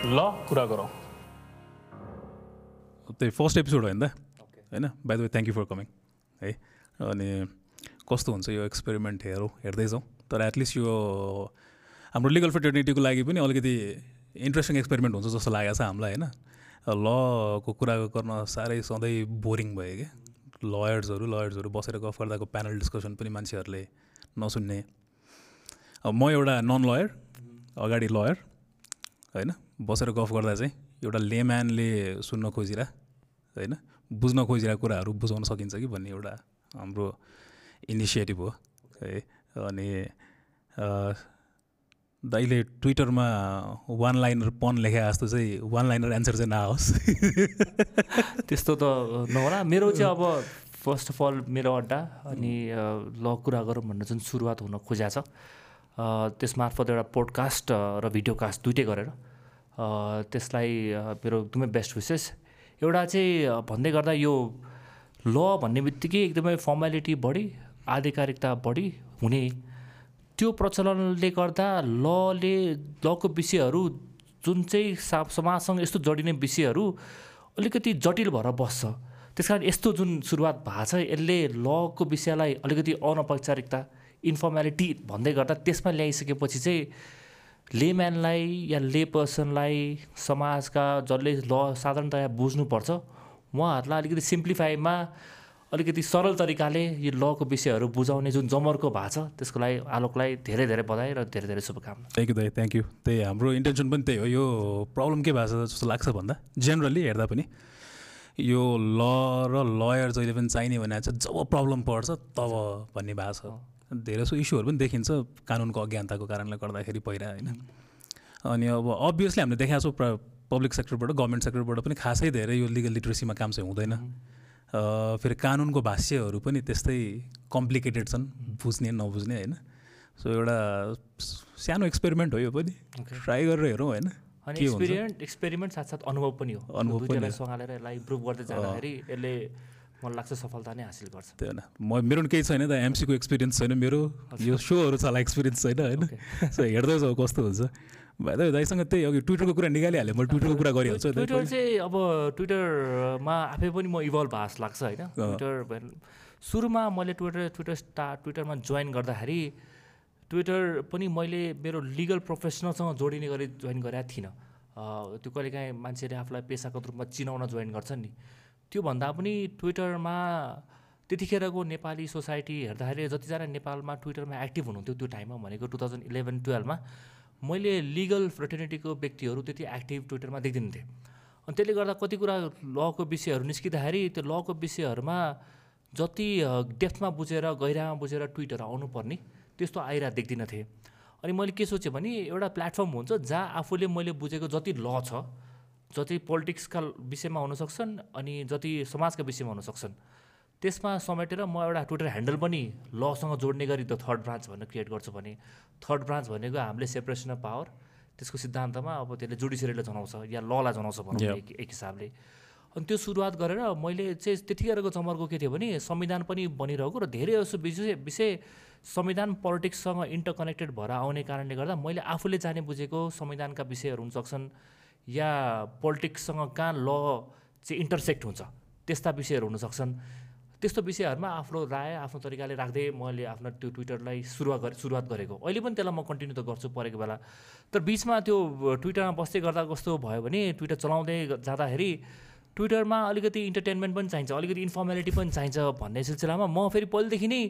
ल कुरा गरौँ त्यही फर्स्ट एपिसोड होइन होइन by the way thank you for coming है अनि कस्तो हुन्छ यो एक्सपेरिमेन्ट हेरौँ हेर्दैछौँ तर एटलिस्ट यो हाम्रो लिगल फेटर्निटीको लागि पनि अलिकति इन्ट्रेस्टिङ एक्सपेरिमेन्ट हुन्छ जस्तो लागेको छ हामीलाई होइन लको कुरा गर्न साह्रै सधैँ बोरिङ भयो क्या लयर्सहरू लयर्सहरू बसेर गफ गर्दाको प्यानल डिस्कसन पनि मान्छेहरूले नसुन्ने म एउटा नन लयर अगाडि लयर होइन बसेर गफ गर्दा चाहिँ एउटा लेम्यानले सुन्न खोजिरह होइन? बुझ्न खोजिरहेको कुराहरू बुझाउन सकिन्छ कि भन्ने एउटा हाम्रो इनिसिएटिभ हो है? अनि दाइले ट्विटरमा वान लाइनर पन लेखे जस्तो चाहिँ वान लाइनर एन्सर चाहिँ नआओस्। त्यस्तो त नहोला। मेरो चाहिँ अब फर्स्ट अफ अल मेरो अड्डा अनि ल कुरा गरौँ भनेर जुन सुरुवात हुन खोजेको छ। त्यसमार्फत एउटा पोडकास्ट र भिडियो कास्ट दुइटै गरेर। त्यसलाई मेरो एकदमै बेस्ट विसेस एउटा चाहिँ भन्दै गर्दा यो ल भन्ने बित्तिकै एकदमै फर्मेलिटी बढी आधिकारिकता बढी हुने। त्यो प्रचलनले गर्दा लले लको विषयहरू जुन चाहिँ सा समाजसँग यस्तो जडिने विषयहरू अलिकति जटिल भएर बस्छ। त्यस कारण यस्तो जुन सुरुवात भएको छ यसले लको विषयलाई अलिकति अनौपचारिकता इन्फर्मेलिटी भन्दै गर्दा त्यसमा ल्याइसकेपछि चाहिँ लेम्यानलाई या ले पर्सनलाई समाजका जसले ल साधारणतया बुझ्नुपर्छ उहाँहरूलाई अलिकति सिम्प्लिफाईमा अलिकति सरल तरिकाले यो लको विषयहरू बुझाउने जुन जमर्को भएको छ त्यसको लागि आलोकलाई धेरै धेरै बधाई र धेरै धेरै शुभकामना। थ्याङ्क यू दाइ थ्याङ्क यू त्यही हाम्रो इन्टेन्सन पनि त्यही हो। यो प्रब्लम के भएको छ जस्तो लाग्छ भन्दा जेनरली हेर्दा पनि यो ल र लयर जहिले पनि चाहिने भने चाहिँ जब प्रब्लम पर्छ तब भन्ने भएको छ। धेरै जसो इस्युहरू पनि देखिन्छ कानुनको अज्ञानताको कारणले गर्दाखेरि पहिला होइन? अनि अब अभियसली हामीले देखाएको छौँ पब्लिक सेक्टरबाट गभर्मेन्ट सेक्टरबाट पनि खासै धेरै यो लिगल लिट्रेसीमा काम चाहिँ हुँदैन। फेरि कानुनको भाष्यहरू पनि त्यस्तै कम्प्लिकेटेड छन् बुझ्ने नबुझ्ने होइन? सो एउटा सानो एक्सपेरिमेन्ट हो यो पनि। ट्राई गरेर हेरौँ होइन? अनि एक्सपेरिमेन्ट एक्सपेरिमेन्ट साथसाथ अनुभव पनि हो। अनुभव यसले मलाई लाग्छ सफलता नै हासिल गर्छ। त्यो होइन म मेरो केही छैन त एमसीको एक्सपिरियन्स छैन मेरो। यो सोहरू छ होला एक्सपिरियन्स छैन होइन? सो हेर्दैछ कस्तो हुन्छ। भाइ दाइसँग त्यही अघि ट्विटरको कुरा निकालिहालेँ मैले ट्विटरको कुरा गरिहाल्छु ट्विटर चाहिँ अब ट्विटरमा आफै पनि म इभल्भ भास लाग्छ होइन? ट्विटर सुरुमा मैले ट्विटर ट्विटर स्टार ट्विटरमा जोइन गर्दाखेरि ट्विटर पनि मैले मेरो लिगल प्रोफेसनलसँग जोडिने गरी जोइन गरेका थिइनँ। त्यो कहिलेकाहीँ मान्छेले आफूलाई पेसागत रूपमा चिनाउन जोइन गर्छन् नि। त्योभन्दा पनि ट्विटरमा त्यतिखेरको नेपाली सोसाइटी हेर्दाखेरि जतिजना नेपालमा ट्विटरमा एक्टिभ हुनुहुन्थ्यो त्यो टाइममा भनेको टु थाउजन्ड इलेभेन टुवेल्भमा मैले लिगल फ्रेटर्निटीको व्यक्तिहरू त्यति एक्टिभ ट्विटरमा देख्दिनँ थिएँ अनि त्यसले गर्दा कति कुरा लको विषयहरू निस्किँदाखेरि त्यो लको विषयहरूमा जति डेप्थमा बुझेर गहिरामा बुझेर ट्विटहरू आउनुपर्ने त्यस्तो आइरहेको देख्दिनँ थिएँ अनि मैले के सोचेँ भने एउटा प्लेटफर्म हुन्छ जहाँ आफूले मैले बुझेको जति ल छ जति पोलिटिक्सका विषयमा हुनसक्छन् अनि जति समाजका विषयमा हुनसक्छन् त्यसमा समेटेर म एउटा ट्विटर ह्यान्डल पनि लसँग जोड्ने गरी द थर्ड ब्रान्च भनेर क्रिएट गर्छु भने थर्ड ब्रान्च भनेको हामीले सेपरेसन अफ पावर त्यसको सिद्धान्तमा अब त्यसले जुडिसियरीलाई जनाउँछ या ललाई जनाउँछ भनौँ एक एक हिसाबले। अनि त्यो सुरुवात गरेर मैले चाहिँ त्यतिखेरको चमरको के थियो भने संविधान पनि बनिरहेको र धेरै जसो विषय विषय संविधान पोलिटिक्ससँग इन्टरकनेक्टेड भएर आउने कारणले गर्दा मैले आफूले जाने बुझेको संविधानका विषयहरू हुनसक्छन्। या पोलिटिक्ससँग कहाँ ल चाहिँ इन्टरसेक्ट हुन्छ। त्यस्ता विषयहरू हुनसक्छन् त्यस्तो विषयहरूमा आफ्नो राय आफ्नो तरिकाले राख्दै मैले आफ्नो त्यो ट्विटरलाई सुरुवात गरे सुरुवात गरेको। अहिले पनि त्यसलाई म कन्टिन्यू त गर्छु परेको बेला। तर बिचमा त्यो ट्विटरमा बस्दै गर्दा कस्तो भयो भने ट्विटर चलाउँदै जाँदाखेरि ट्विटरमा अलिकति इन्टरटेनमेन्ट पनि चाहिन्छ अलिकति इन्फर्मेलिटी पनि चाहिन्छ भन्ने सिलसिलामा म फेरि पहिलेदेखि नै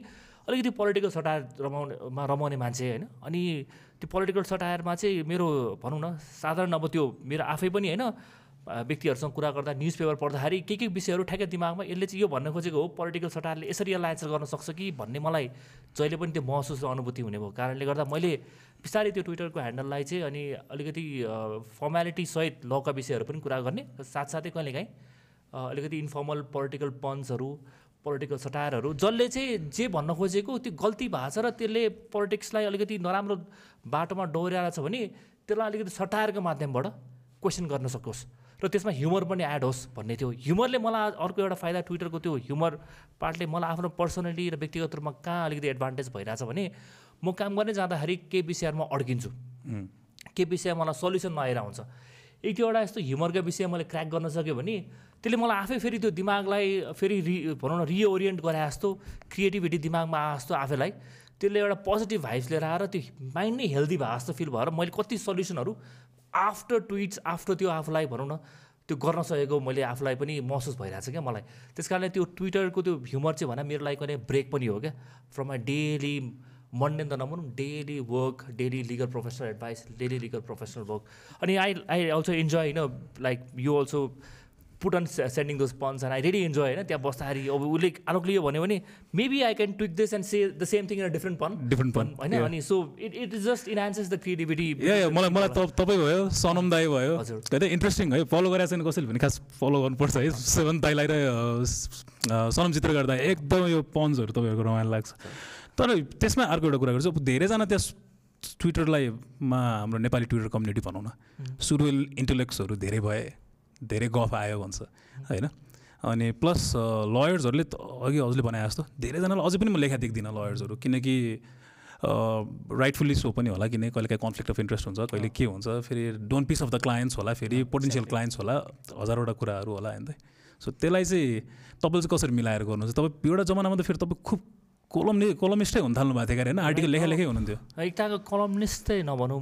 अलिकति पोलिटिकल सटायर रमाउनेमा रमाउने मान्छे होइन। अनि त्यो पोलिटिकल सटायरमा चाहिँ मेरो भनौँ न साधारण अब त्यो मेरो आफै पनि होइन व्यक्तिहरूसँग कुरा गर्दा न्युज पेपर पढ्दाखेरि के के विषयहरू ठ्याक्कै दिमागमा यसले चाहिँ यो भन्न खोजेको हो पोलिटिकल सटारले यसरी यसलाई एन्सर गर्न सक्छ कि भन्ने मलाई जहिले पनि त्यो महसुस अनुभूति हुने भयो। कारणले गर्दा मैले बिस्तारै त्यो ट्विटरको ह्यान्डललाई चाहिँ अनि अलिकति फर्मेलिटीसहित लका विषयहरू पनि कुरा गर्ने साथसाथै कहिलेकाहीँ अलिकति इन्फर्मल पोलिटिकल पन्चहरू पोलिटिकल सटायरहरू जसले चाहिँ जे भन्न खोजेको त्यो गल्ती भएको छ र त्यसले पोलिटिक्सलाई अलिकति नराम्रो बाटोमा डोर्याएर छ भने त्यसलाई अलिकति सटायरको माध्यमबाट क्वेसन गर्न सकोस्। र त्यसमा ह्युमर पनि एड होस् भन्ने थियो। ह्युमरले मलाई अर्को एउटा फाइदा ट्विटरको त्यो ह्युमर पार्टले मलाई आफ्नो पर्सनली र व्यक्तिगत रूपमा कहाँ अलिकति एडभान्टेज भइरहेछ भने म काम गर्ने जाँदाखेरि केही विषयहरूमा अड्किन्छु। केही विषय मलाई सल्युसन नआएर हुन्छ। एक दुईवटा यस्तो ह्युमरका विषय मैले क्र्याक गर्न सक्यो भने त्यसले मलाई आफै फेरि त्यो दिमागलाई फेरि रि भनौँ न रिओरिएन्ट गरे जस्तो क्रिएटिभिटी दिमागमा आए जस्तो आफैलाई त्यसले एउटा पोजिटिभ भाइब्स लिएर आएर त्यो माइन्ड नै हेल्दी भए जस्तो फिल भएर मैले कति सल्युसनहरू आफ्टर ट्विट्स आफ्टर त्यो आफूलाई भनौँ न त्यो गर्न सकेको मैले आफूलाई पनि महसुस भइरहेको छ क्या मलाई। त्यस कारणले त्यो ट्विटरको त्यो ह्युमर चाहिँ भन मेरो लागि कहिले ब्रेक पनि हो क्या। फ्रम माई डेली मन्डे त नभनौँ daily work daily legal professional advice daily legal professional work अनि आई आई अल्सो इन्जोय होइन like you also put on sending those puns and I really enjoy होइन त्यहाँ बस्दाखेरि अब उसले आलोकले यो भन्यो भने maybe I can tweak this and say the same thing in different pun different pun होइन अनि so it it is just enhances the creativity मलाई मलाई तपाईँ भयो सनम दाई भयो हजुर। धेरै इन्ट्रेस्टिङ है फलो गरेको छैन कसैले भने खास फलो गर्नुपर्छ है सेभेन दाईलाई र सनम चित्र गर्दा एकदम यो पन्चहरू तपाईँहरूको रमाइलो लाग्छ तर त्यसमा अर्को एउटा कुरा गर्छु धेरैजना त्यस ट्विटरलाई मा हाम्रो नेपाली ट्विटर कम्युनिटी भनौँ न सुरु इन्टेलेक्ट्सहरू धेरै भए धेरै गफ आयो भन्छ होइन? अनि प्लस लयर्सहरूले अघि हजुरले भने जस्तो धेरैजनालाई अझै पनि म लेखा देख्दिनँ लयर्सहरू किनकि राइटफुल्ली सो पनि होला किन कहिले काहीँ कन्फ्लिक्ट अफ इन्ट्रेस्ट हुन्छ कहिले के हुन्छ फेरि don't piss off the clients होला फेरि पोटेन्सियल क्लायन्ट्स होला हजारवटा कुराहरू होला होइन सो त्यसलाई चाहिँ तपाईँले चाहिँ कसरी मिलाएर गर्नुहुन्छ? तपाईँ एउटा जमानामा त फेरि तपाईँ खुब कोलम कोलमिस्टै हुन थाल्नु भएको थियो क्या होइन? आर्टिकल लेखा लेखै हुनुहुन्थ्यो। एकताको कलमनिस्टै नभनौँ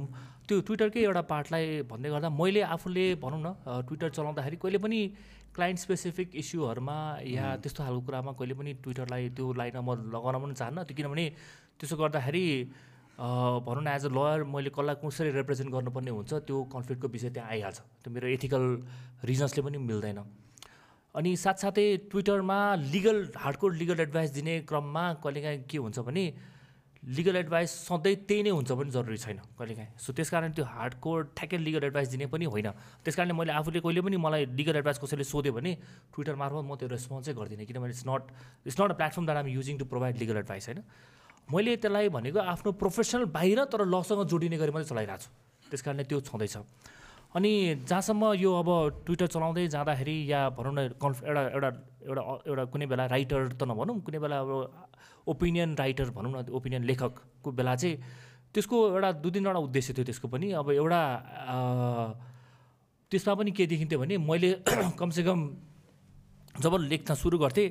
त्यो ट्विटरकै एउटा पार्टलाई भन्दै गर्दा मैले आफूले भनौँ न ट्विटर चलाउँदाखेरि कहिले पनि क्लाइन्ट स्पेसिफिक इस्युहरूमा या त्यस्तो खालको कुरामा कहिले पनि ट्विटरलाई त्यो लाइनमा म लगाउन पनि चाहन्न। त्यो किनभने त्यसो गर्दाखेरि भनौँ न एज अ लयर मैले कसलाई कसरी रिप्रेजेन्ट गर्नुपर्ने हुन्छ त्यो कन्फ्लिक्टको विषय त्यहाँ आइहाल्छ। त्यो मेरो एथिकल रिजन्सले पनि मिल्दैन। अनि साथसाथै ट्विटरमा लिगल हार्डकोर लिगल एडभाइस दिने क्रममा कहिलेकाहीँ के हुन्छ भने लिगल एडभाइस सधैँ त्यही नै हुन्छ पनि जरुरी छैन कहिलेकाहीँ। सो त्यस कारण त्यो हार्डकोर ठ्याक्कै लिगल एडभाइस दिने पनि होइन। त्यस कारणले मैले आफूले कहिले पनि मलाई लिगल एडभाइस कसैले सोध्यो भने ट्विटर मार्फत म त्यो रेस्पोन्सै गर्दिनँ किनभने it's not it's not a platform that I'm using to provide legal advice होइन? मैले त्यसलाई भनेको आफ्नो प्रोफेसनल बाहिर तर लसँग जोडिने गरी मात्रै चलाइरहेको छु। त्यस कारणले त्यो छँदैछ। अनि जहाँसम्म यो अब ट्विटर चलाउँदै जाँदाखेरि या भनौँ न कन्फ एउटा एउटा एउटा एउटा कुनै बेला राइटर त नभनौँ कुनै बेला अब ओपिनियन राइटर भनौँ न ओपिनियन लेखकको बेला चाहिँ त्यसको एउटा दुई तिनवटा उद्देश्य थियो त्यसको पनि। अब एउटा त्यसमा पनि के देखिन्थ्यो भने मैले कमसेकम जब लेख्न सुरु गर्थेँ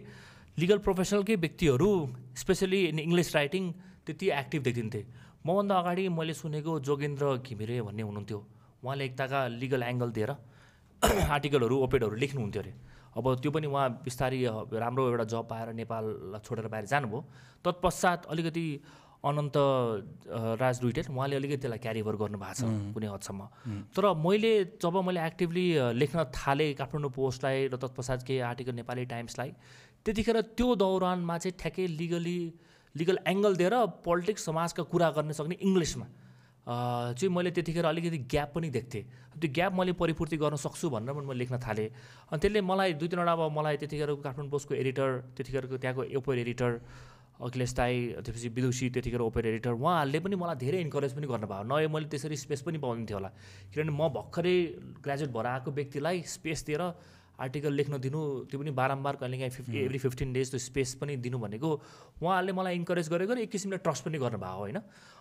लिगल प्रोफेसनलकै व्यक्तिहरू स्पेसली इन इङ्ग्लिस राइटिङ त्यति एक्टिभ देखिन्थे। मभन्दा अगाडि मैले सुनेको जोगेन्द्र घिमिरे भन्ने हुनुहुन्थ्यो। उहाँले एकताका लिगल एङ्गल दिएर आर्टिकलहरू ओपेडहरू लेख्नुहुन्थ्यो अरे। अब त्यो पनि उहाँ बिस्तारै राम्रो एउटा जब पाएर नेपाल छोडेर बाहिर जानुभयो। तत्पश्चात अलिकति अनन्त राज दुइटेल उहाँले अलिकति त्यसलाई क्यारी ओभर गर्नुभएको छ कुनै हदसम्म। तर मैले जब मैले एक्टिभली लेख्न थालेँ काठमाडौँ पोस्टलाई र तत्पश्चात केही आर्टिकल नेपाली टाइम्सलाई त्यतिखेर त्यो दौरानमा चाहिँ ठ्याक्कै लिगली लिगल एङ्गल दिएर पोलिटिक्स समाजका कुरा गर्न सक्ने इङ्ग्लिसमा चाहिँ मैले त्यतिखेर अलिकति ग्याप पनि देख्थेँ। त्यो ग्याप मैले परिपूर्ति गर्न सक्छु भनेर पनि मैले लेख्न थालेँ। अनि त्यसले मलाई दुई तिनवटा अब मलाई त्यतिखेरको काठमाडौँ पोस्टको एडिटर त्यतिखेरको त्यहाँको ओपर एडिटर अखिलेश दाई त्यसपछि विदुषी त्यतिखेर ओपर एडिटर उहाँहरूले पनि मलाई धेरै इन्करेज पनि गर्नुभयो। नभए मैले त्यसरी स्पेस पनि पाउँथेँ होला। किनभने म भर्खरै ग्रेजुएट भएर आएको व्यक्तिलाई स्पेस दिएर आर्टिकल लेख्न दिनु त्यो पनि बारम्बार कहिलेकाहीँ फिफ्टी एभ्री फिफ्टिन डेज त्यो स्पेस पनि दिनु भनेको उहाँहरूले मलाई इन्करेज गरेको र एक किसिमले ट्रस्ट पनि गर्नुभयो होइन।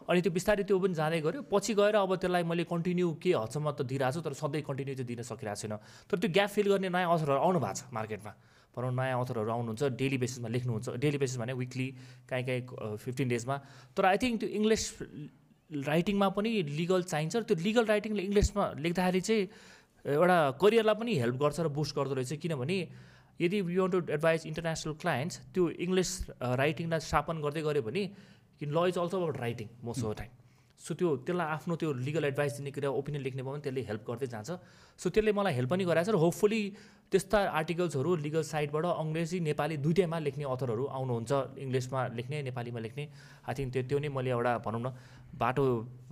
अनि त्यो बिस्तारै त्यो पनि जाँदै गऱ्यो। पछि गएर अब त्यसलाई मैले कन्टिन्यू के हदसम्म त दिइरहेको छु तर सधैँ कन्टिन्यू चाहिँ दिन सकिरहेको छैन। तर त्यो ग्याप फिल गर्ने नयाँ अथरहरू आउनु भएको छ मार्केटमा भनौँ नयाँ अथरहरू आउनुहुन्छ डेली बेसिसमा लेख्नुहुन्छ डेली बेसिस भने विकली काहीँ काहीँ फिफ्टिन डेजमा तर आई थिङ्क त्यो इङ्ग्लिस राइटिङमा पनि लिगल चाहिन्छ र त्यो लिगल राइटिङले इङ्ग्लिसमा लेख्दाखेरि चाहिँ एउटा करियरलाई पनि हेल्प गर्छ र बुस्ट गर्दो रहेछ किनभने यदि you want to advise international clients त्यो इङ्ग्लिस राइटिङलाई स्थापन गर्दै गऱ्यो भने किन law is also about writing most of the time so त्यो त्यसलाई आफ्नो त्यो लिगल एडभाइस दिने कुरा ओपिनियन लेख्ने भयो भने त्यसले हेल्प गर्दै जान्छ। सो त्यसले मलाई हेल्प पनि गराएको छ र होपफुली त्यस्ता आर्टिकल्सहरू लिगल साइडबाट अङ्ग्रेजी नेपाली दुइटैमा लेख्ने अथरहरू आउनुहुन्छ। इङ्ग्लिसमा लेख्ने नेपालीमा लेख्ने। आई थिङ्क त्यो त्यो नै मैले एउटा भनौँ न बाटो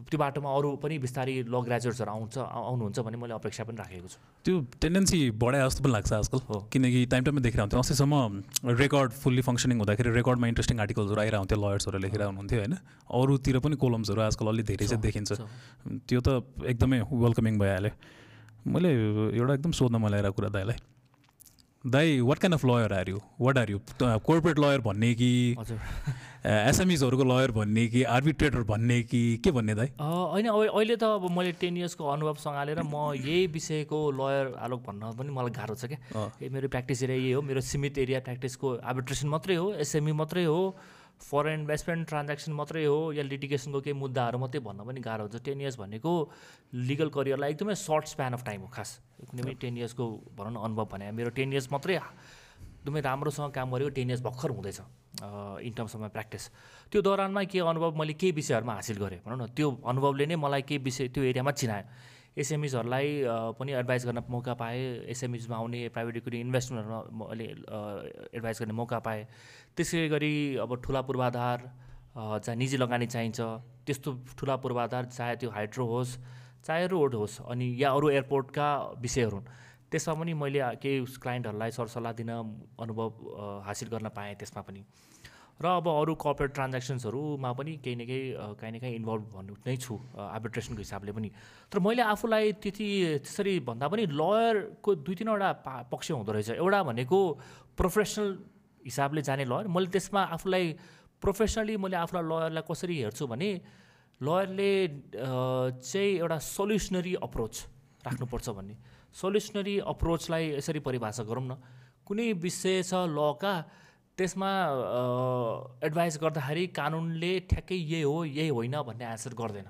त्यो बाटोमा अरू पनि बिस्तारै ल ग्रेजुएट्सहरू आउँछ आउ- आउनुहुन्छ भन्ने मैले अपेक्षा पनि राखेको छु। त्यो टेन्डेन्सी बढाए जस्तो पनि लाग्छ आजकल। हो। किनकि टाइम टाइममा देखिरहन्थ्यो। अस्तिसम्म रेकर्ड फुल्ली फङ्सनिङ हुँदाखेरि रेकर्डमा इन्ट्रेस्टिङ आर्टिकल्सहरू आइरहन्थ्यो लयर्सहरू लेखिरहेको हुनुहुन्थ्यो होइन? अरूतिर पनि कोलम्सहरू आजकल अलि धेरै चाहिँ देखिन्छ। त्यो त एकदमै वेलकमिङ भइहाल्यो। मैले एउटा एकदम सोध्न मन लागेको कुरा दाइलाई दाइ what kind of lawyer are you what are you corporate lawyer भन्ने कि? हजुर। एसएमइजहरूको लयर भन्ने कि? आर्बिट्रेटर भन्ने कि? के भन्ने दाइ होइन अहिले त अब मैले टेन इयर्सको अनुभव सँगालेर म यही विषयको लयर आलोक भन्न पनि मलाई गाह्रो छ क्या। मेरो प्र्याक्टिस एरिया यही हो मेरो सीमित एरिया प्र्याक्टिसको आर्बिट्रेसन मात्रै हो एसएमई मात्रै हो फरेन इन्भेस्टमेन्ट ट्रान्ज्याक्सन मात्रै हो या लिटिगेसनको केही मुद्दाहरू मात्रै भन्न पनि गाह्रो हुन्छ। टेन इयर्स भनेको लिगल करियरलाई एकदमै सर्ट स्प्यान अफ टाइम हो खास। कुनै पनि टेन इयर्सको भनौँ न अनुभव भने। मेरो टेन इयर्स मात्रै एकदमै राम्रोसँग काम गरेको टेन इयर्स भर्खर हुँदैछ in terms of my practice त्यो दौरानमा के अनुभव मैले केही विषयहरूमा हासिल गरेँ भनौँ न। त्यो अनुभवले नै मलाई केही विषय त्यो एरियामा चिनायो। एसएमइजहरूलाई पनि एडभाइस गर्न मौका पाएँ। एसएमइजमा आउने प्राइभेट इक्विटी इन्भेस्टमेन्टहरूमा मैले एडभाइस गर्ने मौका पाएँ। त्यसै गरी अब ठुला पूर्वाधार चाहे निजी लगानी चाहिन्छ त्यस्तो ठुला पूर्वाधार चाहे त्यो हाइड्रो होस् चाहे रोड होस् अनि या अरू एयरपोर्टका विषयहरू हुन्। त्यसमा पनि मैले केही क्लाइन्टहरूलाई सरसल्लाह दिन अनुभव हासिल गर्न पाएँ त्यसमा पनि। र अब अरू कर्पोरेट ट्रान्ज्याक्सन्सहरूमा पनि केही न केही काहीँ न काहीँ इन्भल्भ भन्नु नै छु आर्बिट्रेसनको हिसाबले पनि। तर मैले आफूलाई त्यति त्यसरी भन्दा पनि लयरको दुई तिनवटा पक्ष हुँदो रहेछ। एउटा भनेको प्रोफेसनल हिसाबले जाने लयर मैले त्यसमा आफूलाई प्रोफेसनली मैले आफूलाई लयरलाई कसरी हेर्छु भने लयरले चाहिँ एउटा सल्युसनरी अप्रोच राख्नुपर्छ भन्ने। सल्युसनरी अप्रोचलाई यसरी परिभाषा गरौँ न। कुनै विषय छ लका त्यसमा एडभाइस गर्दाखेरि कानुनले ठ्याक्कै यही हो यही होइन भन्ने एन्सर गर्दैन।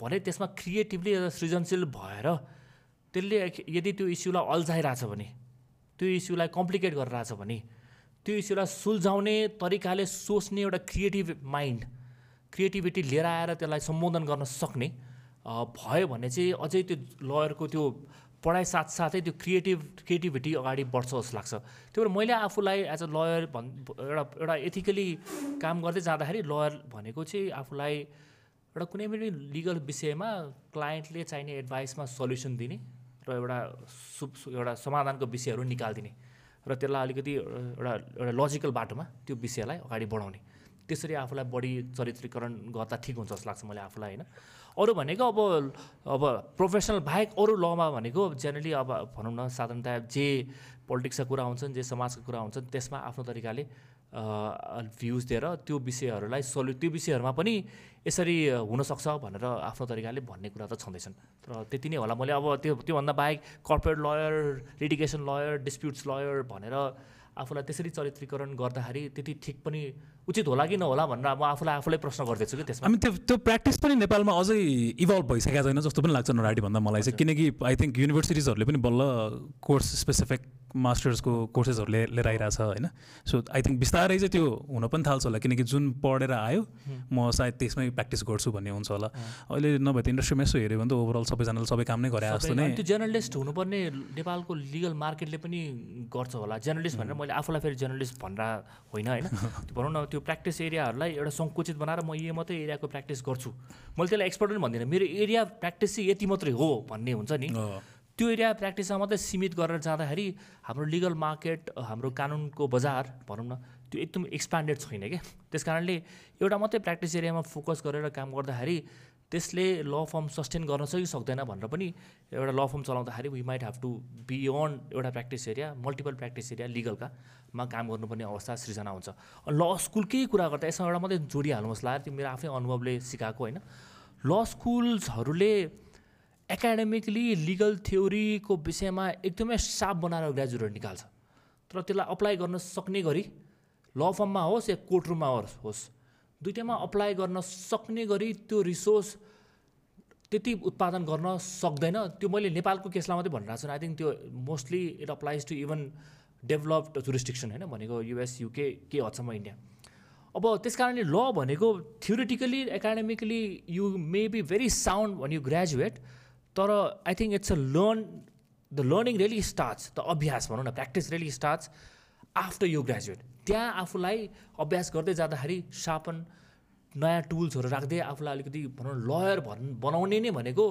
भने त्यसमा क्रिएटिभली सृजनशील भएर त्यसले यदि त्यो इस्युलाई अल्झाइरहेछ भने त्यो इस्युलाई कम्प्लिकेट गरिरहेछ भने त्यो इस्युलाई सुल्झाउने तरिकाले सोच्ने एउटा क्रिएटिभ माइन्ड क्रिएटिभिटी लिएर आएर त्यसलाई सम्बोधन गर्न सक्ने भयो भने चाहिँ अझै त्यो लयरको त्यो पढाइ साथसाथै त्यो क्रिएटिभ क्रिएटिभिटी अगाडि बढ्छ जस्तो लाग्छ। त्यही भएर मैले आफूलाई एज अ लयर भन् एउटा एउटा एथिकली काम गर्दै जाँदाखेरि लयर भनेको चाहिँ आफूलाई एउटा कुनै पनि लिगल विषयमा क्लाइन्टले चाहिने एडभाइसमा सल्युसन दिने र एउटा सु एउटा समाधानको विषयहरू निकालिदिने र त्यसलाई अलिकति एउटा एउटा लजिकल बाटोमा त्यो विषयलाई अगाडि बढाउने। त्यसरी आफूलाई बढी चरित्रीकरण गर्दा ठिक हुन्छ जस्तो लाग्छ मैले आफूलाई होइन? अरू भनेको अब अब प्रोफेसनल बाहेक अरू लमा भनेको जेनरली अब भनौँ न साधारणतया जे पोलिटिक्सका कुरा हुन्छन् जे समाजका कुरा हुन्छन् त्यसमा आफ्नो तरिकाले भ्युज दिएर त्यो विषयहरूलाई सल्यु त्यो विषयहरूमा पनि यसरी हुनसक्छ भनेर आफ्नो तरिकाले भन्ने कुरा त छँदैछन्। तर त्यति नै होला। मैले अब त्यो त्योभन्दा बाहेक corporate lawyer litigation lawyer disputes lawyer भनेर आफूलाई त्यसरी चरित्रीकरण गर्दाखेरि त्यति ठिक पनि उचित होला कि नहोला भनेर म आफूलाई आफूलाई प्रश्न गर्दैछु कि त्यसमा। हामी त्यो त्यो प्र्याक्टिस पनि नेपालमा अझै इभल्भ भइसकेको छैन जस्तो पनि लाग्छ नराडी भन्दा मलाई चाहिँ। किनकि आई थिङ्क युनिभर्सिटिजहरूले पनि बल्ल कोर्स स्पेसिफिक मास्टर्सको कोर्सेसहरू लिएर आइरहेछ होइन? सो आई थिङ्क बिस्तारै चाहिँ त्यो हुन पनि थाल्छ होला किनकि जुन पढेर आयो म सायद त्यसमै प्र्याक्टिस गर्छु भन्ने हुन्छ होला। अहिले नभए त इन्डस्ट्रीमा यसो हेऱ्यो भने त ओभरअल सबैजनाले सबै काम नै गरे जस्तो नै। त्यो जर्नलिस्ट हुनुपर्ने नेपालको लिगल मार्केटले पनि गर्छ होला। जर्नलिस्ट भनेर मैले आफूलाई फेरि जर्नलिस्ट भनेर होइन होइन? भनौँ न त्यो प्र्याक्टिस एरियाहरूलाई एउटा सङ्कुचित बनाएर म यो मात्रै एरियाको प्र्याक्टिस गर्छु। मैले त्यसलाई एक्सपर्ट पनि भन्दिनँ। मेरो एरिया प्र्याक्टिस चाहिँ यति मात्रै हो भन्ने हुन्छ नि। त्यो एरिया प्र्याक्टिसमा मात्रै सीमित गरेर जाँदाखेरि हाम्रो लिगल मार्केट हाम्रो कानुनको बजार भनौँ न त्यो एकदम एक्सपान्डेड छैन क्या त्यस कारणले एउटा मात्रै प्र्याक्टिस एरियामा फोकस गरेर काम गर्दाखेरि त्यसले ल फर्म सस्टेन गर्न सकि सक्दैन भनेर पनि एउटा ल फर्म चलाउँदाखेरि we might have to beyond एउटा practice area multiple practice area लिगलका मा काम गर्नुपर्ने अवस्था सृजना हुन्छ। ल स्कुलकै कुरा गर्दा यसमा एउटा मात्रै जोडिहाल्नुहोस् ला त्यो मेरो आफ्नै अनुभवले सिकाएको होइन। ल स्कुल्सहरूले एकाडेमिकली लिगल थ्योरीको विषयमा एकदमै साप बनाएर ग्रेजुएट निकाल्छ। तर त्यसलाई अप्लाई गर्न सक्ने गरी ल फर्ममा होस् या कोर्ट रुममा होस् दुइटैमा अप्लाई गर्न सक्ने गरी त्यो रिसोर्स त्यति उत्पादन गर्न सक्दैन। त्यो मैले नेपालको केसलाई मात्रै भनिरहेको छु। आई थिङ्क त्यो mostly it applies to even developed jurisdiction होइन? भनेको युएस युके के हदसम्म इन्डिया अब त्यस कारणले ल भनेको theoretically academically you may be very sound when you graduate तर I think it's a learn the learning really starts the अभ्यास भनौँ न practice really starts after you graduate त्यहाँ आफूलाई अभ्यास गर्दै जाँदाखेरि सापन नयाँ टुल्सहरू राख्दै आफूलाई अलिकति भनौँ लयर भन् बनाउने नै भनेको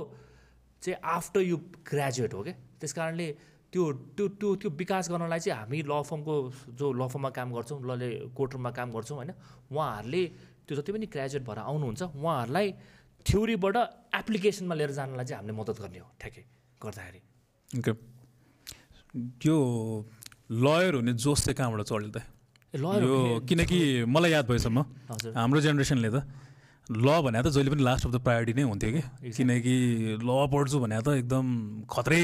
चाहिँ आफ्टर यु ग्रेजुएट हो क्या त्यस कारणले त्यो त्यो त्यो त्यो विकास गर्नलाई चाहिँ हामी ल फर्मको जो ल फर्ममा काम गर्छौँ लले कोर्टरुममा काम गर्छौँ होइन? उहाँहरूले त्यो जति पनि ग्रेजुएट भएर आउनुहुन्छ उहाँहरूलाई थ्योरीबाट एप्लिकेसनमा लिएर जानलाई चाहिँ हामीले मद्दत गर्ने हो ठ्याक्कै गर्दाखेरि। ओके। यो लयर हुने जोस चाहिँ कहाँबाट चढ्यो त? यो किनकि मलाई याद भएसम्म हाम्रो जेनेरेसनले त ल भने त जहिले पनि लास्ट अफ द प्रायोरिटी नै हुन्थ्यो कि। किनकि ल पढ्छु भने त एकदम खत्रै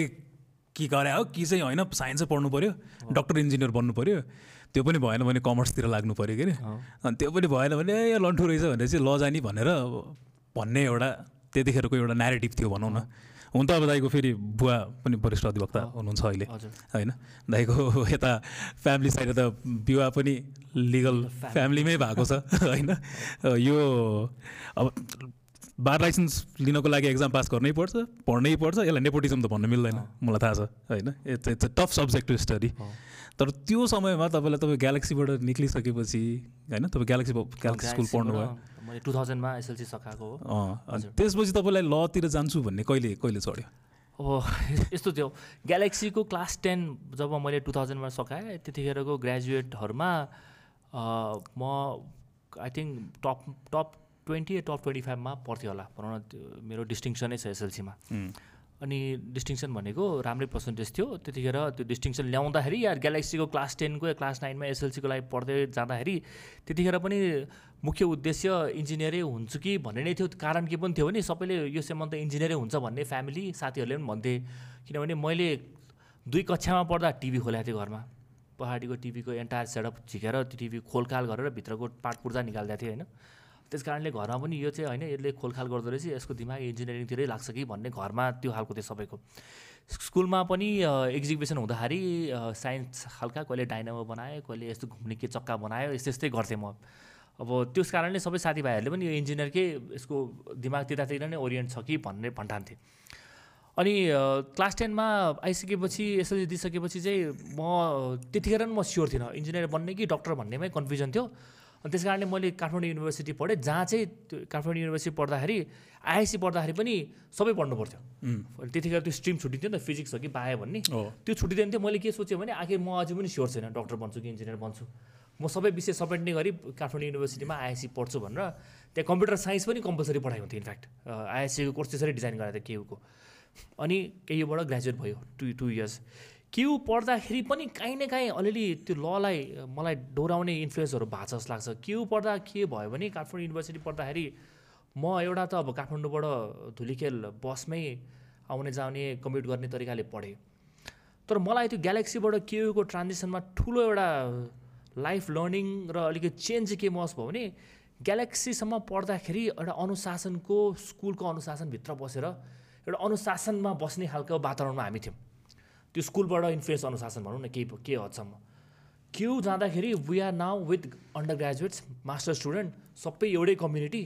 के गरे हो कि चाहिँ होइन साइन्सै पढ्नु पऱ्यो डक्टर इन्जिनियर बन्नु पऱ्यो त्यो पनि भएन भने कमर्सतिर लाग्नु पऱ्यो कि। अनि त्यो पनि भएन भने ए लन्ठु रहेछ भने चाहिँ ल जाने भनेर भन्ने एउटा त्यतिखेरको एउटा नेरेटिभ थियो भनौँ न। हुन त अब दाइको फेरि बुवा पनि वरिष्ठ अधिवक्ता हुनुहुन्छ अहिले होइन? दाइको यता फ्यामिली साइड त विवाह पनि लिगल फ्यामिलीमै भएको छ होइन? यो अब बार लाइसेन्स लिनको लागि एक्जाम पास गर्नै पर्छ पढ्नै पर्छ यसलाई नेपोटिजम त भन्नु मिल्दैन मलाई थाहा छ होइन? It's it's a tough subject to study. तर त्यो समयमा तपाईँलाई तपाईँ ग्यालेक्सीबाट निक्लिसकेपछि होइन? तपाईँ ग्यालेक्सी ग्यालेक्सी स्कुल पढ्नुभयो। मैले टु थाउजन्डमा एसएलसी सकाएको हो। त्यसपछि तपाईँलाई लतिर जान्छु भन्ने कहिले कहिले चढ्यो? अब यस्तो थियो। ग्यालेक्सीको क्लास टेन जब मैले टु थाउजन्डमा सकाएँ त्यतिखेरको ग्रेजुएटहरूमा म I think top top twenty top twenty फाइभमा पर्थ्यो होला। भनौँ न मेरो डिस्टिङसनै छ एसएलसीमा। अनि डिस्टिङसन भनेको राम्रै पर्सेन्टेज थियो। त्यतिखेर त्यो डिस्टिङसन ल्याउँदाखेरि या ग्यालेक्सीको क्लास टेनको या क्लास नाइनमा एसएलसीको लागि पढ्दै जाँदाखेरि त्यतिखेर पनि मुख्य उद्देश्य इन्जिनियरै हुन्छु कि भन्ने नै थियो। कारण के पनि थियो भने सबैले यो सेमन त इन्जिनियरै हुन्छ भन्ने फ्यामिली साथीहरूले पनि भन्थे। किनभने मैले दुई कक्षामा पढ्दा टिभी खोलेको थिएँ घरमा। पहाडीको टिभीको एन्टायर सेटअप झिकेर त्यो टिभी खोलखाल गरेर भित्रको पार्ट पुर्जा निकालिदिएको थिएँ होइन? त्यस कारणले घरमा पनि यो चाहिँ होइन यसले खोलखाल गर्दो रहेछ यसको दिमाग इन्जिनियरिङतिरै लाग्छ कि भन्ने घरमा त्यो खालको थियो सबैको। स्कुलमा पनि एक्जिबिसन हुँदाखेरि साइन्स खालका कहिले डाइनामो बनायो कहिले यस्तो घुम्ने के चक्का बनायो यस्तै यस्तै गर्थेँ म। अब त्यस कारणले सबै साथीभाइहरूले पनि यो इन्जिनियरकै यसको दिमाग त्यतातिर नै ओरिएन्ट छ कि भन्ने भन्ठान्थे अनि क्लास टेनमा आइसकेपछि एसएलसी दिइसकेपछि चाहिँ म त्यतिखेर म स्योर थिइनँ इन्जिनियर बन्ने कि डक्टर भन्नेमै कन्फ्युजन थियो। अनि त्यस कारणले मैले काठमाडौँ युनिभर्सिटी पढेँ जहाँ चाहिँ त्यो काठमाडौँ युनिभर्सिटी पढ्दाखेरि आइएससी पढ्दाखेरि पनि सबै पढ्नु पर्थ्यो त्यतिखेर त्यो स्ट्रिम छुट्टिन्थ्यो नि त फिजिक्स हो कि बायो भन्ने। त्यो छुट्टिँदैन थियो मैले के सोचेँ भने आखिर म अझै पनि स्योर छैन डक्टर बन्छु कि इन्जिनियर बन्छु। म सबै विषय समेट्ने गरी काठमाडौँ युनिभर्सिटीमा आइएससी पढ्छु भनेर त्यहाँ कम्प्युटर साइन्स पनि कम्पलसरी पढाइ हुन्थ्यो इनफ्याक्ट आइएससीको कोर्स त्यसरी डिजाइन गरेको थियो केयुको। अनि केयुबाट ग्रेजुएट भयो टु टु इयर्स। केयु पढ्दाखेरि पनि काहीँ न काहीँ अलिअलि त्यो ललाई मलाई डोराउने इन्फ्लुएन्सहरू भएको जस्तो लाग्छ। केयु पढ्दा के भयो भने काठमाडौँ युनिभर्सिटी पढ्दाखेरि म एउटा त अब काठमाडौँबाट धुलिखेल बसमै आउने जाने कम्प्युट गर्ने तरिकाले पढेँ। तर मलाई त्यो ग्यालेक्सीबाट केयुको ट्रान्जिसनमा ठुलो एउटा लाइफ लर्निङ र अलिकति चेन्ज के महसुस भयो भने ग्यालेक्सीसम्म पढ्दाखेरि एउटा अनुशासनको स्कुलको अनुशासनभित्र बसेर एउटा अनुशासनमा बस्ने खालको वातावरणमा हामी थियौँ। त्यो स्कुलबाट इन्फ्लुएन्स अनुशासन भनौँ न केही के हदसम्म। क्यु जाँदाखेरि we are now with undergraduates master student सबै एउटै कम्युनिटी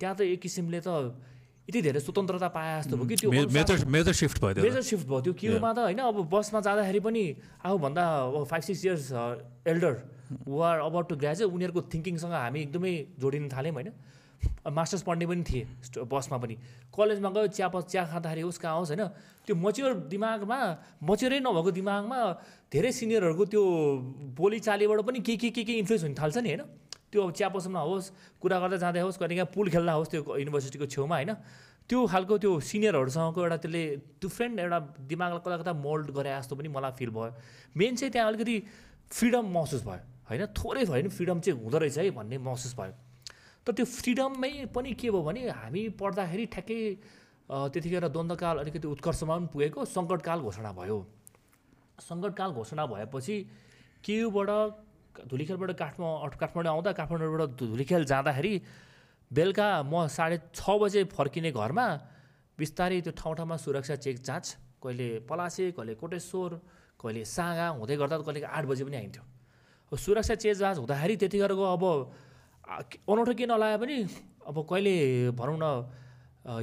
त्यहाँ त एक किसिमले त यति धेरै स्वतन्त्रता पाए जस्तो भयो कि त्यो मेजर सिफ्ट भयो मेजर सिफ्ट भयो त्यो क्युमा त होइन अब बसमा जाँदाखेरि पनि आफूभन्दा अब five six years elder are about to graduate उनीहरूको थिङ्किङसँग हामी एकदमै जोडिन थाल्यौँ होइन। मास्टर्स पढ्ने पनि थिए बसमा पनि। कलेजमा गयो चिया चिया खाँदाखेरि होस् कहाँ होस् होइन त्यो मच्योर दिमागमा मच्योरै नभएको दिमागमा धेरै सिनियरहरूको त्यो बोलीचालीबाट पनि के के के के इन्फ्लुएन्स हुन थाल्छ नि होइन? त्यो अब चिया पसलमा होस् कुरा गर्दै जाँदै होस् कहिले काहीँ पुल खेल्दा होस् त्यो युनिभर्सिटीको छेउमा होइन? त्यो खालको त्यो सिनियरहरूसँगको एउटा त्यसले डिफ्रेन्ट एउटा दिमागलाई कता कता मोल्ड गरे जस्तो पनि मलाई फिल भयो। मेन चाहिँ त्यहाँ अलिकति फ्रिडम महसुस भयो होइन? थोरै भयो भने फ्रिडम चाहिँ हुँदो रहेछ है भन्ने महसुस भयो। तर त्यो फ्रिडममै पनि के भयो भने हामी पढ्दाखेरि ठ्याक्कै त्यतिखेर द्वन्द्वकाल अलिकति उत्कर्षमा पनि पुगेको सङ्कटकाल घोषणा भयो। सङ्कटकाल घोषणा भएपछि केयुबाट धुलिखेलबाट काठमाडौँ काठमाडौँ आउँदा काठमाडौँबाट धुलिखेल जाँदाखेरि बेलुका म साढे छ बजे फर्किने घरमा बिस्तारै त्यो ठाउँ ठाउँमा सुरक्षा चेक जाँच कहिले पलासे कहिले कोटेश्वर कहिले साँगा हुँदै गर्दा कहिले आठ बजे पनि आइन्थ्यो। सुरक्षा चेक जाँच हुँदाखेरि त्यतिखेरको अब अनौठो के नलागे पनि अब कहिले भनौँ न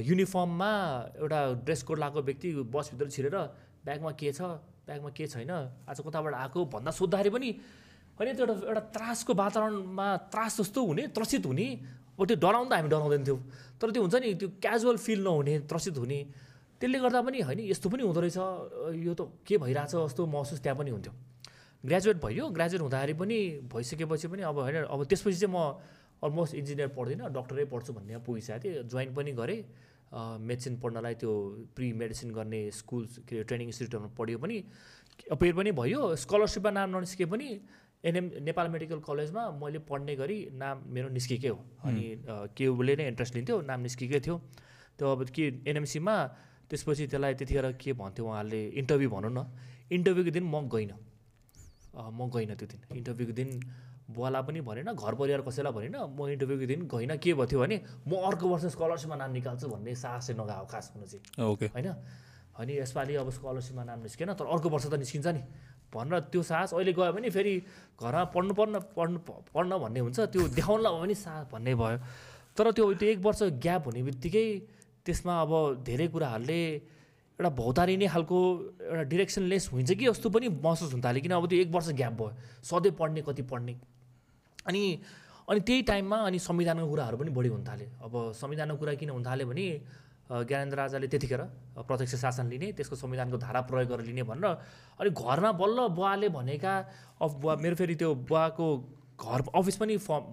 युनिफर्ममा एउटा ड्रेस कोड लगाएको व्यक्ति बसभित्र छिरेर ब्यागमा के छ ब्यागमा के छैन आज कताबाट आएको भन्दा सोद्धाखेरि पनि होइन त्यो एउटा एउटा त्रासको वातावरणमा त्रास जस्तो हुने त्रसित हुने अब त्यो डराउँदा हामी डराउँदैन थियौँ। तर त्यो हुन्छ नि त्यो क्याजुअल फिल नहुने त्रसित हुने त्यसले गर्दा पनि होइन यस्तो पनि हुँदो रहेछ। यो त के भइरहेछ जस्तो महसुस त्यहाँ पनि हुन्थ्यो। ग्रेजुएट भयो ग्रेजुएट हुँदाखेरि पनि भइसकेपछि पनि अब होइन अब त्यसपछि चाहिँ म अलमोस्ट इन्जिनियर पढ्दिनँ डक्टरै पढ्छु भन्ने पुगिसकेको थिएँ जोइन पनि गरेँ। मेडिसिन पढ्नलाई त्यो प्रि मेडिसिन गर्ने स्कुल के ट्रेनिङ इन्स्टिट्युटहरूमा पढ्यो पनि। अपेयर पनि भयो। स्कलरसिपमा नाम ननिस्के पनि एनएम नेपाल मेडिकल कलेजमा मैले पढ्ने गरी नाम मेरो निस्केकै हो। अनि केले नै इन्ट्रेस्ट लिन्थ्यो नाम निस्केकै थियो। त्यो अब के एनएमसीमा त्यसपछि त्यसलाई त्यतिखेर के भन्थ्यो उहाँहरूले इन्टरभ्यू भनौँ न। इन्टरभ्यूको दिन म गइनँ। म गइनँ त्यो दिन। इन्टरभ्यूको दिन बुवालाई पनि भनेन घर परिवार कसैलाई भनेन म इन्टरभ्यूको दिन गइनँ। के भयो भने म अर्को वर्ष स्कलरसिपमा नाम निकाल्छु भन्ने साहसै नगएको खास हुनु चाहिँ। ओके। होइन? अनि यसपालि अब स्कलरसिपमा नाम निस्केन तर अर्को वर्ष त निस्किन्छ नि। भनेर त्यो साहस अहिले गयो भने फेरि घरमा पढ्नु पढ्न पढ्नु पढ्न भन्ने हुन्छ त्यो देखाउनलाई भयो भने साहस भन्ने भयो। तर त्यो त्यो एक वर्ष ग्याप हुने बित्तिकै त्यसमा अब धेरै कुराहरूले एउटा भौतारिने खालको एउटा डिरेक्सनलेस हुन्छ कि जस्तो पनि महसुस हुन थाल्यो किन अब त्यो एक वर्ष ग्याप भयो। सधैँ पढ्ने कति पढ्ने। अनि अनि त्यही टाइममा अनि संविधानको कुराहरू पनि बढी हुन थाल्यो। अब संविधानको कुरा किन हुन थाल्यो भने ज्ञानेन्द्र राजाले त्यतिखेर प्रत्यक्ष शासन लिने त्यसको संविधानको धारा प्रयोग गरेर लिने भनेर अनि घरमा बल्ल बुवाले भनेका अब बुवा मेरो फेरि त्यो बुवाको घर अफिस पनि फर्म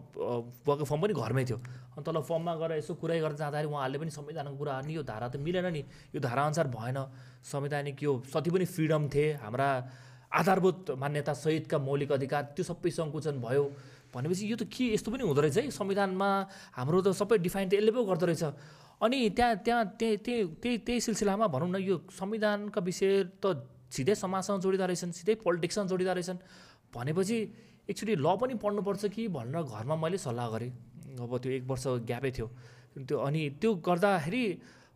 बुवाको फर्म पनि घरमै थियो। अनि तल फर्ममा गएर यसो कुरै गरेर जाँदाखेरि उहाँहरूले पनि संविधानको कुरा नि यो धारा त मिलेन नि। यो धाराअनुसार भएन। संवैधानिक यो जति पनि फ्रिडम थिए। हाम्रा आधारभूत मान्यता सहितका मौलिक अधिकार त्यो सबै सङ्कुचन भयो। भनेपछि यो त के यस्तो पनि हुँदो रहेछ है? संविधानमा हाम्रो त सबै डिफाइन त यसले पो गर्दो रहेछ। अनि त्यहाँ त्यहाँ त्यही त्यही त्यही सिलसिलामा भनौँ न यो संविधानका विषय त सिधै समाजसँग जोडिँदो रहेछन् सिधै पोलिटिक्ससँग जोडिँदो रहेछन्। भनेपछि एक्चुली ल पनि पढ्नुपर्छ कि भनेर घरमा मैले सल्लाह गरेँ। अब त्यो एक वर्ष ग्यापै थियो। त्यो अनि त्यो गर्दाखेरि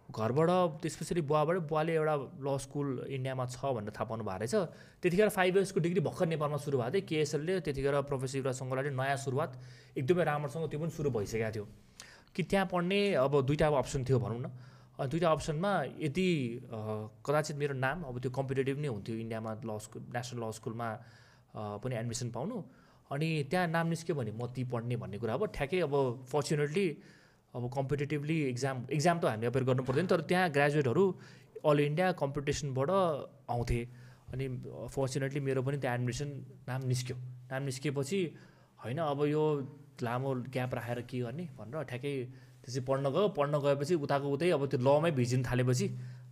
घरबाट त्यसपछि बुवाबाट बुवाले एउटा ल स्कुल इन्डियामा छ भनेर थाहा पाउनु भएको रहेछ। त्यतिखेर फाइभ इयर्सको डिग्री भर्खर नेपालमा सुरु भएको थियो। केएसएलले त्यतिखेर प्रोफेसर युवराज नयाँ सुरुवात एकदमै राम्रोसँग त्यो पनि सुरु भइसकेको थियो। कि त्यहाँ पढ्ने अब दुइटा अप्सन थियो भनौँ न। अनि दुइटा अप्सनमा यदि कदाचित मेरो नाम अब त्यो कम्पिटेटिभ नै हुन्थ्यो इन्डियामा ल स्कुल नेसनल ल स्कुलमा पनि एडमिसन पाउनु। अनि त्यहाँ नाम निस्क्यो भने म ती पढ्ने भन्ने कुरा। अब ठ्याक्कै अब फर्चुनेटली अब कम्पिटेटिभली इक्जाम इक्जाम त हामीले अपेयर गर्नु पर्दैन तर त्यहाँ ग्रेजुएटहरू अल इन्डिया कम्पिटिसनबाट आउँथे। अनि फर्चुनेटली मेरो पनि त्यहाँ एडमिसन नाम निस्क्यो। नाम निस्किएपछि होइन अब यो लामो ग्याप राखेर के गर्ने भनेर ठ्याक्कै त्यसपछि पढ्न गयो। पढ्न गएपछि उताको उतै अब त्यो लमै भिजिन थालेपछि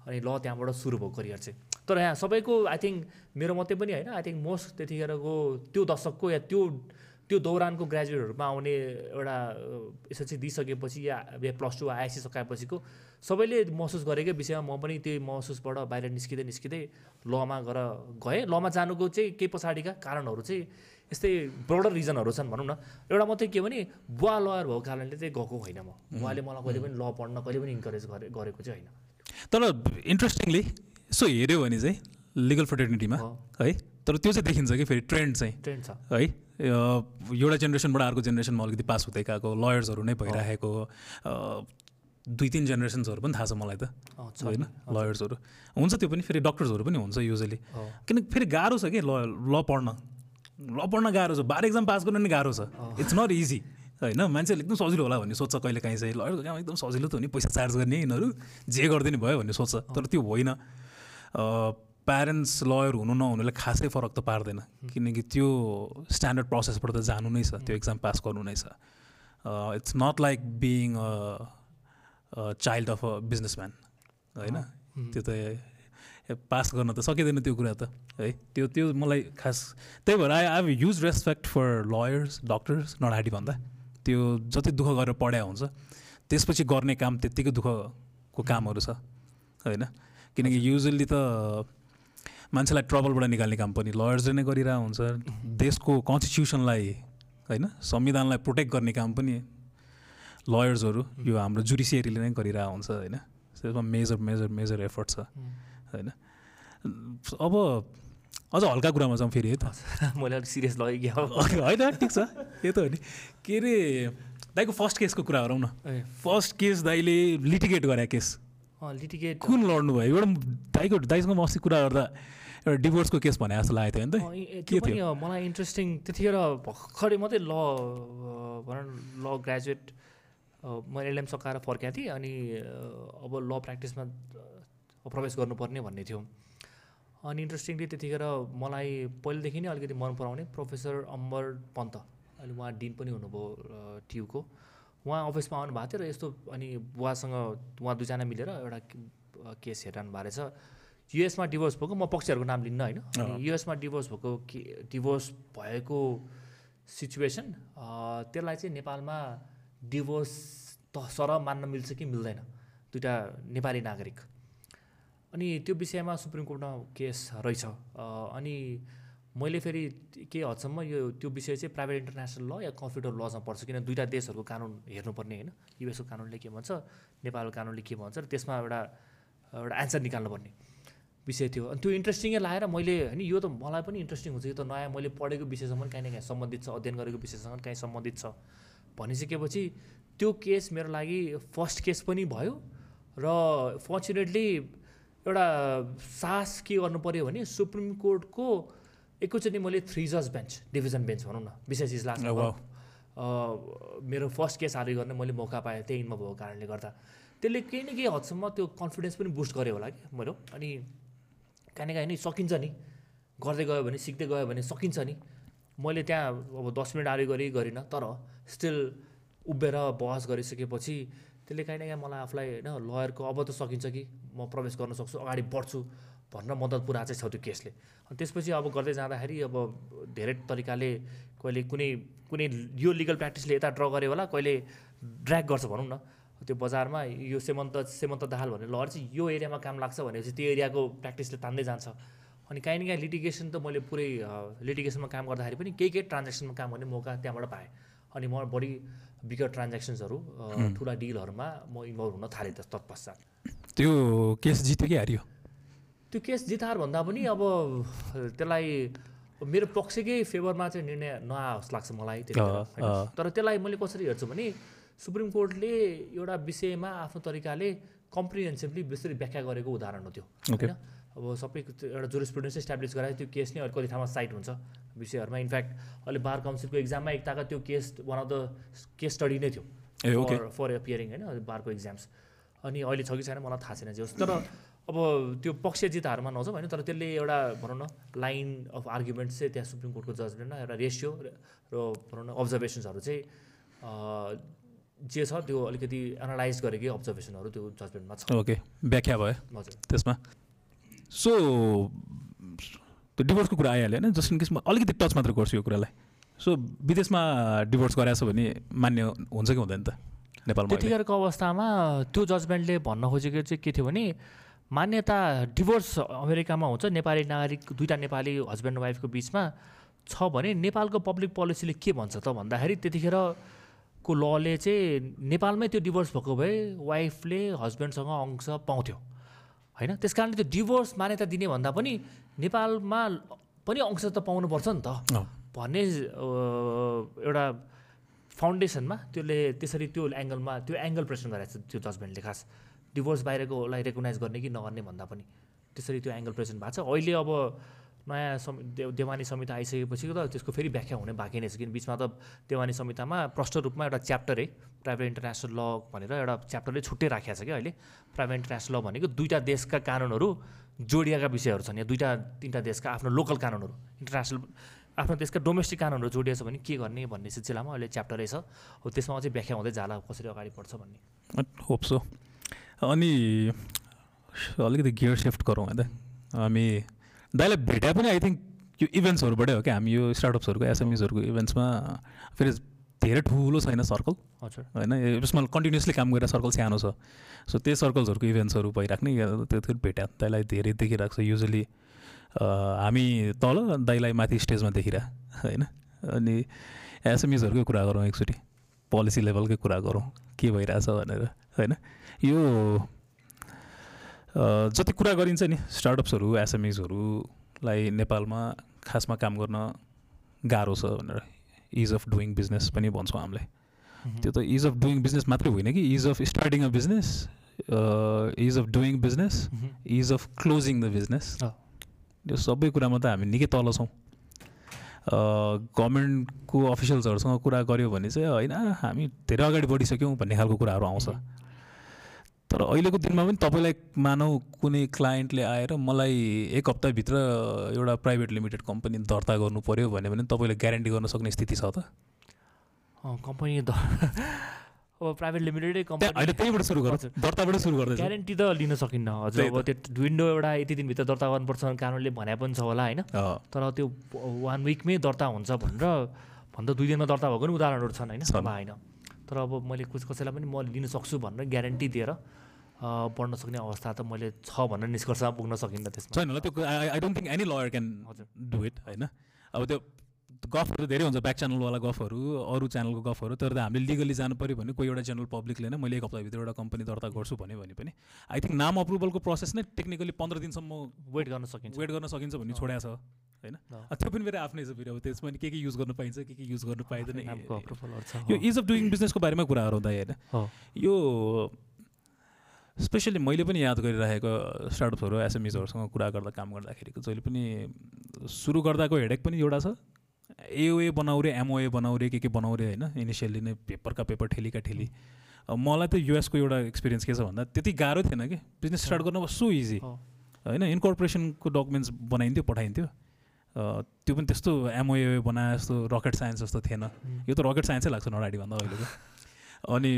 अनि ल त्यहाँबाट सुरु भयो करियर चाहिँ। तर यहाँ सबैको आई थिङ्क मेरो मात्रै पनि होइन आई थिङ्क मोस्ट त्यतिखेरको त्यो दशकको या त्यो त्यो दौरानको ग्रेजुएटहरूमा आउने एउटा एसएलसी दिइसकेपछि या या प्लस टू आइएससी सकाएपछिको सबैले महसुस गरेकै विषयमा म पनि त्यही महसुसबाट बाहिर निस्किँदै निस्किँदै लमा गएर गएँ। लमा जानुको चाहिँ केही पछाडिका कारणहरू चाहिँ यस्तै ब्रोडर रिजनहरू छन् भनौँ न। एउटा मात्रै के भने बुवा लयर भएको कारणले चाहिँ गएको होइन म। बुवाले मलाई कहिले पनि ल पढ्न कहिले पनि इन्करेज गरे गरेको चाहिँ होइन। तर इन्ट्रेस्टिङली यसो हेऱ्यो भने चाहिँ लिगल फ्रेटर्निटीमा हो। तर त्यो चाहिँ देखिन्छ कि फेरि ट्रेन्ड चाहिँ। ट्रेन्ड छ। है? एउटा जेनेरेसनबाट अर्को जेनेरेसनमा अलिकति पास हुँदै गएको लयर्सहरू नै भइरहेको अ, दुई तिन जेनेरेसन्सहरू पनि थाहा छ मलाई त। होइन? लयर्सहरू हुन्छ त्यो पनि फेरि डक्टर्सहरू पनि हुन्छ युजली हो। किन फेरि गाह्रो छ कि ल ल पढ्न। ल पढ्न गाह्रो छ। बार एक्जाम पास गर्न नि गाह्रो छ। इट्स नट इजी होइन? मान्छेहरूले एकदम सजिलो होला भन्ने सोच्छ कहिले काहीँ चाहिँ। लयरको काम एकदम सजिलो त हो नि पैसा चार्ज गर्ने यिनीहरू जे गरिदिने भयो भन्ने सोच्छ। तर त्यो होइन। प्यारेन्ट्स लयर हुनु नहुनुले खासै फरक त पार्दैन। किनकि त्यो स्ट्यान्डर्ड प्रोसेसबाट त जानु नै छ त्यो एक्जाम पास गर्नु नै छ। It's not like being child of a businessman होइन? त्यो त पास गर्न त सकिँदैन त्यो कुरा त है? त्यो त्यो मलाई खास त्यही भएर I I use respect for lawyers doctors नडाटी भन्दा त्यो जति दुःख गरेर पढाइ हुन्छ त्यसपछि गर्ने काम त्यत्तिकै दुःखको कामहरू छ होइन? किनकि युजली त मान्छेलाई ट्रबलबाट निकाल्ने काम पनि लयर्सले नै गरिरहेको हुन्छ देशको कन्स्टिट्युसनलाई होइन संविधानलाई प्रोटेक्ट गर्ने काम पनि लयर्सहरू यो हाम्रो जुडिसियरीले नै गरिरहेको हुन्छ होइन। त्यसमा मेजर मेजर मेजर एफर्ट छ होइन। अब अझ हल्का कुरामा जाउँ फेरि है त। मैले अलिक सिरियस लगेँ होइन ठिक छ। यो त हो नि। के अरे दाइको फर्स्ट केसको कुरा गरौँ न। फर्स्ट केस दाइले लिटिगेट गरे केस लिटिगेट कुन लड्नु भयो एउटा दाइको दाइसँग म अस्ति कुरा गर्दा एउटा डिभोर्सको केस भने जस्तो लागेको थियो नि त। के थियो? मलाई इन्ट्रेस्टिङ त्यतिखेर भर्खरै मात्रै ल भनौँ ल ग्रेजुएट मैले एलएम सकाएर फर्केको थिएँ अनि अब ल प्र्याक्टिसमा प्रवेश गर्नुपर्ने भन्ने थियो। अनि इन्ट्रेस्टिङली त्यतिखेर मलाई पहिलेदेखि नै अलिकति मन पराउने प्रोफेसर अम्बर पन्त। अहिले उहाँ डिन पनि हुनुभयो ट्युको। उहाँ अफिसमा आउनु भएको थियो र यस्तो अनि बुवासँग उहाँ दुईजना मिलेर एउटा केस हेरिरहनु भएको रहेछ। युएसमा डिभोर्स भएको म पक्षहरूको नाम लिन्न होइन। अनि युएसमा डिभोर्स भएको के डिभोर्स भएको सिचुएसन त्यसलाई चाहिँ नेपालमा डिभोर्स त सर मान्न मिल्छ कि मिल्दैन दुइटा नेपाली नागरिक। अनि त्यो विषयमा सुप्रिम कोर्टमा केस रहेछ अनि मैले फेरि केही हदसम्म यो त्यो विषय चाहिँ प्राइभेट इन्टरनेसनल ल या अफ लजमा पर्छ किन दुइटा देशहरूको कानुन हेर्नुपर्ने होइन। युएसको कानुनले के भन्छ नेपालको कानुनले के भन्छ र त्यसमा एउटा एउटा एन्सर निकाल्नुपर्ने विषय थियो। अनि त्यो इन्ट्रेस्टिङै लाएर मैले होइन यो त मलाई पनि इन्ट्रेस्टिङ हुन्छ। यो त नयाँ मैले पढेको विषयसँग पनि काहीँ न काहीँ सम्बन्धित छ अध्ययन गरेको विषयसँग काहीँ सम्बन्धित छ। भनिसकेपछि त्यो केस मेरो लागि फर्स्ट केस पनि भयो र फर्चुनेटली एउटा साहस के गर्नु पऱ्यो भने सुप्रिम कोर्टको एकैचोटि मैले थ्री जज बेन्च डिभिजन बेन्च भनौँ न विशेष इजलासमा Oh, मेरो फर्स्ट केस आर्ग्यु गर्ने मैले मौका पाएँ त्यही इनमा भएको कारणले गर्दा। त्यसले केही न केही हदसम्म त्यो कन्फिडेन्स पनि बुस्ट गर्यो होला कि मेरो। अनि काहीँ न काहीँ नि सकिन्छ नि। गर्दै गयो भने सिक्दै गयो भने सकिन्छ नि। मैले त्यहाँ अब दस मिनट आर्ग्यु गरेँ गरिनँ तर स्टिल उभिएर बहस गरिसकेपछि त्यसले काहीँ न काहीँ मलाई आफूलाई होइन लयरको अब त सकिन्छ कि म प्रवेश गर्न सक्छु अगाडि बढ्छु। भनेर मद्दत पुऱ्याएको चाहिँ छ त्यो केसले। अनि त्यसपछि अब गर्दै जाँदाखेरि अब धेरै तरिकाले कहिले कुनै कुनै यो लिगल प्र्याक्टिसले यता ड्र गऱ्यो होला कहिले ड्र्याग गर्छ भनौँ न। त्यो बजारमा यो सेमन्त सेमन्त दाहाल भन्ने लहर चाहिँ यो एरियामा काम लाग्छ भनेपछि त्यो एरियाको प्र्याक्टिसले तान्दै जान्छ। अनि काहीँ न काहीँ लिटिगेसन त मैले पुरै लिटिगेसनमा काम गर्दाखेरि पनि केही केही ट्रान्जेक्सनमा काम गर्ने मौका त्यहाँबाट पाएँ। अनि म बढी बिगर ट्रान्जेक्सन्सहरू ठुला डिलहरूमा म इन्भल्भ हुन थालेँ त्यस तत्पश्चात। त्यो केस जित्यो कि हारियो। त्यो केस जितार भन्दा पनि अब त्यसलाई मेरो पक्षकै फेभरमा चाहिँ निर्णय नआओस् लाग्छ मलाई? अँ। तर त्यसलाई मैले कसरी हेर्छु भने सुप्रिम कोर्टले एउटा विषयमा आफ्नो तरिकाले कम्प्रिहेन्सिभली विस्तृत व्याख्या गरेको उदाहरण हो त्यो. होइन अब सबै एउटा जुरिस्प्रुडेन्स इस्टाब्लिस गराए त्यो केस नै अलिक कति ठाउँमा साइट हुन्छ विषयहरूमा इनफ्याक्ट अहिले बार काउन्सिलको इक्जाममा एकताका त्यो case one of the case study नै थियो फर फर एपियरिङ होइन बारको इक्जाम्स अनि अहिले छ कि छैन मलाई थाहा छैन जे होस् तर अब त्यो पक्ष जिताहरूमा नजाउँ होइन तर त्यसले एउटा भनौँ न लाइन अफ आर्ग्युमेन्ट चाहिँ त्यहाँ सुप्रिम कोर्टको जजमेन्टमा एउटा रेसियो र भनौँ न अब्जर्भेसन्सहरू चाहिँ जे छ त्यो अलिकति एनालाइज गरेकै अब्जर्भेसनहरू त्यो जजमेन्टमा छ। ओके व्याख्या भयो हजुर। त्यसमा। सो त्यो डिभोर्सको कुरा आइहाल्यो होइन जस्ट इन केस म अलिकति टच मात्र गर्छु यो कुरालाई। सो विदेशमा डिभोर्स गराएको छ भने मान्य हुन्छ कि हुँदैन त? नेपालमा? त्यतिखेरको अवस्थामा त्यो जजमेन्टले भन्न खोजेको चाहिँ के थियो भने मान्यता डिभोर्स अमेरिकामा हुन्छ। नेपाली नागरिक दुईवटा नेपाली हस्बेन्ड वाइफको बिचमा छ भने नेपालको पब्लिक पोलिसीले के भन्छ त भन्दाखेरि त्यतिखेरको लले चाहिँ नेपालमै त्यो डिभोर्स भएको भए वाइफले हस्बेन्डसँग अंश पाउँथ्यो। होइन? त्यस कारणले त्यो डिभोर्स मान्यता दिने भन्दा पनि नेपालमा पनि अंश त पाउनुपर्छ नि त। भन्ने एउटा फाउन्डेसनमा त्यसले त्यसरी त्यो एङ्गलमा त्यो एङ्गल प्रेसन गरेको छ त्यो जजमेन्टले खास। डिभोर्स बाहिरकोलाई रेकगनाइज गर्ने कि नगर्ने भन्दा पनि। त्यसरी त्यो एङ्गल प्रेजेन्ट भएको छ। अहिले अब नयाँ सम देव देवानी संहिता आइसकेपछि त त्यसको फेरि व्याख्या हुने बाँकी नै छ किन बिचमा त देवानी संहितामा प्रष्ट रूपमा एउटा च्याप्टरै प्राइभेट इन्टरनेसनल ल भनेर एउटा च्याप्टरै छुट्टै राखेको छ क्या अहिले। प्राइभेट इन्टरनेसनल ल भनेको दुईवटा देशका कानुनहरू जोडिएका विषयहरू छन् या दुईवटा तिनवटा देशका आफ्नो लोकल कानुनहरू। इन्टरनेसनल आफ्नो देशका डोमेस्टिक कानुनहरू जोडिएको छ भने के गर्ने भन्ने सिलसिलामा अहिले च्याप्टरै छ। हो त्यसमा चाहिँ व्याख्या हुँदै जाला कसरी अगाडि बढ्छ भन्ने। होप सो अनि अलिकति गियर सिफ्ट गरौँ है त। हामी दाइलाई भेटे पनि आई थिङ्क यो इभेन्ट्सहरूबाटै हो क्या। हामी यो स्टार्टअप्सहरूको एसएमइजहरूको इभेन्ट्समा फेरि धेरै ठुलो छैन सर्कल हजुर। होइन यसमा कन्टिन्युसली काम गरेर सर्कल सानो छ। सो त्यही सर्कल्सहरूको इभेन्ट्सहरू भइराख्ने त्यो भेट्या। दाइलाई धेरै देखिरहेको छ। युजली हामी तल दाइलाई माथि स्टेजमा देखिरह। होइन अनि एसएमइजहरूकै कुरा गरौँ एकचोटि। पोलिसी लेभलकै कुरा गरौँ। के भइरहेछ भनेर होइन? यो जति कुरा गरिन्छ नि स्टार्टअप्सहरू एसएमइजहरूलाई नेपालमा खासमा काम गर्न गाह्रो छ भनेर इज अफ डुइङ बिजनेस पनि भन्छौँ हामीले। त्यो त इज अफ डुइङ बिजनेस मात्रै होइन कि ease of starting a business ease of doing business ease of closing the business. यो सबै कुरामा त हामी निकै तल छौँ। गभर्मेन्टको अफिसियल्सहरूसँग कुरा गऱ्यो भने चाहिँ होइन हामी धेरै अगाडि बढिसक्यौँ भन्ने खालको कुराहरू आउँछ। तर अहिलेको दिनमा पनि तपाईँलाई मानौ कुनै क्लायन्टले आएर मलाई एक हप्ताभित्र एउटा प्राइभेट लिमिटेड कम्पनी दर्ता गर्नु पऱ्यो भन्यो भने तपाईँले ग्यारेन्टी गर्न सक्ने स्थिति छ त? कम्पनी द अब प्राइभेट लिमिटेडै कम्पनी त्यहीँबाट सुरु। दर्ताबाट सुरु गर्दैछ। ग्यारेन्टी त लिन सकिन्न। हजुर अब त्यो विन्डो एउटा यति दिनभित्र दर्ता गर्नुपर्छ कानुनले भने पनि छ होला होइन? तर त्यो वान विकमै दर्ता हुन्छ भनेर भन्दा दुई दिनमा दर्ता भएको पनि उदाहरणहरू छन् होइन। अब होइन। तर अब मैले कुछ कसैलाई पनि म लिन सक्छु भनेर ग्यारेन्टी दिएर पढ्न सक्ने अवस्था त मैले छ भनेर निष्कर्षमा पुग्न सकिन्न त्यसमा। छैन होला त्यो I don't think any lawyer can हजुर। डु इट होइन? अब त्यो गफहरू धेरै हुन्छ ब्याक च्यानलवाला गफहरू अरू च्यानलको गफहरू तर त हामीले लिगली जानु पऱ्यो भने कोही एउटा जेनरल पब्लिकले नै मैले एक हप्ताभित्र एउटा कम्पनी दर्ता गर्छु भन्यो भने पनि। आई थिङ्क नाम अप्रुभलको प्रोसेस नै टेक्निकली पन्ध्र दिनसम्म वेट गर्न सकिन्छ। वेट गर्न सकिन्छ भन्ने छोड्या छ होइन? त्यो पनि मेरो आफ्नै छ फेरि अब त्यसमा नि के के युज गर्न पाइन्छ के के युज गर्न पाइँदैन यो इज अफ डुइङ बिजनेसको बारेमा कुराहरू हुँदा होइन? यो स्पेसली मैले पनि याद गरिरहेको स्टार्टअप्सहरू एसएमइजहरूसँग कुरा गर्दा काम गर्दाखेरिको जहिले पनि सुरु गर्दाको हेडेक पनि एउटा छ। एओए बनाउरे एमओए बनाउरे के के बनाउरे होइन इनिसियल्ली नै पेपरका पेपर ठेलीका ठेली अब मलाई त युएसको एउटा एक्सपिरियन्स के छ भन्दा त्यति गाह्रो थिएन कि। बिजनेस स्टार्ट गर्न सो इजी। होइन इन्कर्पोरेसनको डकुमेन्ट्स बनाइन्थ्यो पठाइन्थ्यो। त्यो पनि त्यस्तो एमओए बनाए जस्तो रकेट साइन्स जस्तो थिएन। यो त रकेट साइन्सै लाग्छ नडाडी भन्दा अहिलेको। अनि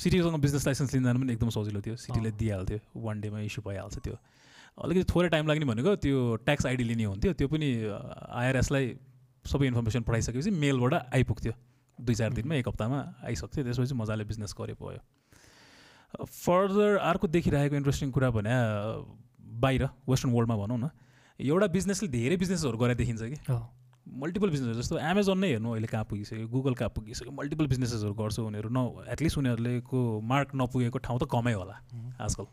सिटीसँग बिजनेस लाइसेन्स लिन जानु पनि एकदम सजिलो थियो। सिटीले। दिइहाल्थ्यो। वान डेमा इस्यु भइहाल्छ त्यो। अलिकति थोरै टाइम लाग्ने भनेको त्यो ट्याक्स आइडी लिने हुन्थ्यो। त्यो पनि आइआरएसलाई सबै इन्फर्मेसन पठाइसकेपछि मेलबाट आइपुग्थ्यो। दुई चार दिनमा एक हप्तामा आइसक्थ्यो। त्यसपछि मजाले बिजनेस गरे भयो। फर्दर अर्को देखिरहेको इन्ट्रेस्टिङ कुरा भने बाहिर वेस्टर्न वर्ल्डमा भनौँ न एउटा बिजनेसले धेरै बिजनेसहरू गरेर देखिन्छ कि। मल्टिपल बिजनेस जस्तो एमाजोन नै हेर्नु अहिले कहाँ पुगिसक्यो गुगल कहाँ पुगिसक्यो मल्टिपल बिजनेसेसहरू गर्छ उनीहरू न एटलिस्ट उनीहरूलेको मार्क नपुगेको ठाउँ त कमै होला आजकल।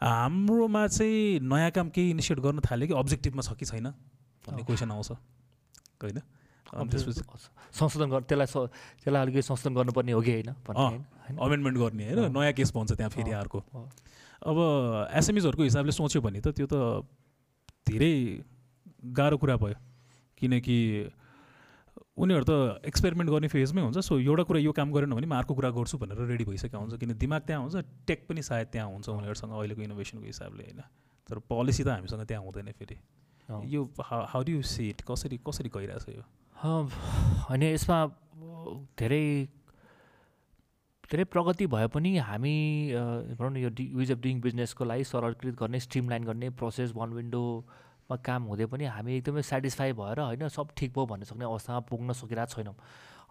हाम्रोमा चाहिँ नयाँ काम केही इनिसिएट गर्न थाल्यो कि? अब्जेक्टिभमा छ कि छैन भन्ने। क्वेसन आउँछ। होइन? संशोधन गर त्यसलाई त्यसलाई अलिकति संशोधन गर्नुपर्ने हो कि होइन? अमेन्डमेन्ट गर्ने होइन। नयाँ केस बन्छ त्यहाँ फेरि अर्को। अब एसएमइजहरूको हिसाबले सोच्यो भने त त्यो त धेरै गाह्रो कुरा भयो। किनकि उनीहरू त एक्सपेरिमेन्ट गर्ने फेजमै हुन्छ सो एउटा कुरा यो काम गरेन भने म अर्को कुरा गर्छु भनेर रेडी भइसकेको हुन्छ। किन दिमाग त्यहाँ हुन्छ टेक पनि सायद त्यहाँ हुन्छ उनीहरूसँग अहिलेको इनोभेसनको हिसाबले होइन? तर पोलिसी त हामीसँग त्यहाँ हुँदैन फेरि। यो how do you see it कसरी कसरी गइरहेछ यो? होइन यसमा धेरै धेरै प्रगति भए पनि हामी भनौँ न यो युज अफ डुइङ बिजनेसको लागि सरलीकृत गर्ने स्ट्रिमलाइन गर्ने प्रोसेस वान विन्डोमा काम हुँदै पनि हामी एकदमै सेटिस्फाई भएर होइन सब ठिक भयो भन्ने सक्ने अवस्थामा पुग्न सकिरहेको छैनौँ।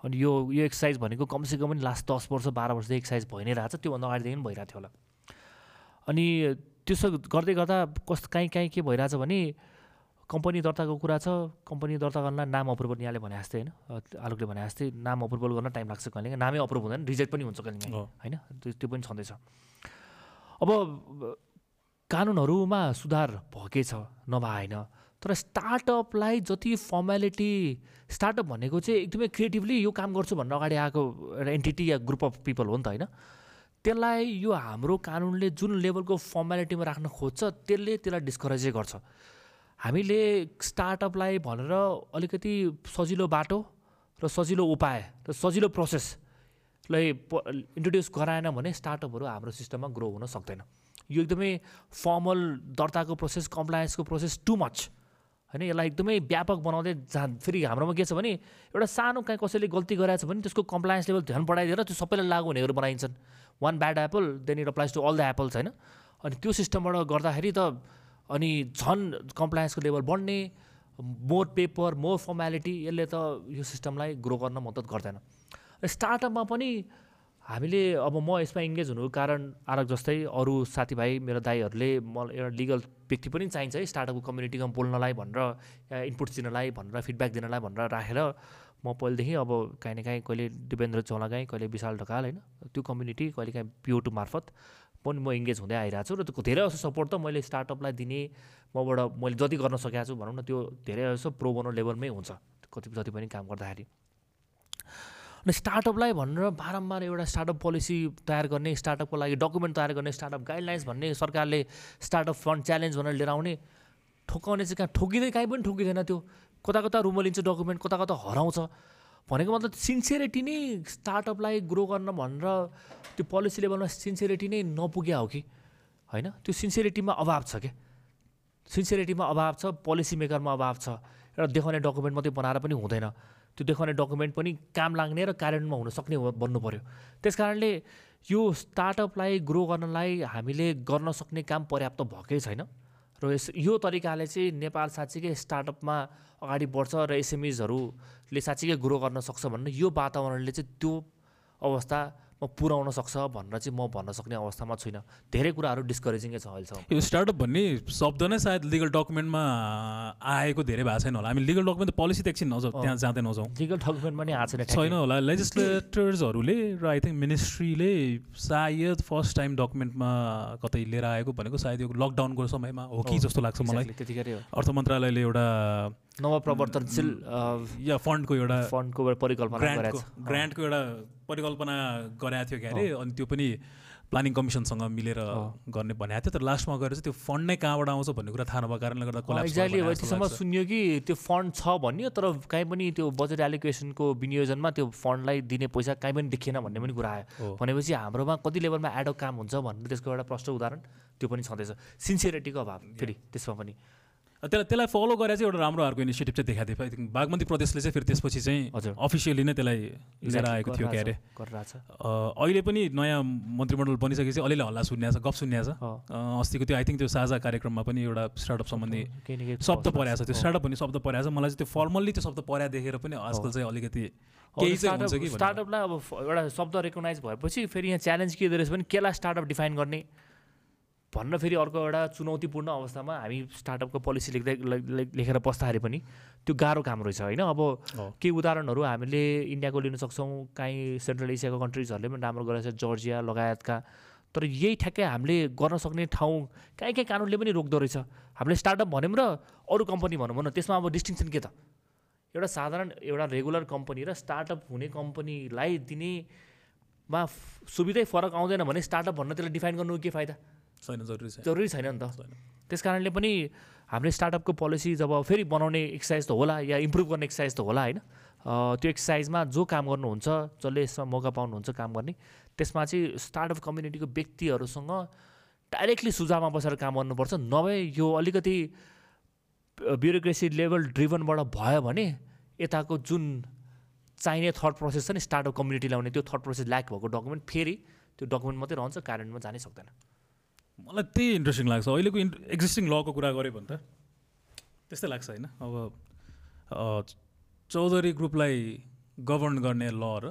अनि यो यो एक्सर्साइज भनेको कमसेकम पनि लास्ट दस वर्ष बाह्र वर्षदेखि एक्सर्साइज भइ नै रहेको छ त्योभन्दा अगाडिदेखि पनि भइरहेको थियो होला। अनि त्यसो गर्दै गर्दा कस्तो काहीँ काहीँ के भइरहेछ भने कम्पनी दर्ताको कुरा छ कम्पनी दर्ता गर्न नाम अप्रुभल यहाँले भने जस्तै होइन आलोकले भने जस्तै नाम अप्रुभल गर्न टाइम लाग्छ कहिले नामै अप्रुभ हुँदैन रिजेक्ट पनि हुन्छ कहिले। होइन? त्यो पनि छँदैछ। अब कानुनहरूमा सुधार भएकै छ नभए होइन तर स्टार्टअपलाई जति फर्मेलिटी स्टार्टअप भनेको चाहिँ एकदमै क्रिएटिभली यो काम गर्छु भनेर अगाडि आएको एउटा एन्टिटी या ग्रुप अफ पिपल हो नि त होइन? त्यसलाई यो हाम्रो कानुनले जुन लेभलको फर्मेलिटीमा राख्न खोज्छ त्यसले त्यसलाई डिस्करेजै गर्छ। हामीले स्टार्टअपलाई भनेर अलिकति सजिलो बाटो र सजिलो उपाय र सजिलो प्रोसेसलाई इन्ट्रोड्युस गराएन भने स्टार्टअपहरू हाम्रो सिस्टममा ग्रो हुन सक्दैन। यो एकदमै फर्मल दर्ताको प्रोसेस कम्प्लायन्सको प्रोसेस टु मच होइन यसलाई एकदमै व्यापक बनाउँदै जा फेरि हाम्रोमा के छ भने एउटा सानो काहीँ कसैले गल्ती गरेको छ भने त्यसको कम्प्लायन्स लेभल ध्यान बढाइदिएर त्यो सबैलाई लागु हुनेहरू बनाइन्छन्। One bad apple then it applies to all the apples होइन? अनि त्यो सिस्टमबाट गर्दाखेरि त अनि झन् कम्प्लायन्सको लेभल बढ्ने मोर पेपर मोर फर्मेलिटी यसले त यो सिस्टमलाई ग्रो गर्न मद्दत गर्दैन। स्टार्टअपमा पनि हामीले अब म यसमा इङ्गेज हुनुको कारण आरक जस्तै अरू साथीभाइ मेरो दाईहरूले मलाई एउटा लिगल व्यक्ति पनि चाहिन्छ है स्टार्टअपको कम्युनिटीमा बोल्नलाई भनेर इनपुट्स दिनलाई भनेर फिडब्याक दिनलाई भनेर राखेर म पहिलेदेखि अब काहीँ न काहीँ कहिले दिपेन्द्र चौलागाई कहिले विशाल ढकाल होइन? त्यो कम्युनिटी कहिले काहीँ पिओटु मार्फत पनि म इङ्गेज हुँदै आइरहेको छु र त्यो धेरै जस्तो सपोर्ट त मैले स्टार्टअपलाई दिने मबाट मैले जति गर्न सकेको छु भनौँ न त्यो धेरै जस्तो प्रो बोनो लेभलमै हुन्छ कति जति पनि काम गर्दाखेरि। अनि स्टार्टअपलाई भनेर बारम्बार एउटा स्टार्टअप पोलिसी तयार गर्ने स्टार्टअपको लागि डकुमेन्ट तयार गर्ने स्टार्टअप गाइडलाइन्स भन्ने सरकारले स्टार्टअप फन्ड च्यालेन्ज भनेर लिएर आउने ठोकाउने चाहिँ कहाँ ठोकिँदै कहीँ पनि ठोकिँदैन त्यो। कता कता रुमलिन्छ डकुमेन्ट कता कता हराउँछ। भनेको मतलब सिन्सियरिटी नै स्टार्टअपलाई ग्रो गर्न भनेर त्यो पोलिसी लेभलमा सिन्सियरिटी नै नपुग्या हो कि? होइन? त्यो सिन्सियरिटीमा अभाव छ क्या? सिन्सियरिटीमा अभाव छ पोलिसी मेकरमा अभाव छ। एउटा देखाउने डकुमेन्ट मात्रै बनाएर पनि हुँदैन। त्यो देखाउने डकुमेन्ट पनि काम लाग्ने र कार्यान्वयनमा हुन सक्ने हो- बन्नु पऱ्यो त्यस कारणले यो स्टार्टअपलाई ग्रो गर्नलाई हामीले गर्न सक्ने काम पर्याप्त भएकै छैन। र यस यो तरिकाले चाहिँ नेपाल साँच्चीकै स्टार्टअपमा अगाडि बढ्छ र एसएमइजहरूले साँच्चीकै ग्रो गर्न सक्छ भन्ने यो वातावरणले चाहिँ त्यो अवस्थामा पुर्याउन सक्छ भनेर चाहिँ म भन्न सक्ने अवस्थामा छुइनँ। धेरै कुराहरू डिस्करेजिङै छ अहिलेसम्म। यो स्टार्टअप भन्ने शब्द नै सायद लिगल डकुमेन्टमा आएको धेरै भएको छैन होला। हामी लिगल डकुमेन्ट त पोलिसी त एकछिन नजाउँ त्यहाँ जाँदै नजाउँ। लिगल डकुमेन्टमा नि आएको छैन। छैन होला। लेजिस्लेटर्सहरूले र आई थिङ्क मिनिस्ट्रीले सायद फर्स्ट टाइम डकुमेन्टमा कतै लिएर आएको भनेको सायद यो लकडाउनको समयमा हो कि जस्तो लाग्छ मलाई। त्यतिखेरै अर्थ मन्त्रालयले एउटा नवप्रवर्तनशील या फन्डको एउटा फन्डको परिकल्पना गरेको ग्रान्टको एउटा परिकल्पना गराएको थियो क्यारे अनि त्यो पनि प्लानिङ कमिसनसँग मिलेर गर्ने भनेको थियो। तर लास्टमा गएर चाहिँ त्यो फन्ड नै कहाँबाट आउँछ भन्ने कुरा थाहा नभएको कारणले गर्दा collapse भयो एक्ज्याक्टली भने अब जस्तो यतिसम्म लाग्छ। सुन्यो कि त्यो फन्ड छ भन्यो तर काहीँ पनि त्यो बजेट एलोकेसनको विनियोजनमा त्यो फन्डलाई दिने पैसा काहीँ पनि देखिएन भन्ने पनि कुरा आयो। भनेपछि हाम्रोमा कति लेभलमा एडक काम हुन्छ भन्ने त्यसको एउटा प्रष्ट उदाहरण त्यो पनि छँदैछ। सिन्सियरिटीको अभाव फेरि त्यसमा पनि। त्यसलाई त्यसलाई फलो गरेर चाहिँ एउटा राम्रो अर्को इनिसिएटिभ चाहिँ देखाएको थियो। आई थिङ्क बागमती प्रदेशले चाहिँ फेरि त्यसपछि चाहिँ हजुर। अफिसियली नै त्यसलाई लिएर आएको थियो क्या अरे अहिले पनि नयाँ मन्त्रीमण्डल बनिसकेपछि अलिअलि हल्ला सुन्ने छ गफ सुन्ने छ। अस्तिको त्यो आई थिङ्क त्यो साझा कार्यक्रममा पनि एउटा स्टार्टअप सम्बन्धी शब्द। परेको छ। त्यो। स्टार्टअप भन्ने शब्द परेको छ। मलाई चाहिँ त्यो फर्मल्ली त्यो शब्द पर्या देखेर पनि आजकल चाहिँ अलिकति केही चाहिँ कि। स्टार्टअपलाई अब एउटा शब्द रेकगनाइज भएपछि फेरि यहाँ च्यालेन्ज के रहेछ भने केलाई स्टार्टअप डिफाइन गर्ने? भन्न फेरि अर्को एउटा चुनौतीपूर्ण अवस्थामा हामी स्टार्टअपको पोलिसी लेख्दै लेखेर बस्दाखेरि पनि त्यो गाह्रो काम रहेछ होइन? अब। केही उदाहरणहरू हामीले इन्डियाको लिन सक्छौँ काहीँ सेन्ट्रल एसियाको कन्ट्रिजहरूले पनि राम्रो गरेको छ जर्जिया लगायतका। तर यही ठ्याक्कै हामीले गर्न सक्ने ठाउँ काहीँ काहीँ कानुनले पनि रोक्दो रहेछ। हामीले स्टार्टअप भन्यौँ र अरू कम्पनी भनौँ। न त्यसमा अब डिस्टिङसन के त? एउटा साधारण एउटा रेगुलर कम्पनी र स्टार्टअप हुने कम्पनीलाई दिनेमा सुविधै फरक आउँदैन भने स्टार्टअप भन्न त्यसलाई डिफाइन गर्नु के फाइदा? छैन जरुरी छ जरुरी छैन नि त। छैन। त्यस कारणले पनि हामीले स्टार्टअपको पोलिसी जब फेरि बनाउने एक्सर्साइज त होला या इम्प्रुभ गर्ने एक्सर्साइज त होला होइन त्यो एक्सर्साइजमा जो काम गर्नुहुन्छ जसले यसमा मौका पाउनुहुन्छ काम गर्ने त्यसमा चाहिँ स्टार्टअप कम्युनिटीको व्यक्तिहरूसँग डाइरेक्टली सुझावमा बसेर काम गर्नुपर्छ। नभए यो अलिकति ब्युरोक्रेसी लेभल ड्रिभनबाट भयो भने यताको जुन चाहिने थर्ड प्रोसेस छ नि स्टार्टअप कम्युनिटी ल्याउने त्यो थर्ड प्रोसेस ल्याक भएको डकुमेन्ट फेरि त्यो डकुमेन्ट मात्रै रहन्छ कार्यान्वयनमा जानै सक्दैन। मलाई त्यही इन्ट्रेस्टिङ लाग्छ। अहिलेको एक्जिस्टिङ लको कुरा गऱ्यो भने त त्यस्तै लाग्छ होइन। अब चौधरी ग्रुपलाई गभर्न गर्ने ल र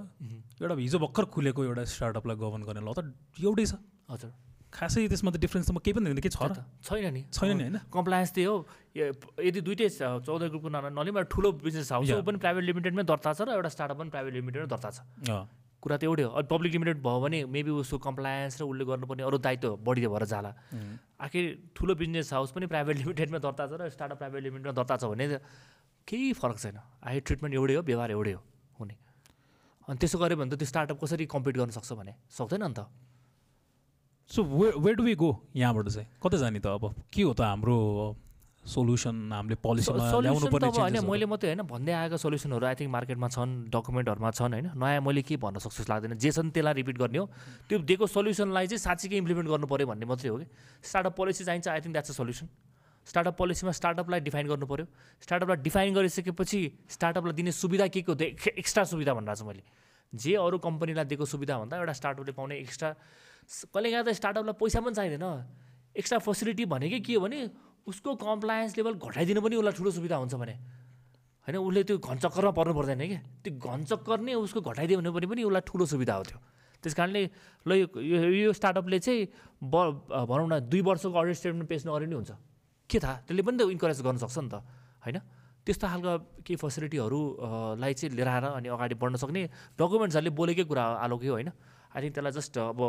एउटा हिजो भर्खर खुलेको एउटा स्टार्टअपलाई गभर्न गर्ने ल त एउटै छ। हजुर। खासै त्यसमा त डिफ्रेन्स त म केही पनि देख्दैन। के छ र? त। छैन नि। छैन नि होइन। कम्प्लायन्स त्यही हो। यदि दुइटै चौध ग्रुपको नलिमा ठुलो बिजनेस हाउस पनि प्राइभेट लिमिटेडमै दर्ता छ र एउटा स्टार्टअप पनि प्राइभेट लिमिटेडमै दर्ता छ। कुरा त एउटै हो। अब पब्लिक लिमिटेड भयो भने मेबी उसको कम्प्लायन्स र उसले गर्नुपर्ने अरू दायित्व बढी भएर जाला। आखिर ठुलो बिजनेस हाउस पनि प्राइभेट लिमिटेडमा दर्ता छ र स्टार्टअप प्राइभेट लिमिटेडमा दर्ता छ भने केही फरक छैन। आई ट्रिटमेन्ट एउटै हो व्यवहार एउटै हो हुने। अनि त्यसो गऱ्यो भने त त्यो स्टार्टअप कसरी कम्पिट गर्न सक्छ भने? सक्दैन नि त। So way way do we go यहाँबाट चाहिँ? कता जाने त अब? के हो त हाम्रो सोल्युसन हामीले पोलिसीमा होइन मैले मात्रै होइन भन्दै आएको सल्युसनहरू आई थिङ्क मार्केटमा छन् डकुमेन्टहरूमा छन् होइन? नयाँ मैले के भन्न सक्छु जस्तो लाग्दैन। जे छन् त्यसलाई रिपिट गर्ने हो। त्यो दिएको सल्युसनलाई चाहिँ साँच्चीकै इम्प्लिमेन्ट गर्नु पऱ्यो भन्ने मात्रै हो कि? स्टार्टअप पोलिसी चाहिन्छ I think that's a solution startup पोलिसीमा स्टार्टअपलाई डिफाइन गर्नु पऱ्यो स्टार्टअपलाई डिफाइन गरिसकेपछि स्टार्टअपलाई दिने सुविधा के के हो? त्यो एक्स्ट्रा सुविधा भनिरहेको छु मैले। जे अरू कम्पनीलाई दिएको सुविधा भन्दा एउटा स्टार्टअपले पाउने एक्स्ट्रा कहिलेकाहीँ त स्टार्टअपलाई पैसा पनि चाहिँदैन। एक्स्ट्रा फेसिलिटी भनेकै के हो भने उसको कम्प्लायन्स लेभल घटाइदिनु पनि उसलाई ठुलो सुविधा हुन्छ भने। होइन उसले त्यो घनचक्करमा पर्नु पर्दैन क्या? त्यो घनचक्कर नै उसको घटाइदियो भने पनि उसलाई ठुलो सुविधा हो त्यो त्यस कारणले ल यो यो- स्टार्टअपले चाहिँ ब भनौँ न दुई वर्षको अडिट स्टेटमेन्ट पेस नगरे नि हुन्छ। के थाहा? त्यसले पनि त इन्करेज गर्न सक्छ नि त। होइन? त्यस्तो खालको केही फेसिलिटीहरू अ, लाई चाहिँ लिएर आएर अनि अगाडि बढ्न सक्ने डकुमेन्ट्सहरूले बोलेकै कुरा आलोकै होइन? आई थिङ्क त्यसलाई जस्ट अब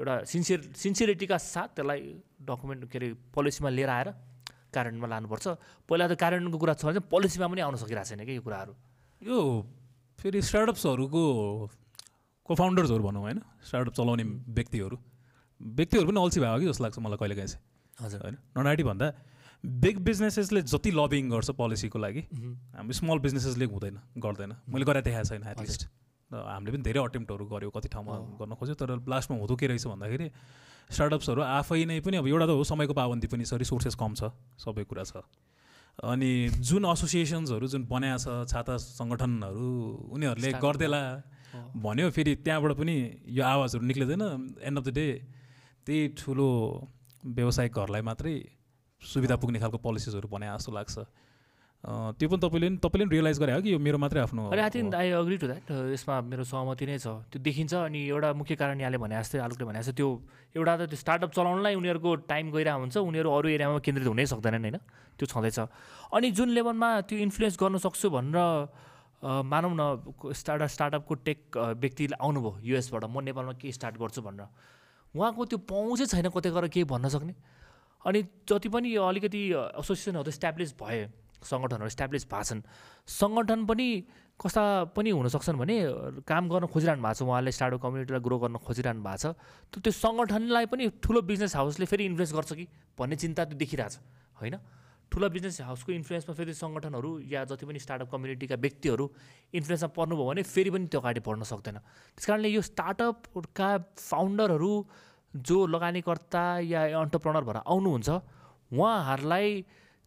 एउटा सिन्सियर सिन्सियरिटीका साथ त्यसलाई डकुमेन्ट के अरे पोलिसीमा लिएर आएर कार्यान्वयनमा लानुपर्छ। पहिला त कार्यान्वयनको कुरा छ भने पोलिसीमा पनि आउन सकिरहेको छैन कि यो कुराहरू। यो फेरि स्टार्टअप्सहरूको को फाउन्डर्सहरू भनौँ होइन? स्टार्टअप चलाउने व्यक्तिहरू। व्यक्तिहरू पनि अल्छी भएको कि जस्तो लाग्छ मलाई कहिले काहीँ चाहिँ हजुर। होइन? ननाइटी भन्दा बिग बिजनेसेसले जति लबिङ गर्छ पोलिसीको लागि हामी स्मल बिजनेसेसले हुँदैन गर्दैन। मैले गरेर देखाएको छैन एटलिस्ट हामीले पनि धेरै अटेम्प्टहरू गऱ्यो कति ठाउँमा गर्न खोज्यो तर लास्टमा हुँदो के रहेछ भन्दाखेरि स्टार्टअप्सहरू आफै नै पनि अब एउटा त हो समयको पाबन्दी पनि छ रिसोर्सेस कम छ सबै कुरा छ। अनि जुन एसोसिएसन्सहरू जुन बनाएको छ छाता सङ्गठनहरू उनीहरूले गर्देला भन्यो फेरि त्यहाँबाट पनि यो आवाजहरू निक्लिँदैन। एन्ड अफ द डे त्यही ठुलो व्यवसायिकहरूलाई मात्रै सुविधा पुग्ने खालको पोलिसिसहरू बनाए जस्तो लाग्छ। त्यो पनि तपाईँले पनि तपाईँले पनि रियलाइज गरे हो कि यो मेरो मात्रै आफ्नो अनि I think I agree to that यसमा मेरो सहमति नै छ। त्यो देखिन्छ अनि एउटा मुख्य कारण यहाँले भने जस्तै आलुकले भने जस्तै त्यो एउटा त त्यो स्टार्टअप चलाउनलाई उनीहरूको टाइम गइरहेको हुन्छ। उनीहरू अरू एरियामा केन्द्रित हुनै सक्दैनन् होइन। त्यो छँदैछ। अनि जुन लेभलमा त्यो इन्फ्लुएन्स गर्न सक्छु भनेर मानौँ न स्टार्ट स्टार्टअपको टेक अ, व्यक्तिले आउनुभयो युएसबाट म नेपालमा के स्टार्ट गर्छु भनेर। उहाँको त्यो पहुँचै छैन कतै गएर केही भन्न सक्ने। अनि जति पनि अलिकति एसोसिएसनहरू इस्ट्याब्लिस भए सङ्गठनहरू इस्ट्याब्लिस भएको छन्। सङ्गठन पनि कस्ता पनि हुन सक्छन् भने काम गर्न खोजिरहनु भएको छ। उहाँले स्टार्टअप कम्युनिटीलाई ग्रो गर्न खोजिरहनु भएको छ। त त्यो सङ्गठनलाई पनि ठुलो बिजनेस हाउसले फेरि इन्फ्लुएन्स गर्छ कि भन्ने चिन्ता त्यो देखिरहेछ होइन? ठुलो बिजनेस हाउसको इन्फ्लुएन्समा फेरि सङ्गठनहरू या जति पनि स्टार्टअप कम्युनिटीका व्यक्तिहरू इन्फ्लुएन्समा पर्नुभयो भने फेरि पनि त्यो अगाडि बढ्न सक्दैन। त्यस कारणले यो स्टार्टअपका फाउन्डरहरू जो लगानीकर्ता या अन्टरप्रणर भएर आउनुहुन्छ उहाँहरूलाई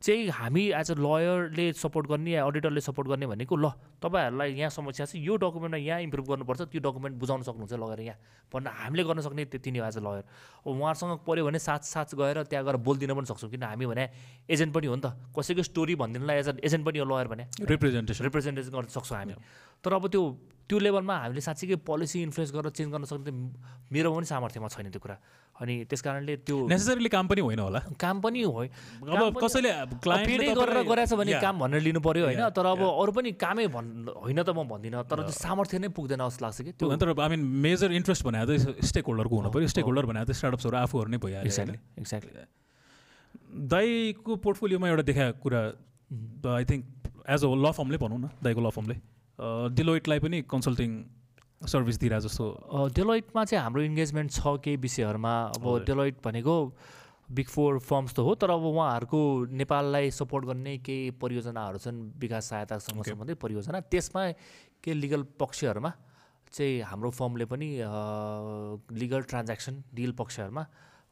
चाहिँ हामी एज अ लयरले सपोर्ट गर्ने या अडिटरले सपोर्ट गर्ने भनेको ल। तपाईँहरूलाई यहाँ समस्या छ यो डकुमेन्टमा यहाँ इम्प्रुभ गर्नुपर्छ त्यो डकुमेन्ट बुझाउन सक्नुहुन्छ लगेर यहाँ। भनेर हामीले गर्न सक्ने त्यति नै हो एज अ लयर अब उहाँहरूसँग पऱ्यो भने साथ साथ गएर त्यहाँ गएर बोलिदिन पनि सक्छौँ किन हामी भने एजेन्ट पनि हो नि त। कसैको स्टोरी भनिदिनुलाई एज अ एजेन्ट पनि हो लयर भने। रिप्रेजेन्टेसन रिप्रेजेन्टेसन गर्न सक्छौँ हामी। तर अब त्यो त्यो लेभलमा हामीले साँच्चीकै पोलिसी इन्फ्लुएन्स गरेर चेन्ज गर्न सक्ने मेरो पनि सामर्थ्यमा छैन त्यो कुरा। अनि त्यस कारणले त्यो नेसेसरीली काम पनि होइन होला। काम पनि हो। अब कसैले गरेर गराएछ भने. काम भनेर लिनु पऱ्यो होइन। तर अब अरू पनि कामै भन् होइन त म भन्दिनँ तर त्यो सामर्थ्य नै पुग्दैन जस्तो लाग्छ कि। त्यो तर आई मिन मेजर इन्ट्रेस्ट भनेको त स्टेक होल्डरको हुनु पऱ्यो। स्टेक होल्डर भनेको त स्टार्टअप्सहरू आफूहरू नै भइहाल्यो एक्ज्याक्टली एक्ज्याक्टली दाईको पोर्टफोलियोमा एउटा देखाएको कुरा आई थिङ्क एज अ ल फर्मले भनौँ न दाईको ल फर्मले डिलोइटलाई पनि कन्सल्टिङ सर्भिस दिइरहेको जस्तो। डेलोइटमा चाहिँ हाम्रो इन्गेजमेन्ट छ केही विषयहरूमा। अब। डेलोइट भनेको बिग फोर फर्म्स त हो तर अब उहाँहरूको नेपाललाई सपोर्ट गर्ने केही परियोजनाहरू छन् विकास सहायतासँग Okay. सम्बन्धित परियोजना। त्यसमा केही लिगल पक्षहरूमा चाहिँ हाम्रो फर्मले पनि लिगल ट्रान्ज्याक्सन डिल पक्षहरूमा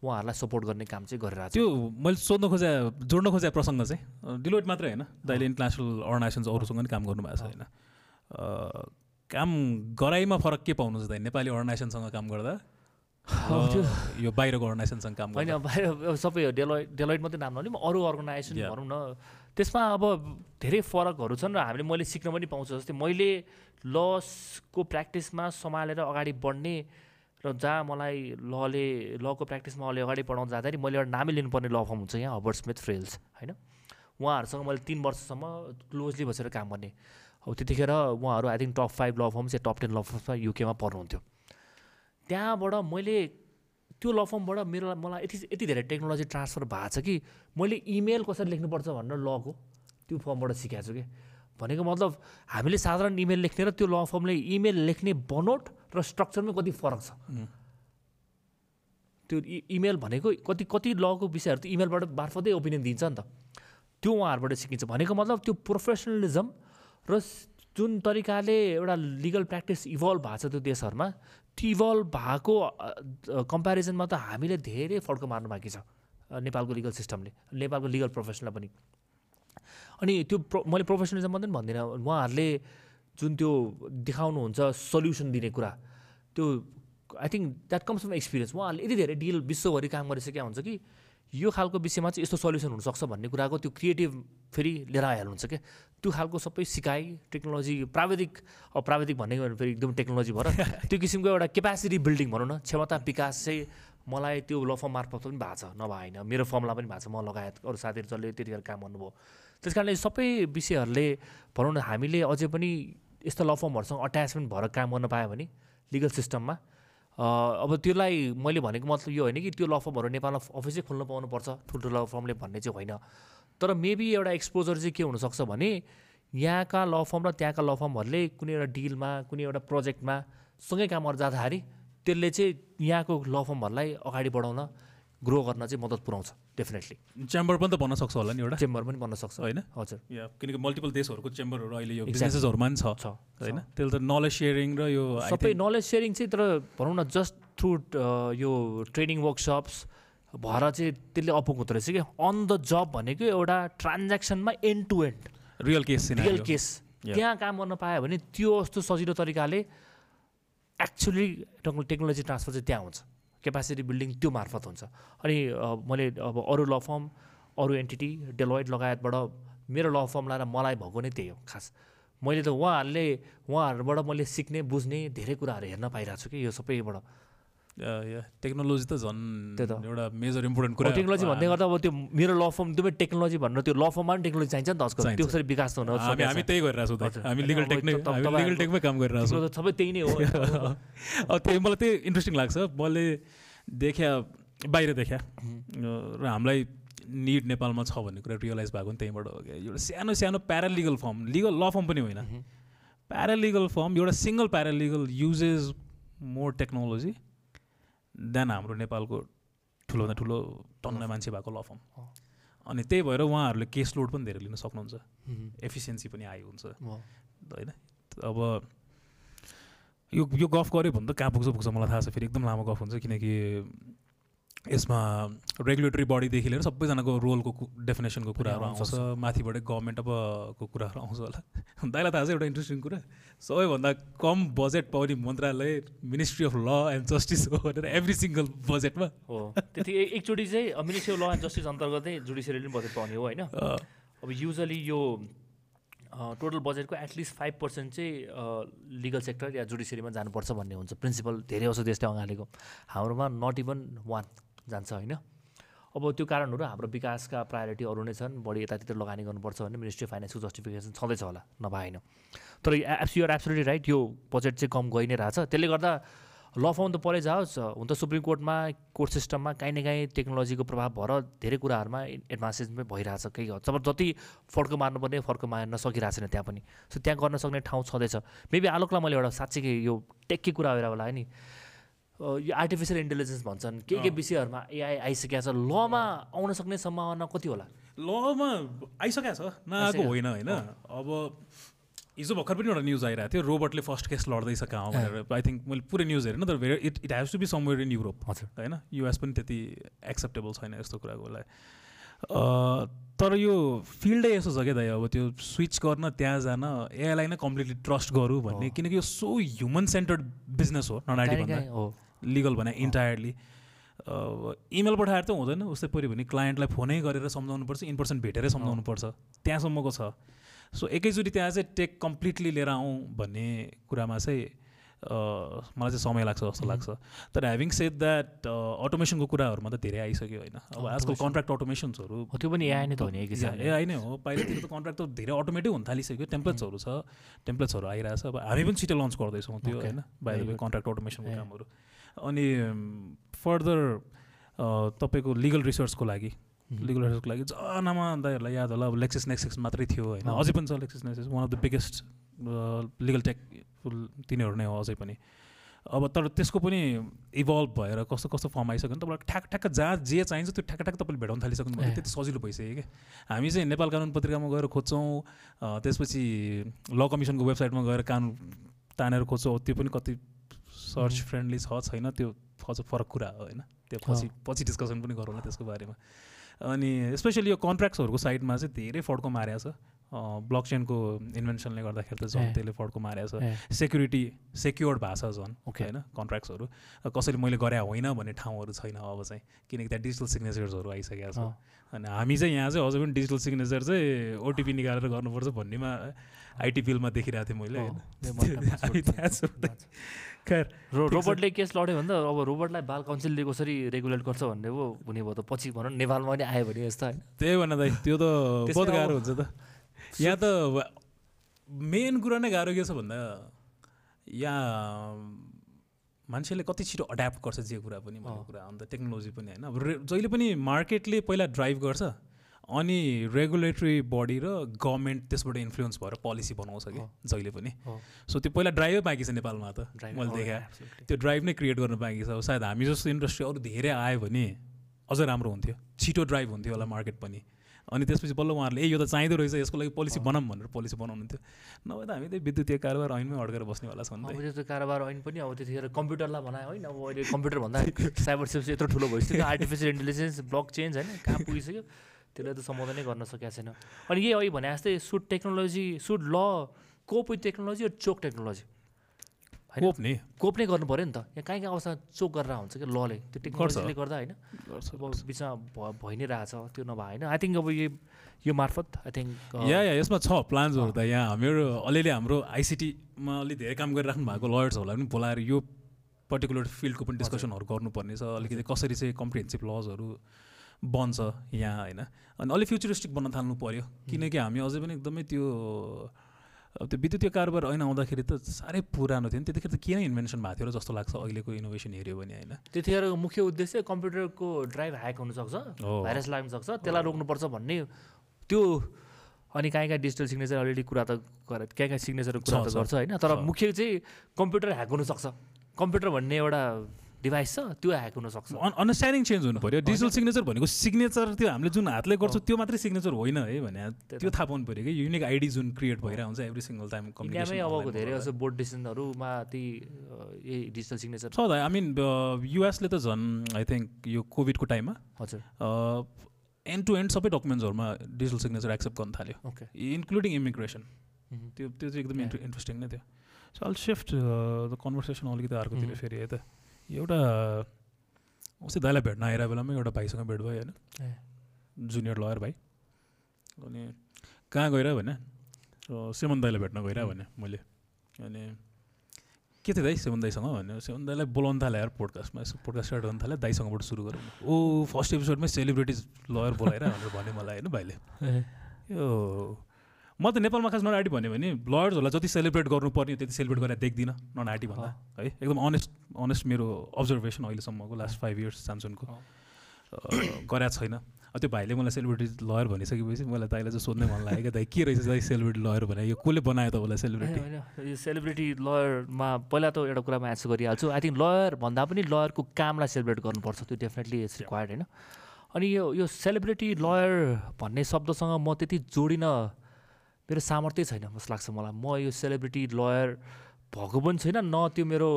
उहाँहरूलाई सपोर्ट गर्ने काम चाहिँ गरिरहेको छ त्यो मैले सोध्न खोजे जोड्न खोजे प्रसङ्ग चाहिँ डिलोइट मात्रै होइन। दाइले इन्टरनेसनल अर्गनाइजेसन्स अरूसँग पनि काम गर्नुभएको छ होइन। काम गराइमा फरक के पाउनुहुन्छ दाइ? नेपाली अर्गनाइजेसनसँग काम गर्दा? यो बाहिरको अर्गनाइजेसनसँग काम होइन बाहिर सबै डेलोइट डेलोइट मात्रै नाम नलिउँ अरू अर्गनाइजेसन. भनौँ न। त्यसमा अब धेरै फरकहरू छन् र हामीले मैले सिक्न पनि पाउँछु। जस्तै मैले लसको प्र्याक्टिसमा सम्हालेर अगाडि बढ्ने र जहाँ मलाई लले लको प्र्याक्टिसमा अहिले अगाडि बढाउन जाँदाखेरि मैले एउटा नामै लिनुपर्ने ल फर्म हुन्छ यहाँ हबर्ट स्मिथ फ्रेल्स होइन? उहाँहरूसँग मैले तिन वर्षसम्म क्लोजली बसेर काम गर्ने। अब त्यतिखेर उहाँहरू I think top five law firms yeah top ten law फर्म्समा युकेमा पर्नुहुन्थ्यो। त्यहाँबाट मैले त्यो ल फर्मबाट मेरो मलाई यति यति धेरै टेक्नोलोजी ट्रान्सफर भएको छ कि मैले इमेल कसरी लेख्नुपर्छ भनेर लको। त्यो फर्मबाट सिकाएको छु कि। भनेको मतलब हामीले साधारण इमेल लेख्ने र त्यो ल फर्मले इमेल लेख्ने बनोट र स्ट्रक्चरमै कति फरक छ. त्यो इमेल भनेको कति कति लको विषयहरू त इमेलबाट मार्फतै ओपिनियन दिन्छ नि त। त्यो उहाँहरूबाट सिकिन्छ। भनेको मतलब त्यो प्रोफेसनलिजम र जुन तरिकाले एउटा लिगल प्र्याक्टिस इभल्भ भएको छ त्यो देशहरूमा इभल्भ भएको कम्पेरिजनमा त हामीले धेरै फड्को मार्नु बाँकी छ नेपालको लिगल सिस्टमले नेपालको लिगल प्रोफेसनलाई पनि। अनि त्यो प्रो मैले प्रोफेसनलिजम मात्रै भन्दिनँ। उहाँहरूले जुन त्यो देखाउनुहुन्छ सल्युसन दिने कुरा त्यो I think that comes from experience उहाँहरूले यति धेरै डिल विश्वभरि काम गरिसकेका हुन्छ कि यो खालको विषयमा चाहिँ यस्तो सल्युसन हुनसक्छ भन्ने कुराको त्यो क्रिएटिभ फेरि लिएर आइहाल्नुहुन्छ क्या? त्यो खालको सबै सिकाइ टेक्नोलोजी प्राविधिक अब प्राविधिक भनेको भने फेरि एकदम टेक्नोलोजी भएर त्यो किसिमको एउटा क्यापासिटी बिल्डिङ भनौँ न क्षमता विकास चाहिँ मलाई त्यो ल फर्म मार्फत पनि भएको छ नभए होइन मेरो फर्मलाई पनि भएको छ म लगायत अरू साथीहरू जसले त्यतिखेर काम गर्नुभयो। त्यस कारणले सबै विषयहरूले भनौँ न हामीले अझै पनि यस्तो ल फर्महरूसँग अट्याचमेन्ट भएर काम गर्न पायो भने लिगल सिस्टममा अब त्यसलाई मैले भनेको मतलब यो होइन कि त्यो ल फर्महरू नेपालमा अफिसै खोल्नु पाउनुपर्छ ठुल्ठुलो ल फर्मले भन्ने चाहिँ होइन। तर मेबी एउटा एक्सपोजर चाहिँ के हुनसक्छ भने यहाँका ल फर्म र त्यहाँका ल फर्महरूले कुनै एउटा डिलमा कुनै एउटा प्रोजेक्टमा सँगै काम गरेर जाँदाखेरि त्यसले चाहिँ यहाँको ल फर्महरूलाई अगाडि बढाउन ग्रो गर्न चाहिँ मद्दत पुऱ्याउँछ डेफिनेटली च्याम्बर पनि त भन्न सक्छ होला नि एउटा? चेम्बर पनि बन्न सक्छ। होइन? हजुर। या किनकि मल्टिपल देशहरूको चेम्बरहरू अहिले यो. बिजनेसेसहरूमा पनि छ। होइन? त्यसले त नलेज सेयरिङ र यो सबै नलेज सेयरिङ चाहिँ तर भनौँ न जस्ट थ्रु यो ट्रेनिङ वर्कसप्स भएर चाहिँ त्यसले अपुग हुँदो रहेछ कि अन द जब भनेको एउटा ट्रान्ज्याक्सनमा end to end real case real case. त्यहाँ काम गर्न पायो भने त्यो जस्तो सजिलो तरिकाले एक्चुली टेक्नोलोजी ट्रान्सफर चाहिँ त्यहाँ हुन्छ। क्यापासिटी बिल्डिङ त्यो मार्फत हुन्छ। अनि मैले अब अरू ल फर्म अरू एन्टिटी डेलोइड लगायतबाट मेरो ल फर्म लाएर मलाई भएको नै त्यही हो खास। मैले त उहाँहरूले उहाँहरूबाट मैले सिक्ने बुझ्ने धेरै कुराहरू हेर्न पाइरहेको छु कि यो सबैबाट टेक्नोलोजी त झन्। एउटा मेजर इम्पोर्टेन्ट कुरा टेक्नोलोजी भन्दै गर्दा अब त्यो मेरो ल फर्म दुवै टेक्नोलोजी भनेर त्यो ल फर्ममा पनि टेक्नोलोजी चाहिन्छ नि त आजकल। त्यो कसरी विकास त हुन हामी। त्यही गरिरहेको छौँ हामी लिगल लिगल टेकमै काम गरिरहेको छौँ सबै त्यही नै हो। अब त्यही मलाई त्यही इन्ट्रेस्टिङ लाग्छ। मैले देख्या बाहिर देख्या। र हामीलाई निड नेपालमा छ भन्ने कुरा रियलाइज भएको नि त्यहीँबाट हो क्या। एउटा सानो सानो paralegal firm legal law firm पनि होइन। प्यारालिगल फर्म एउटा single paralegal uses more technology then हाम्रो नेपालको ठुलोभन्दा ठुलो टन्न मान्छे भएको ल फर्म अँ। अनि त्यही भएर उहाँहरूले केस लोड पनि धेरै लिन सक्नुहुन्छ। एफिसियन्सी पनि हाई हुन्छ। होइन अब यो यो गफ गऱ्यो भने त कहाँ पुग्छ पुग्छ मलाई थाहा छ फेरि एकदम लामो गफ हुन्छ किनकि यसमा रेगुलेटरी बडीदेखि लिएर सबैजनाको रोलको डेफिनेसनको कुराहरू आउँछ। माथिबाटै गभर्मेन्ट अबको कुराहरू आउँछ होला। दाइलाई थाहा छ एउटा इन्ट्रेस्टिङ कुरा। सबैभन्दा कम बजेट पाउने मन्त्रालय ministry of law and justice हो भनेर एभ्री सिङ्गल बजेटमा हो। त्यति एकचोटि चाहिँ ministry of law and justice अन्तर्गतै जुडिसियरीले पनि बजेट पाउने हो होइन? अब युजली यो टोटल बजेटको एटलिस्ट फाइभ पर्सेन्ट चाहिँ लिगल सेक्टर या जुडिसियरीमा जानुपर्छ भन्ने हुन्छ। प्रिन्सिपल धेरै औषध देशले अँगालेको हाम्रोमा नट इभन वान जान्छ होइन। अब त्यो कारणहरू हाम्रो विकासका प्रायोरिटी अरू नै छन् बढी यतातिर लगानी गर्नुपर्छ भने मिनिस्ट्री अफ फाइनेन्सको जस्टिफिकेसन छँदैछ होला नभए होइन तर एप्स युआर एब्सोल्युटली राइट यो बजेट चाहिँ कम गइ नै रहेछ। त्यसले गर्दा ल फर्म त परै जाओस् हुन त सुप्रिम कोर्टमा कोर्ट सिस्टममा काहीँ न काहीँ टेक्नोलोजीको प्रभाव भएर धेरै कुराहरूमा एडभान्सेस पनि भइरहेछ केही जब जति फड्को मार्नुपर्ने फड्को मार्न सकिरहेको छैन त्यहाँ पनि। सो त्यहाँ गर्न सक्ने ठाउँ छँदैछ। मेबी आलोकलाई मैले एउटा साँच्चीकै यो टेक्की कुरा भएर होला नि। यो आर्टिफिसियल इन्टेलिजेन्स भन्छन्। के के विषयहरूमा एआई आइसकेको छ? लमा आउन सक्ने सम्भावना कति होला? लमा आइसकेको छ? नआएको। होइन होइन। अब हिजो भर्खर पनि एउटा न्युज आइरहेको थियो रोबोटले फर्स्ट केस लड्दैछ कहाँ भनेर। आई थिङ्क मैले पुरै न्युज हेरेन तर very it it has to be somewhere in Europe हजुर। होइन? युएस पनि त्यति एक्सेप्टेबल छैन यस्तो कुराको लागि। तर यो फिल्डै यसो छ क्या दाइ अब त्यो स्विच गर्न त्यहाँ जान एआईलाई नै कम्प्लिटली ट्रस्ट गरौँ भन्ने। किनकि यो सो ह्युमन सेन्टर्ड बिजनेस हो काहीँ भन्दा। हो। लिगल भने इन्टायरली। इमेल पठाएर त हुँदैन। उस्तै पऱ्यो भने क्लायन्टलाई फोनै गरेर सम्झाउनु पर्छ इन पर्सन भेटेरै सम्झाउनु पर्छ त्यहाँसम्मको छ। सो एकैचोटि त्यहाँ चाहिँ टेक कम्प्लिटली लिएर आउँ भन्ने कुरामा चाहिँ मलाई चाहिँ समय लाग्छ जस्तो लाग्छ। तर ह्याभिङ सेड द्याट अटोमेसनको कुराहरूमा त धेरै आइसक्यो होइन। अब आजकल. कन्ट्र्याक्ट अटोमेसन्सहरू त्यो पनि एआई नै त हो नि एक हिसाबले। एआई नै हो। पहिलातिर त कन्ट्र्याक्ट त धेरै अटोमेटिक हुन थालिसक्यो। टेम्प्लेट्सहरू छ। टेम्प्लेट्सहरू आइरहेछ। अब हामी पनि छिटो लन्च गर्दैछौँ त्यो. होइन। बाहिर good. कन्ट्र्याक्ट अटोमेसनको. कामहरू। अनि फर्दर तपाईँको लिगल रिसर्चको लागि. लिगल रिसर्चको लागि जनामा दाइहरूलाई याद होला अब लेक्सिस नेक्सिस मात्रै थियो होइन। अझै पनि छ Lexis Nexis one of the biggest legal tech तिनीहरू नै हो अझै पनि अब तर त्यसको पनि इभल्भ भएर कस्तो कस्तो फर्म आइसक्यो भने तपाईँलाई ठ्याक ठ्याक्क जहाँ जे चाहिन्छ त्यो ठ्याक्क ठ्याक्क तपाईँले भेटाउन थालिसक्नु ए। त्यति सजिलो भइसक्यो कि हामी चाहिँ नेपाल कानुन पत्रिकामा गएर खोज्छौँ त्यसपछि ल कमिसनको वेबसाइटमा गएर कानुन तानेर खोज्छौँ त्यो पनि कति सर्च फ्रेन्डली छ छैन त्यो अझ फरक कुरा हो होइन? त्यो पछि पछि डिस्कसन पनि गरौँला त्यसको बारेमा। अनि स्पेसली यो कन्ट्र्याक्ट्सहरूको साइडमा चाहिँ धेरै फड्को मारेको छ। ब्लक चेनको इन्भेन्सनले गर्दाखेरि त झन्। त्यसले फड्को मारेको छ। सेक्युरिटी सेक्योर्ड भएको छ झन् Okay. होइन कन्ट्र्याक्ट्सहरू कसैले मैले गरे होइन भन्ने ठाउँहरू छैन अब चाहिँ किनकि त्यहाँ डिजिटल सिग्नेचर्सहरू आइसकेको छ। अनि हामी चाहिँ यहाँ चाहिँ अझै पनि डिजिटल सिग्नेचर चाहिँ ओटिपी निकालेर गर्नुपर्छ भन्नेमा आइटी फिल्डमा देखिरहेको थिएँ मैले हो, होइन। त। खैर। रोबोटले केस लड्यो भने त अब रोबोटलाई बाल काउन्सिलले कसरी रेगुलेट गर्छ भन्ने पो हुने भयो त पछि भनौँ नेपालमा पनि आयो भने यस्तो होइन। त्यही भन दाइ त्यो त बहुत गाह्रो हुन्छ त। यहाँ त मेन कुरा नै गाह्रो के छ भन्दा यहाँ मान्छेले कति छिटो अड्याप्ट गर्छ जे कुरा पनि भन्ने। कुरा अन्त टेक्नोलोजी पनि होइन अब जहिले पनि मार्केटले पहिला ड्राइभ गर्छ अनि रेगुलेटरी बडी र गभर्मेन्ट त्यसबाट इन्फ्लुएन्स भएर पोलिसी बनाउँछ कि। जहिले पनि। सो त्यो पहिला ड्राइभै बाँकी छ नेपालमा त मैले oh, देखाएँ. त्यो ड्राइभ नै क्रिएट गर्न बाँकी छ सायद हामी जस्तो इन्डस्ट्री अरू धेरै आयो भने अझ राम्रो हुन्थ्यो छिटो ड्राइभ हुन्थ्यो होला मार्केट पनि अनि त्यसपछि बल्ल उहाँहरूले ए यो त चाहिँदो रहेछ यसको लागि पोलिसी बनाऊँ भनेर पोलिसी बनाउनु थियो नभए त हामी त्यही विद्युतीय कारोबार ऐनमै अड्केर बस्नेवाला छौँ त्यस्तो कारोबार ऐन पनि अब त्यतिखेर कम्प्युटरलाई बनायो होइन अब अहिले कम्प्युटर भन्दा साइबर सेफ्स यत्रो ठुलो भइसक्यो। आर्टिफिसियल इन्टेलिजेन्स ब्लक चेन्ज होइन कहाँ पुगिसक्यो त्यसलाई त सम्बोधनै गर्न सकेको छैन। अनि यही अहिले भने जस्तै should technology should law cope with technology र चोक टेक्नोलोजी होइन? कोप नि। कोप नै गर्नु पऱ्यो नि त। यहाँ कहीँ कहीँ अवस्था चोक गरेर हुन्छ कि लले। त्यो टेक्नोलोजीले गर्दा होइन। बिचमा भ- भइ नै रहेछ त्यो नभए होइन। आई थिङ्क अब यो यो मार्फत आई थिङ्क या या यसमा छ प्लान्सहरू त यहाँ। हाम्रो अलिअलि हाम्रो आइसिटीमा अलिक धेरै काम गरिराख्नु भएको लयर्सहरूलाई पनि बोलाएर यो पर्टिकुलर फिल्डको पनि डिस्कसनहरू गर्नुपर्ने छ। अलिकति कसरी चाहिँ कम्प्रिहेन्सिभ लजहरू बन्छ यहाँ होइन? अनि अलिक फ्युचरिस्टिक बन्न थाल्नु पऱ्यो किनकि हामी अझै पनि एकदमै त्यो अब त्यो विद्युतीय कारोबार ऐन आउँदाखेरि त साह्रै पुरानो थियो नि। त्यतिखेर त किन इन्भेन्सन भएको थियो र जस्तो लाग्छ अहिलेको इनोभेसन हेऱ्यो भने होइन? त्यतिखेरको मुख्य उद्देश्य कम्प्युटरको ड्राइभ ह्याक हुनसक्छ। भाइरस लाग्न सक्छ त्यसलाई रोक्नुपर्छ भन्ने त्यो अनि कहीँ कहीँ डिजिटल सिग्नेचर अलरेडी कुरा त गर कहीँ कहीँ सिग्नेचर कुरा त गर्छ होइन तर। मुख्य चाहिँ कम्प्युटर ह्याक हुनसक्छ। कम्प्युटर भन्ने एउटा डिभाइस छ त्यो ह्याक हुनसक्छ। अन्डरस्ट्यान्डिङ चेन्ज हुनु पऱ्यो डिजिटल सिग्नेचर भनेको सिग्नेचर त्यो हामीले जुन हातले गर्छौँ त्यो मात्रै सिग्नेचर होइन है भने त्यो थाहा पाउनु पऱ्यो कि युनिक आइडी जुन क्रिएट भइरहेको हुन्छ एभ्री सिङ्गल टाइम इन्डियामै अबको धेरै जस्तो बोर्ड डिसिजनहरूमा ती डिजिटल सिग्नेचर छ आई मिन युएसले त झन् आई थिङ्क यो कोभिडको टाइममा हजुर। एन्ड टु एन्ड सबै डकुमेन्ट्सहरूमा डिजिटल सिग्नेचर एक्सेप्ट गर्न थाल्यो। Okay including immigration. त्यो त्यो चाहिँ एकदम. इन्ट्रेस्टिङ नै थियो। So I'll shift the conversation अलिकति अर्कोतिर. फेरि है त। एउटा अस्ति दाइलाई भेट्न आएर बेलामा एउटा भाइसँग भेट भयो होइन। जुनियर लयर भाइ। अनि कहाँ गएर भने? सेमन दाईलाई भेट्न गएर भने मैले। अनि के थियो दाइ सेमन दाईसँग भने सेमन दाईलाई बोलाउनु थाल्यो यार पोडकास्टमा यसो पोडकास्ट स्टार्ट गर्नु थाल्यो दाईसँगबाट सुरु गरौँ। ओ फर्स्ट एपिसोडमै सेलिब्रिटिज लयर बोलाएर भनेर भन्यो मलाई होइन भाइले। यो म त नेपालमा खास नन आँटी भन्यो भने लयर्सहरूलाई जति सेलिब्रेट गर्नुपर्ने त्यति सेलिब्रेट गरेर देख्दिनँ नन आँटी भन्दा। है एकदम अनेस्ट अनेस्ट मेरो अब्जर्भेसन अहिलेसम्मको लास्ट फाइभ इयर्स सामसुनको गरेको छैन। त्यो भाइले मलाई सेलिब्रिटी लयर भनिसकेपछि मलाई दाइलाई चाहिँ सोध्नै मन लाग्यो क्या दाइ के रहेछ दाइ सेलिब्रिटी लयर भने यो कसले बनायो तपाईँलाई सेलिब्रिटी यो सेलिब्रिटी लयरमा पहिला त एउटा कुरामा एन्सर गरिहाल्छु। आई थिङ्क लयर भन्दा पनि लयरको कामलाई सेलिब्रेट गर्नुपर्छ। त्यो डेफिनेटली इट्स रिक्वायर्ड होइन। अनि यो यो सेलिब्रिटी लयर भन्ने शब्दसँग म त्यति जोडिन मेरो सामर्थ्य छैन जस्तो लाग्छ मलाई। म यो सेलिब्रिटी लयर भएको पनि छैन न त्यो मेरो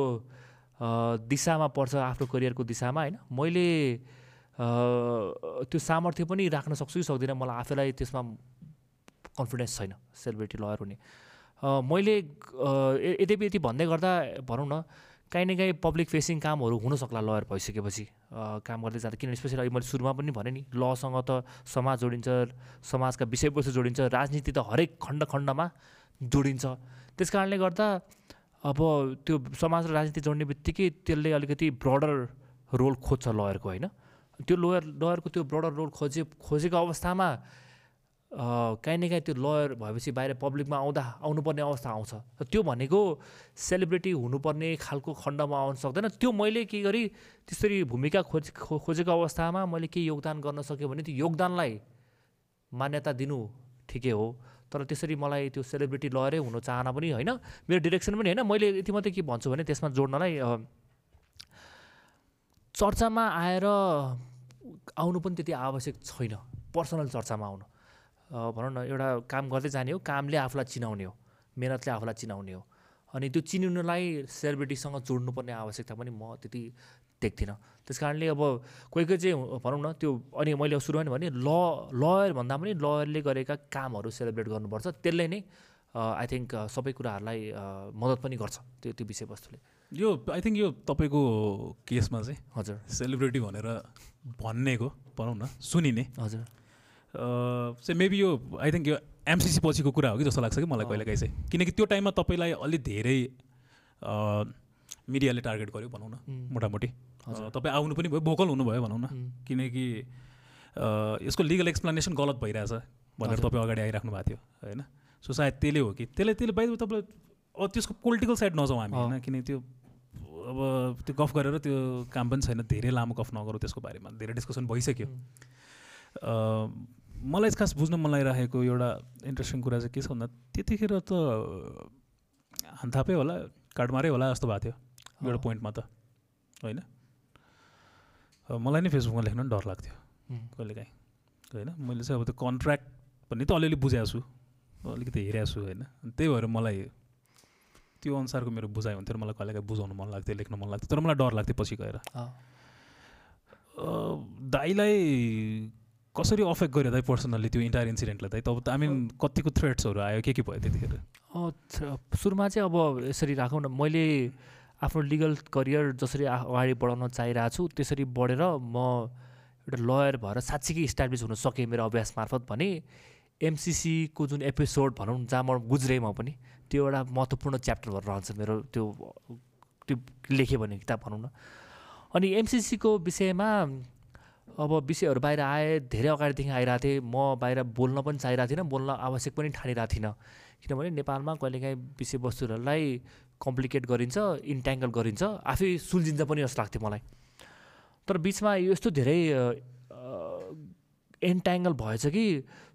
दिशामा पर्छ आफ्नो करियरको दिशामा होइन। मैले त्यो सामर्थ्य पनि राख्न सक्छु कि सक्दिनँ मलाई आफैलाई त्यसमा कन्फिडेन्स छैन सेलिब्रिटी लयर हुने। मैले यद्यपि यति भन्दै गर्दा भनौँ न काहीँ न काहीँ पब्लिक फेसिङ कामहरू हुनसक्ला लयर भइसकेपछि काम गर्दै जाँदा। किनभने स्पेसली अहिले मैले सुरुमा पनि भने नि लसँग त समाज जोडिन्छ समाजका विषयवस्तु जोडिन्छ राजनीति त हरेक खण्ड खण्डमा जोडिन्छ। त्यस कारणले गर्दा अब त्यो समाज र राजनीति जोड्ने बित्तिकै त्यसले अलिकति ब्रडर रोल खोज्छ लयरको होइन? त्यो लोयर लयरको त्यो ब्रडर रोल खोजे खोजेको अवस्थामा काहीँ न काहीँ त्यो लयर भएपछि बाहिर पब्लिकमा आउँदा आउनुपर्ने अवस्था आउँछ। र त्यो भनेको सेलिब्रिटी हुनुपर्ने खालको खण्डमा आउन सक्दैन। त्यो मैले के गरी त्यसरी भूमिका खोज खोजेको अवस्थामा मैले केही योगदान गर्न सक्यो भने त्यो योगदानलाई मान्यता दिनु ठिकै हो। तर त्यसरी मलाई त्यो सेलिब्रिटी लयरै हुनु चाहना पनि होइन। मेरो डिरेक्सन पनि होइन। मैले यति मात्रै के भन्छु भने त्यसमा जोड्नलाई चर्चामा आएर आउनु पनि त्यति आवश्यक छैन। पर्सनल चर्चामा आउनु। भनौँ न एउटा काम गर्दै जाने हो कामले आफूलाई चिनाउने हो मेहनतले आफूलाई चिनाउने हो। अनि त्यो चिनाउनलाई सेलिब्रिटीसँग जोड्नुपर्ने आवश्यकता पनि म त्यति देख्दिनँ। त्यस कारणले अब कोही कोही चाहिँ भनौँ न त्यो अनि मैले सुरुमा नि भने ल लयर भन्दा पनि लयरले गरेका कामहरू सेलिब्रेट गर्नुपर्छ त्यसले नै आई थिङ्क सबै कुराहरूलाई मद्दत पनि गर्छ त्यो त्यो विषयवस्तुले। यो आई थिङ्क यो तपाईँको केसमा चाहिँ हजुर। सेलिब्रिटी भनेर भन्नेको भनौँ न सुनिने। हजुर। चाहिँ मेबी यो आई थिङ्क यो एमसिसी पछिको कुरा हो कि जस्तो लाग्छ कि मलाई। कहिलेकाहीँ चाहिँ। किनकि त्यो टाइममा तपाईँलाई अलिक धेरै मिडियाले टार्गेट गर्यो भनौँ न मोटामोटी। तपाईँ आउनु पनि भयो भोकल हुनुभयो भनौँ न। किनकि यसको लिगल एक्सप्लेनेसन गलत भइरहेछ भनेर। तपाईँ अगाडि आइराख्नु भएको थियो होइन? सो सायद त्यसले हो कि त्यसले त्यसले बाहिर तपाईँलाई अब त्यसको पोलिटिकल साइड नजाउँ हामी। होइन? किनकि त्यो अब त्यो गफ गरेर त्यो काम पनि छैन धेरै लामो गफ नगरौँ त्यसको बारेमा धेरै डिस्कसन भइसक्यो। मलाई खास बुझ्न मन लागिरहेको एउटा इन्ट्रेस्टिङ कुरा चाहिँ के छ भन्दा त्यतिखेर त हान्थापै होला काटमारै होला जस्तो भएको थियो एउटा। पोइन्टमा त होइन? मलाई नै फेसबुकमा लेख्न पनि डर लाग्थ्यो कहिलेकाहीँ होइन? मैले चाहिँ अब त्यो कन्ट्र्याक्ट भन्ने त अलिअलि बुझाएको छु अलिकति हेरेको छु होइन? त्यही भएर मलाई त्यो अनुसारको मेरो बुझाइ हुन्थ्यो मलाई कहिलेकाहीँ बुझाउनु मन लाग्थ्यो लेख्न मन लाग्थ्यो तर मलाई डर लाग्थ्यो पछि गएर। अँ। कसरी अफेक्ट गर्यो दाइ पर्सनल्ली त्यो इन्टायर इन्सिडेन्टलाई दाइ तब त आई मिन कतिको थ्रेट्सहरू आयो? के के भयो त्यतिखेर? सुरुमा चाहिँ अब यसरी राखौँ न मैले आफ्नो लिगल करियर जसरी अगाडि बढाउन चाहिरहेको छु त्यसरी बढेर म एउटा लयर भएर साँच्चीकै इस्टाब्लिस हुन सकेँ मेरो अभ्यास मार्फत भने एमसिसीको जुन एपिसोड भनौँ जहाँ म गुज्रेँ म पनि त्यो एउटा महत्त्वपूर्ण च्याप्टर भएर रहन्छ मेरो त्यो त्यो लेखेँ भने किताब भनौँ न। अनि एमसिसीको विषयमा अब विषयहरू बाहिर आए धेरै अगाडिदेखि आइरहेको थिएँ। म बाहिर बोल्न पनि चाहिरहेको थिइनँ बोल्न आवश्यक पनि ठानिरहेको थिइनँ। किनभने नेपालमा कहिलेकाहीँ विषयवस्तुहरूलाई कम्प्लिकेट गरिन्छ इन्ट्याङ्गल गरिन्छ आफै सुल्झिन्छ पनि जस्तो लाग्थ्यो मलाई। तर बिचमा यस्तो धेरै एन्ट्याङ्गल भएछ कि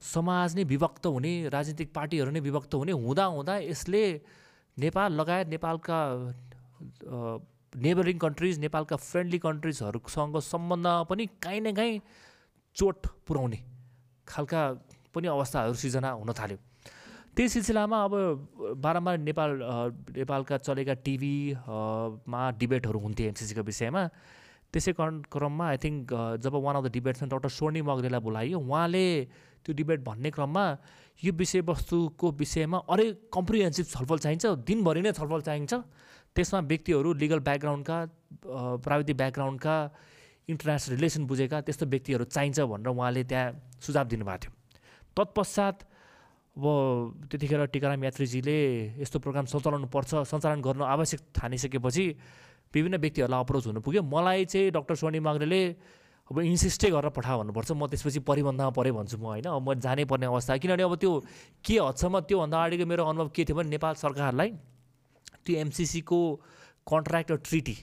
समाज नै विभक्त हुने राजनीतिक पार्टीहरू नै विभक्त हुने हुँदा हुँदा यसले नेपाल लगायत नेपालका नेबरिङ कन्ट्रिज नेपालका फ्रेन्डली कन्ट्रिजहरूसँग सम्बन्धमा पनि काहीँ न काहीँ चोट पुर्याउने खालका पनि अवस्थाहरू सिर्जना हुन थाल्यो। त्यही सिलसिलामा अब बारम्बार नेपाल नेपालका चलेका टिभी मा डिबेटहरू हुन्थे एमसिसीको विषयमा। त्यसै क्रममा आई थिङ्क जब वान अफ द डिबेट्समा डक्टर स्वर्णी मगरेलाई बोलाइयो उहाँले त्यो डिबेट भन्ने क्रममा यो विषयवस्तुको विषयमा अरे कम्प्रिहेन्सिभ छलफल चाहिन्छ दिनभरि नै छलफल चाहिन्छ। त्यसमा व्यक्तिहरू लिगल ब्याकग्राउन्डका प्राविधिक ब्याकग्राउन्डका इन्टरनेसनल रिलेसन बुझेका त्यस्तो व्यक्तिहरू चाहिन्छ भनेर उहाँले त्यहाँ सुझाव दिनुभएको थियो। तत्पश्चात अब त्यतिखेर टिकाराम यात्रीजीले यस्तो प्रोग्राम सञ्चालन पर्छ सञ्चालन गर्न आवश्यक ठानिसकेपछि विभिन्न व्यक्तिहरूलाई अप्रोच हुनु पुग्यो। मलाई चाहिँ डक्टर सोनी माग्रेले अब इन्सिस्टै गरेर पठायो भन्नुपर्छ। म त्यसपछि परिबन्धमा परेँ भन्छु म होइन। अब म जानै पर्ने अवस्था। किनभने अब त्यो के हदसम्म त्योभन्दा अगाडिको मेरो अनुभव के थियो भने नेपाल सरकारलाई त्यो एमसिसीको कन्ट्र्याक्ट र ट्रिटी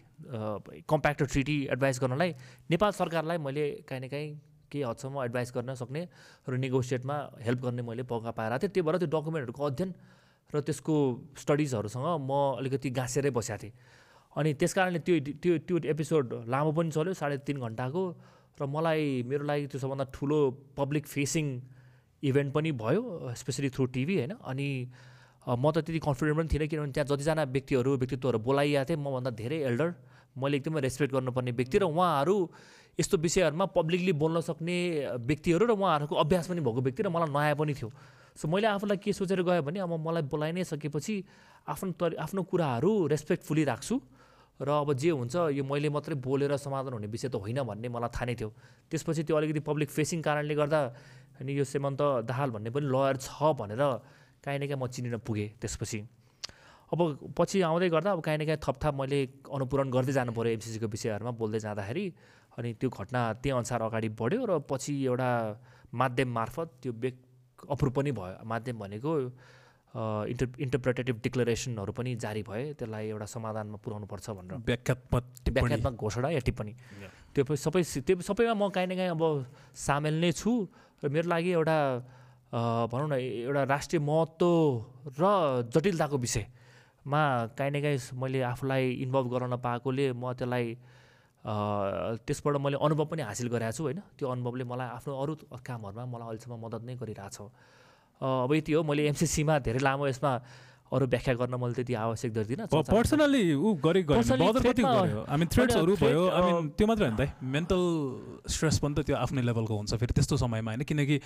कम्प्याक्ट र ट्रिटी एडभाइस गर्नलाई नेपाल सरकारलाई मैले काहीँ न काहीँ केही हदसम्म एडभाइस गर्न सक्ने र नेगोसिएटमा हेल्प गर्ने मैले मौका पाएर थिएँ। त्यही भएर त्यो डकुमेन्टहरूको अध्ययन र त्यसको स्टडिजहरूसँग म अलिकति गाँसेरै बसेको थिएँ। अनि त्यस कारणले त्यो त्यो त्यो एपिसोड लामो पनि चल्यो साढे तिन घन्टाको र मलाई मेरो लागि त्यो सबभन्दा ठुलो पब्लिक फेसिङ इभेन्ट पनि भयो स्पेसली थ्रु टिभी होइन? अनि म त त्यति कन्फिडेन्ट पनि थिइनँ किनभने त्यहाँ जतिजना व्यक्तिहरू व्यक्तित्वहरू बोलाइएको थिएँ मभन्दा धेरै एल्डर मैले एकदमै रेस्पेक्ट गर्नुपर्ने व्यक्ति र उहाँहरू यस्तो विषयहरूमा पब्लिकली बोल्न सक्ने व्यक्तिहरू र उहाँहरूको अभ्यास पनि भएको व्यक्ति र मलाई नयाँ पनि थियो। सो मैले आफूलाई के सोचेर गएँ भने अब मलाई बोलाइ नै सकेपछि आफ्नो तरि आफ्नो कुराहरू रेस्पेक्टफुल्ली राख्छु र अब जे हुन्छ यो मैले मात्रै बोलेर समाधान हुने विषय त होइन भन्ने मलाई थाहा नै थियो। त्यसपछि त्यो अलिकति पब्लिक फेसिङ कारणले गर्दा अनि यो सेमन्त दाहाल भन्ने पनि लयर छ भनेर काहीँ न काहीँ म चिनिन पुगेँ त्यसपछि। अब पछि आउँदै गर्दा अब काहीँ न काहीँ थपथाप मैले अनुपूरण गर्दै जानु पऱ्यो एमसिसीको विषयहरूमा बोल्दै जाँदाखेरि अनि त्यो घटना त्यही अनुसार अगाडि बढ्यो र पछि एउटा माध्यम मार्फत त्यो बेक अप्रुभ पनि भयो। माध्यम भनेको इन्टर इन्टरप्रेटेटिभ डिक्लेरेसनहरू पनि जारी भए त्यसलाई एउटा समाधानमा पुर्याउनुपर्छ भनेर। व्याख्यात्मक व्याख्यात्मक घोषणा या टिप्पणी। त्यो सबै त्यो सबैमा म काहीँ न काहीँ अब सामेल नै छु र मेरो लागि एउटा भनौँ न एउटा राष्ट्रिय महत्त्व र जटिलताको विषयमा काहीँ न काहीँ मैले आफूलाई इन्भल्भ गराउन पाएकोले म त्यसलाई त्यसबाट मैले अनुभव पनि हासिल गरेको छु होइन। त्यो अनुभवले मलाई आफ्नो अरू कामहरूमा मलाई अहिलेसम्म मद्दत नै गरिरहेछ अब यति हो मैले एमसिसीमा धेरै लामो यसमा अरू व्याख्या गर्न मैले त्यति आवश्यक गर्दिनँ पर्सनली ऊ गरे थ्रेट्सहरू भयो। आई threat, मिन त्यो मात्रै होइन त मेन्टल स्ट्रेस पनि त त्यो आफ्नै लेभलको हुन्छ फेरि त्यस्तो समयमा होइन? किनकि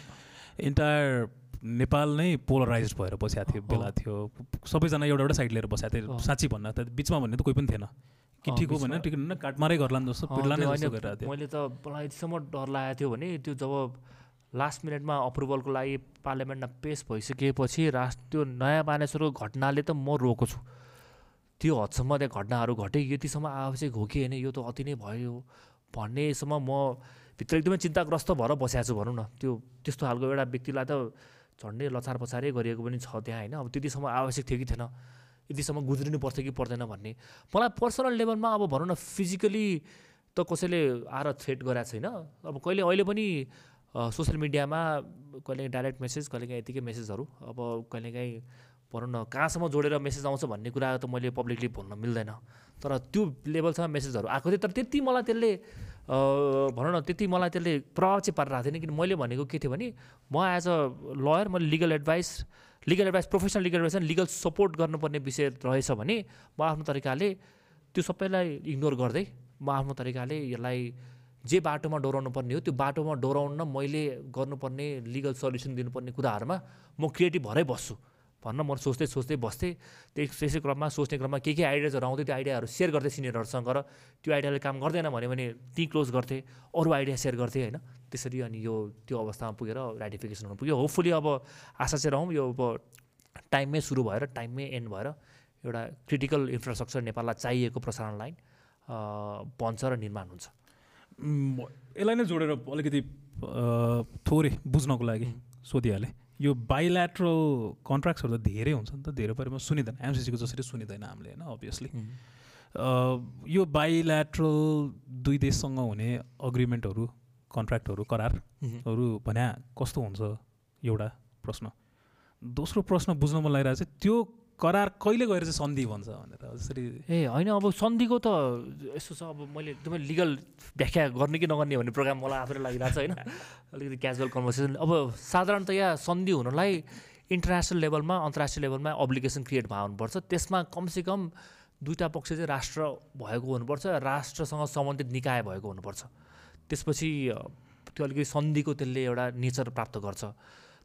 इन्टायर नेपाल नै पोलराइज भएर बसेको थियो बेला थियो। सबैजना एउटा एउटा साइड लिएर बसेको थियो। साँच्ची भन्न त बिचमा भन्ने त कोही पनि थिएन। कि ठिक हो भने ठिक होइन काटमारै गर्लान् जस्तो नै त्यो जस्तो गरिरहेको थियो। मैले त मलाई यतिसम्म डर लागेको थियो भने त्यो जब लास्ट मिनटमा अप्रुभलको लागि पार्लियामेन्टमा पेस भइसकेपछि राष्ट्र त्यो नयाँ बानेश्वरको घटनाले त म रोएको छु। त्यो हदसम्म त्यहाँ घटनाहरू घटे यतिसम्म आवश्यक हो कि होइन यो त अति नै भयो। भन्नेसम्म म भित्र एकदमै चिन्ताग्रस्त भएर बसेको छु भनौँ न। त्यो त्यस्तो खालको एउटा व्यक्तिलाई त झन्डै लछार पछारै गरिएको पनि छ त्यहाँ होइन? अब त्यतिसम्म आवश्यक थियो कि थिएन? यतिसम्म गुज्रिनु पर्छ कि पर्दैन भन्ने? मलाई पर्सनल लेभलमा अब भनौँ न फिजिकली त कसैले आएर थ्रेट गरेको छैन। अब कहिले अहिले पनि सोसियल मिडियामा कहिलेकाहीँ डाइरेक्ट मेसेज कहिलेकाहीँ यतिकै मेसेजहरू। अब कहिलेकाहीँ भनौँ न कहाँसम्म जोडेर मेसेज आउँछ भन्ने कुरा त मैले पब्लिकली भन्न मिल्दैन। तर त्यो लेभलसम्म मेसेजहरू आएको थियो तर त्यति मलाई त्यसले भनौँ न त्यति मलाई त्यसले प्रभाव चाहिँ पारिरहेको थिएन किन मैले भनेको के थियो भने म एज अ लयर मैले legal advice legal advice professional legal advice legal support गर्नुपर्ने विषय रहेछ भने म आफ्नो तरिकाले त्यो सबैलाई इग्नोर गर्दै म आफ्नो तरिकाले यसलाई जे बाटोमा डोराउनु पर्ने हो त्यो बाटोमा डोराउन मैले गर्नुपर्ने लिगल सल्युसन दिनुपर्ने कुराहरूमा म क्रिएटिभ भएरै बस्छु। भन्न म सोच्दै सोच्दै बस्थेँ। त्यही त्यसै क्रममा सोच्ने क्रममा के के आइडियाजहरू आउँथ्यो त्यो आइडियाहरू सेयर गर्थेँ सिनियरहरूसँग र त्यो आइडियाले काम गर्दैन भन्यो भने ती क्लोज गर्थेँ अरू आइडिया सेयर गर्थेँ होइन। त्यसरी अनि यो त्यो अवस्थामा पुगेर राइटिफिकेसन हुनु पुग्यो। होपफुली अब आशा चाहिँ रहौँ यो अब टाइममै सुरु भएर टाइममै एन्ड भएर एउटा क्रिटिकल इन्फ्रास्ट्रक्चर नेपाललाई चाहिएको प्रसारण लाइन बन्छ र निर्माण हुन्छ। यसलाई नै जोडेर अलिकति थोरै बुझ्नको लागि सोधिहालेँ। यो बाइल्याट्रल कन्ट्र्याक्ट्सहरू त धेरै हुन्छ नि त धेरै परेमा सुनिँदैन। एमसिसीको जसरी सुनिँदैन हामीले होइन अभियसली यो बाइल्याट्रल दुई देशसँग हुने अग्रिमेन्टहरू कन्ट्र्याक्टहरू करारहरू भने कस्तो हुन्छ? एउटा प्रश्न। दोस्रो प्रश्न बुझ्न मन लागिरहेको छ त्यो करार कहिले गएर चाहिँ सन्धि भन्छ भनेर जसरी ए होइन अब सन्धिको त यस्तो छ अब मैले एकदमै लिगल व्याख्या गर्ने कि नगर्ने भन्ने प्रोग्राम मलाई आफैले लागिरहेको छ होइन? अलिकति क्याजुअल कन्भर्सेसन अब साधारणतया सन्धि हुनलाई इन्टरनेसनल लेभलमा अन्तर्राष्ट्रिय लेभलमा अब्लिगेसन क्रिएट भएको हुनुपर्छ। त्यसमा कमसेकम दुईवटा पक्ष चाहिँ राष्ट्र भएको हुनुपर्छ राष्ट्रसँग सम्बन्धित निकाय भएको हुनुपर्छ। त्यसपछि त्यो अलिकति सन्धिको त्यसले एउटा नेचर प्राप्त गर्छ।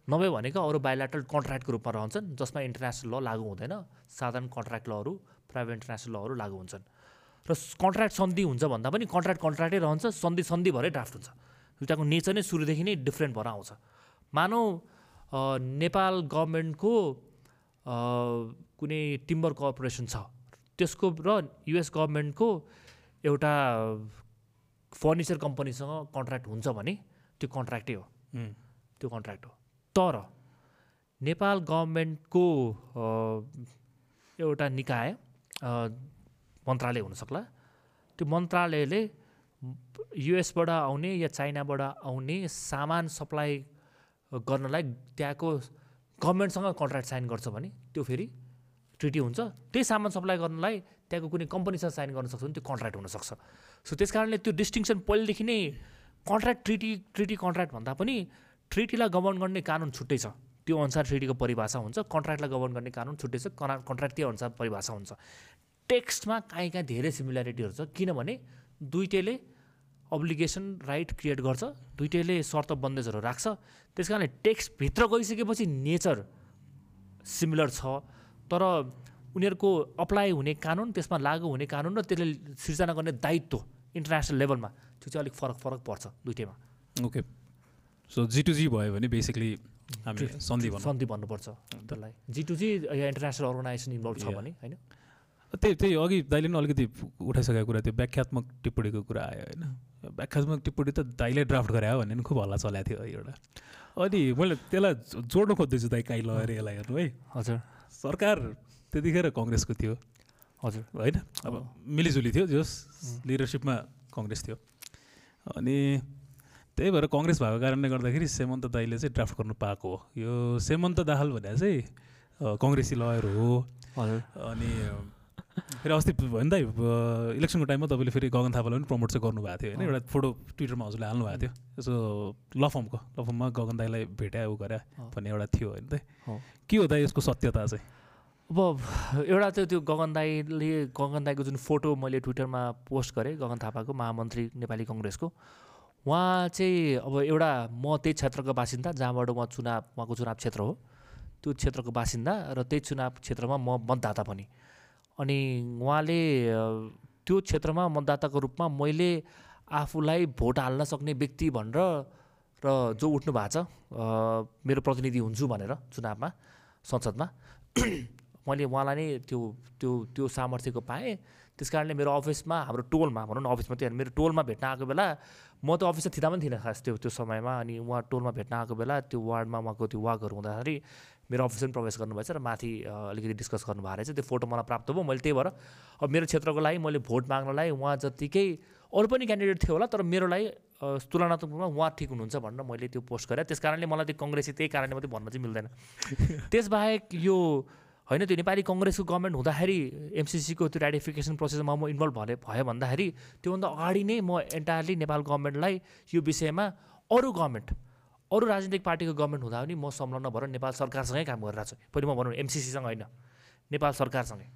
नभए भनेको अरू बायोलाटल कन्ट्र्याक्टको रूपमा रहन्छन् जसमा इन्टरनेसनल ल लागु हुँदैन। साधारण कन्ट्र्याक्ट लहरू प्राइभेट इन्टरनेसनल लहरू लागु हुन्छन्। र कन्ट्र्याक्ट सन्धि हुन्छ भन्दा पनि कन्ट्र्याक्ट कन्ट्र्याक्टै रहन्छ सन्धि सन्धि भएरै ड्राफ्ट हुन्छ। दुइटाको नेचर नै सुरुदेखि नै डिफ्रेन्ट भएर आउँछ। मानौ नेपाल गभर्मेन्टको कुनै टिम्बर कर्पोरेसन छ। त्यसको र युएस गभर्मेन्टको एउटा फर्निचर कम्पनीसँग कन्ट्र्याक्ट हुन्छ भने त्यो कन्ट्र्याक्टै हो। त्यो कन्ट्र्याक्ट हो। तर नेपाल गभर्मेन्टको एउटा निकाय मन्त्रालय हुनसक्ला। त्यो मन्त्रालयले युएसबाट आउने या चाइनाबाट आउने सामान सप्लाई गर्नलाई त्यहाँको गभर्मेन्टसँग कन्ट्र्याक्ट साइन गर्छ भने त्यो फेरि ट्रिटी हुन्छ। त्यही सामान सप्लाई गर्नलाई त्यहाँको कुनै कम्पनीसँग साइन गर्न सक्छ भने त्यो कन्ट्र्याक्ट हुनसक्छ। सो त्यस कारणले त्यो डिस्टिङसन पहिलेदेखि नै कन्ट्र्याक्ट ट्रिटी ट्रिटी कन्ट्र्याक्ट भन्दा पनि ट्रिटीलाई गभर्न गर्ने कानुन छुट्टै छ। त्यो अनुसार ट्रिटीको परिभाषा हुन्छ कन्ट्र्याक्टलाई गभर्न गर्ने कानुन छुट्टै छ कना कन्ट्र्याक्ट त्यो अनुसार परिभाषा हुन्छ। टेक्स्टमा काहीँ कहीँ धेरै सिमिल्यारिटीहरू छ किनभने दुइटैले अब्लिगेसन राइट क्रिएट गर्छ दुइटैले शर्त बन्देजहरू राख्छ। त्यस कारणले टेक्स्टभित्र गइसकेपछि नेचर सिमिलर छ तर उनीहरूको अप्लाई हुने कानुन त्यसमा लागु हुने कानुन र त्यसले सिर्जना गर्ने दायित्व इन्टरनेसनल लेभलमा त्यो चाहिँ अलिक फरक फरक पर्छ दुइटैमा okay so G to G भयो भने बेसिकली हामी सन्धि सन्धि भन्नुपर्छ त्यसलाई। जी टु जी या इन्टरनेसनल अर्गनाइजेसन इन्भल्भ छ भने होइन? त्यही त्यही अघि दाइले पनि अलिकति उठाइसकेको कुरा त्यो व्याख्यात्मक टिप्पणीको कुरा आयो होइन? व्याख्यात्मक टिप्पणी त दाइले ड्राफ्ट गरे हो भन्ने पनि खुब हल्ला चलाएको थियो एउटा। अनि मैले त्यसलाई जोड्नु खोज्दैछु दाइ काहीँ लगेर यसलाई हेर्नु है। हजुर। सरकार त्यतिखेर कङ्ग्रेसको थियो। हजुर। होइन? अब मिलिजुली थियो जस लिडरसिपमा कङ्ग्रेस थियो। अनि त्यही भएर कङ्ग्रेस भएको कारणले गर्दाखेरि सेमन्त दाईले चाहिँ ड्राफ्ट गर्नु पाएको हो। यो सेमन्त दाहाल भने चाहिँ कङ्ग्रेसी लयर हो। अनि फेरि अस्ति होइन दाइ इलेक्सनको टाइममा तपाईँले फेरि गगन थापालाई पनि प्रमोट चाहिँ गर्नुभएको थियो होइन? एउटा फोटो ट्विटरमा हजुरले हाल्नुभएको थियो। यसो लफर्मको लफर्ममा गगन दाईलाई भेट्या ऊ गरे भन्ने एउटा थियो होइन त के हो त यसको सत्यता चाहिँ? अब एउटा त्यो त्यो गगन दाईले गगन दाईको जुन फोटो मैले ट्विटरमा पोस्ट गरेँ गगन थापाको महामन्त्री नेपाली कङ्ग्रेसको उहाँ चाहिँ अब एउटा म त्यही क्षेत्रको बासिन्दा जहाँबाट उहाँ चुनाव उहाँको चुनाव क्षेत्र हो त्यो क्षेत्रको बासिन्दा र त्यही चुनाव क्षेत्रमा म मतदाता पनि। अनि उहाँले त्यो क्षेत्रमा मतदाताको रूपमा मैले आफूलाई भोट हाल्न सक्ने व्यक्ति भनेर र जो उठ्नु भएको छ मेरो प्रतिनिधि हुन्छु भनेर चुनावमा संसदमा। मैले उहाँलाई नै त्यो त्यो त्यो सामर्थ्यको पाएँ। त्यस कारणले मेरो अफिसमा हाम्रो टोलमा भनौँ न अफिसमा त्यो मेरो टोलमा भेट्न आएको बेला म त अफिसमा थिँदा पनि थिइनँ खास त्यो त्यो समयमा अनि उहाँ टोलमा भेट्न आएको बेला त्यो वार्डमा उहाँको त्यो वाकहरू हुँदाखेरि मेरो अफिस पनि प्रवेश गर्नुभएछ र माथि अलिकति डिस्कस गर्नुभएको रहेछ। त्यो फोटो मलाई प्राप्त भयो। मैले त्यही भएर अब मेरो क्षेत्रको लागि मैले भोट माग्नलाई उहाँ जत्तिकै अरू पनि क्यान्डिडेट थियो होला तर मेरो लागि तुलनात्मक रूपमा उहाँ ठिक हुनुहुन्छ भनेर मैले त्यो पोस्ट गरेँ। त्यस कारणले मलाई त्यो कङ्ग्रेसी त्यही कारणले मात्रै भन्न चाहिँ मिल्दैन। त्यसबाहेक यो होइन त्यो नेपाली कङ्ग्रेसको गभर्मेन्ट हुँदाखेरि एमसिसीको त्यो रेटिफिकेसन प्रोसेसमा म इन्भल्भ भए भयो भन्दाखेरि त्योभन्दा अगाडि नै म एन्टायरली नेपाल गभर्मेन्टलाई यो विषयमा अरू गभर्मेन्ट अरू राजनीतिक पार्टीको गभर्मेन्ट हुँदा पनि म संलग्न भएर नेपाल सरकारसँगै काम गरिरहेको छु। पहिले म भनौँ एमसिसीसँग होइन नेपाल सरकारसँगै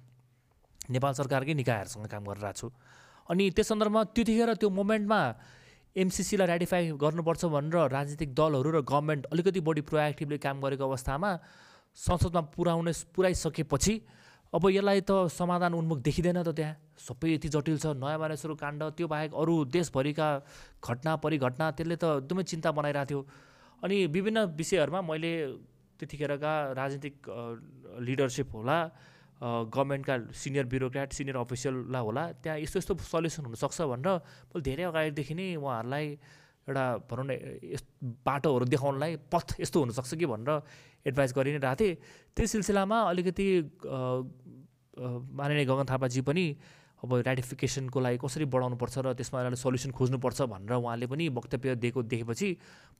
नेपाल सरकारकै निकायहरूसँग काम गरिरहेको छु। अनि त्यस सन्दर्भमा त्यतिखेर त्यो मोमेन्टमा एमसिसीलाई रेटिफाई गर्नुपर्छ भनेर राजनीतिक दलहरू र गभर्मेन्ट अलिकति बढी प्रोएक्टिभली काम गरेको अवस्थामा संसदमा पुऱ्याउने पुऱ्याइसकेपछि अब यसलाई त समाधान उन्मुख देखिँदैन त त्यहाँ। सबै यति जटिल छ नयाँ मानिसहरू काण्ड त्यो बाहेक अरू देशभरिका घटना परिघटना त्यसले त एकदमै चिन्ता बनाइरहेको थियो। अनि विभिन्न विषयहरूमा मैले त्यतिखेरका राजनीतिक लिडरसिप होला गभर्मेन्टका सिनियर ब्युरोक्राट सिनियर अफिसियललाई होला त्यहाँ यस्तो यस्तो सल्युसन हुनसक्छ भनेर मैले धेरै अगाडिदेखि नै उहाँहरूलाई एउटा भनौँ न यस बाटोहरू देखाउनलाई पथ यस्तो हुनसक्छ कि भनेर एडभाइस गरि नै रहेको थिएँ। त्यही सिलसिलामा अलिकति माननीय गगन थापाजी पनि अब रेटिफिकेसनको लागि कसरी बढाउनुपर्छ र त्यसमा एउटा सल्युसन खोज्नुपर्छ भनेर उहाँले पनि वक्तव्य दिएको देखेपछि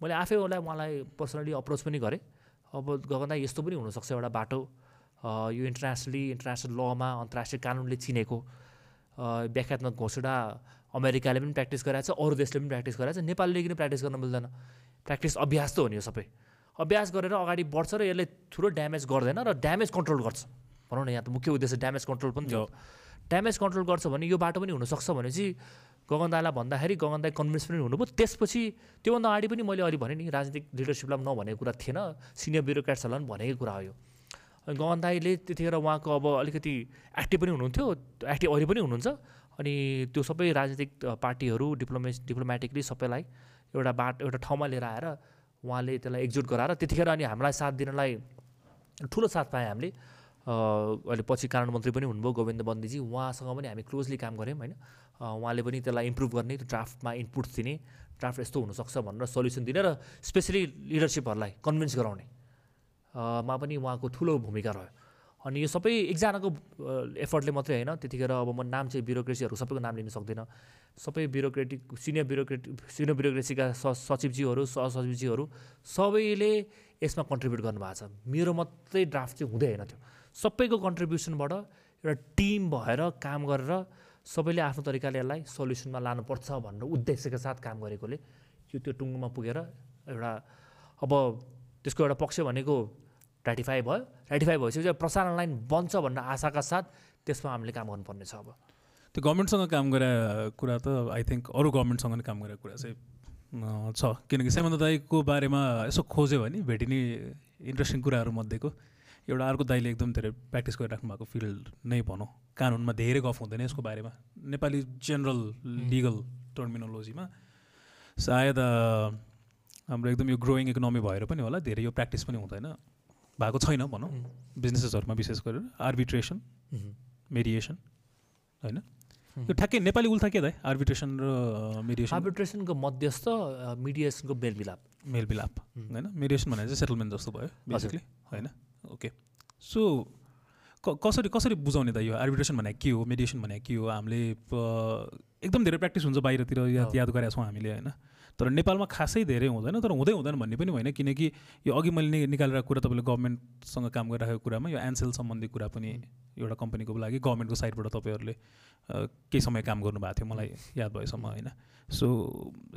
मैले आफै उसलाई उहाँलाई पर्सनली अप्रोच पनि गरेँ। अब गगन दाई यस्तो पनि हुनसक्छ एउटा बाटो यो इन्टरनेसनली इन्टरनेसनल लमा अन्तर्राष्ट्रिय कानुनले चिनेको व्याख्यात्मक घोषणा अमेरिकाले पनि प्र्याक्टिस गराएको छ अरू देशले पनि प्र्याक्टिस गराएको छ। नेपालले किन प्र्याक्टिस गर्न मिल्दैन? प्र्याक्टिस अभ्यास त हो नि यो सबै। अभ्यास गरेर अगाडि बढ्छ र यसले ठुलो ड्यामेज गर्दैन र ड्यामेज कन्ट्रोल गर्छ। भनौँ न यहाँ त मुख्य उद्देश्य ड्यामेज कन्ट्रोल पनि थियो। ड्यामेज कन्ट्रोल गर्छ भने यो बाटो पनि हुनसक्छ भनेपछि गगनदाईलाई भन्दाखेरि गगनदाई कन्भिन्स पनि हुनुभयो। त्यसपछि त्योभन्दा अगाडि पनि मैले अघि भने नि राजनीतिक लिडरसिपलाई पनि नभनेको कुरा थिएन। सिनियर ब्युरोक्राट्सहरूलाई पनि भनेको कुरा हो यो। अनि गगन दाईले त्यतिखेर उहाँको अब अलिकति एक्टिभ पनि हुनुहुन्थ्यो। एक्टिभ अहिले पनि हुनुहुन्छ। अनि त्यो सबै राजनीतिक पार्टीहरू डिप्लोमे डिप्लोमेटिकली सबैलाई एउटा बाट एउटा ठाउँमा लिएर आएर उहाँले त्यसलाई एकजुट गराएर त्यतिखेर अनि हामीलाई साथ दिनलाई ठुलो साथ पाएँ हामीले। अहिले पछि कानुन मन्त्री पनि हुनुभयो गोविन्द बन्दीजी। उहाँसँग पनि हामी क्लोजली काम गऱ्यौँ होइन? उहाँले पनि त्यसलाई इम्प्रुभ गर्ने ड्राफ्टमा इनपुट्स दिने ड्राफ्ट यस्तो हुनसक्छ भनेर सल्युसन दिने र स्पेसली लिडरसिपहरूलाई कन्भिन्स गराउने। मा पनि उहाँको ठुलो भूमिका रह्यो। अनि यो सबै एकजनाको एफर्टले मात्रै होइन। त्यतिखेर अब म नाम चाहिँ ब्युरोक्रेसीहरू सबैको नाम लिन सक्दिनँ। सबै ब्युरोक्रेटिक सिनियर ब्युरोक्रेट सिनियर ब्युरोक्रेसीका सचिवजीहरू सहसचिवजीहरू सबैले यसमा कन्ट्रिब्युट गर्नुभएको छ। मेरो मात्रै ड्राफ्ट चाहिँ हुँदै होइन त्यो। सबैको कन्ट्रिब्युसनबाट एउटा टिम भएर काम गरेर सबैले आफ्नो तरिकाले यसलाई सल्युसनमा लानुपर्छ भनेर उद्देश्यका साथ काम गरेकोले यो त्यो टुङ्गोमा पुगेर एउटा अब त्यसको एउटा पक्ष भनेको रेटिफाई भयो। रेटिफाई भइसकेपछि प्रसारण लाइन बन्छ भन्ने आशाका साथ त्यसमा हामीले काम गर्नुपर्नेछ अब। त्यो गभर्मेन्टसँग काम गरे कुरा त आई थिङ्क अरू गभर्मेन्टसँग नै काम गरेको कुरा चाहिँ छ। किनकि सामन्त दाईको बारेमा यसो खोज्यो भने भेटिने इन्ट्रेस्टिङ कुराहरू मध्येको। एउटा अर्को दाईले एकदम धेरै प्र्याक्टिस गरिराख्नु भएको फिल्ड नै भनौँ। कानुनमा धेरै गफ हुँदैन यसको बारेमा। नेपाली जेनरल लिगल टर्मिनोलोजीमा सायद हाम्रो एकदम यो ग्रोइङ इकोनोमी भएर पनि होला धेरै यो प्र्याक्टिस पनि हुँदैन। भएको छैन भनौँ। बिजनेसेसहरूमा विशेष गरेर आर्बिट्रेसन मेडिएसन होइन? यो ठ्याक्कै नेपाली उल्था के दाइ आर्बिट्रेसन र मेडिएसन आर्बिट्रेसनको मध्यस्थ मिडिएसनको मेलमिलाप मेलमिलाप होइन? मेडिएसन भनेर चाहिँ सेटलमेन्ट जस्तो भयो बेसिकली होइन? ओके सो क कसरी कसरी बुझाउने त यो आर्बिट्रेसन भनेको के हो? मेडिएसन भनेको के हो? हामीले एकदम धेरै प्र्याक्टिस हुन्छ बाहिरतिर याद याद गरेका छौँ हामीले होइन? तर नेपालमा खासै धेरै हुँदैन तर हुँदै हुँदैन भन्ने पनि होइन। किनकि यो अघि मैले निकालेर कुरा तपाईँले गभर्मेन्टसँग काम गरिरहेको कुरामा यो एन्सेल सम्बन्धी कुरा पनि एउटा कम्पनीको लागि गभर्मेन्टको साइडबाट तपाईँहरूले केही समय काम गर्नुभएको थियो मलाई याद भएसम्म होइन। सो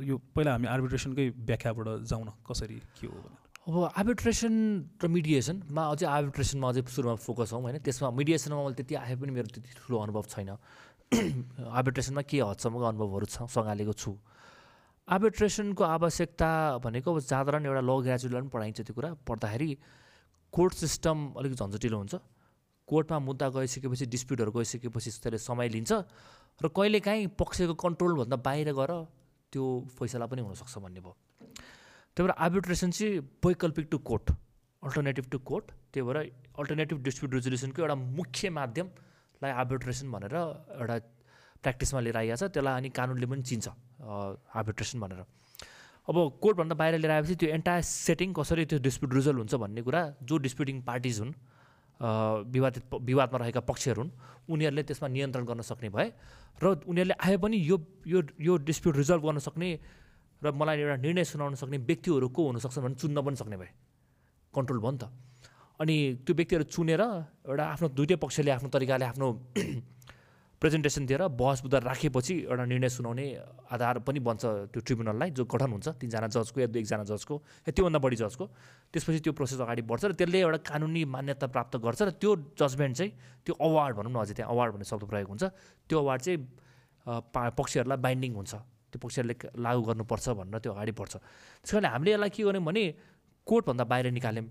यो पहिला हामी आर्बिट्रेसनकै व्याख्याबाट जाउँ न कसरी के हो अब आर्बिट्रेसन र मिडिएसनमा अझै आर्बिट्रेसनमा अझै सुरुमा फोकस हौँ होइन। त्यसमा मिडिएसनमा मैले त्यति आए पनि मेरो त्यति ठुलो अनुभव छैन। आर्बिट्रेसनमा के हदसम्मको अनुभवहरू छ सँगालेको छु। आर्बिट्रेसनको आवश्यकता भनेको अब साधारण एउटा ल ग्रेजुएटलाई पनि पढाइन्छ त्यो कुरा। पढ्दाखेरि कोर्ट सिस्टम अलिक झन्झटिलो हुन्छ। कोर्टमा मुद्दा गइसकेपछि डिस्प्युटहरू गइसकेपछि त्यसले समय लिन्छ र कहिलेकाहीँ पक्षको कन्ट्रोलभन्दा बाहिर गएर त्यो फैसला पनि हुनसक्छ भन्ने भयो। त्यही भएर आर्बिट्रेसन चाहिँ वैकल्पिक to court alternative to court. त्यही भएर अल्टरनेटिभ डिस्प्युट रेजोल्युसनको एउटा मुख्य माध्यमलाई आर्बिट्रेसन भनेर एउटा प्र्याक्टिसमा लिएर आइहाल्छ त्यसलाई अनि कानुनले पनि चिन्छ आर्बिट्रेसन भनेर। अब कोर्टभन्दा बाहिर लिएर आएपछि त्यो एन्टायर सेटिङ कसरी त्यो डिस्प्युट रिजल्भ हुन्छ भन्ने कुरा जो डिस्प्युटिङ पार्टिज हुन् विवादित विवादमा रहेका पक्षहरू हुन् उनीहरूले त्यसमा नियन्त्रण गर्न सक्ने भए र उनीहरूले आए पनि यो यो यो डिस्प्युट रिजल्भ गर्न सक्ने र मलाई एउटा निर्णय सुनाउन सक्ने व्यक्तिहरू को हुनसक्छ भने चुन्न पनि सक्ने भए। कन्ट्रोल भयो नि त। अनि त्यो व्यक्तिहरू चुनेर एउटा आफ्नो दुइटै पक्षले आफ्नो तरिकाले आफ्नो प्रेजेन्टेसन दिएर बहस बुझाएर राखेपछि एउटा निर्णय सुनाउने आधार पनि बन्छ त्यो ट्रिब्युनललाई जो गठन हुन्छ तिनजना जजको या दुई एकजना जजको या त्योभन्दा बढी जजको। त्यसपछि त्यो प्रोसेस अगाडि बढ्छ र त्यसले एउटा कानुनी मान्यता प्राप्त गर्छ र त्यो जजमेन्ट चाहिँ त्यो अवार्ड भनौँ न अझै त्यहाँ अवार्ड भन्ने शब्द प्रयोग हुन्छ। त्यो अवार्ड चाहिँ पक्षहरूलाई बाइन्डिङ हुन्छ। त्यो पक्षहरूले लागू गर्नुपर्छ भनेर त्यो अगाडि बढ्छ। त्यस कारणले हामीले यसलाई के गर्यौँ भने कोर्टभन्दा बाहिर निकाल्यौँ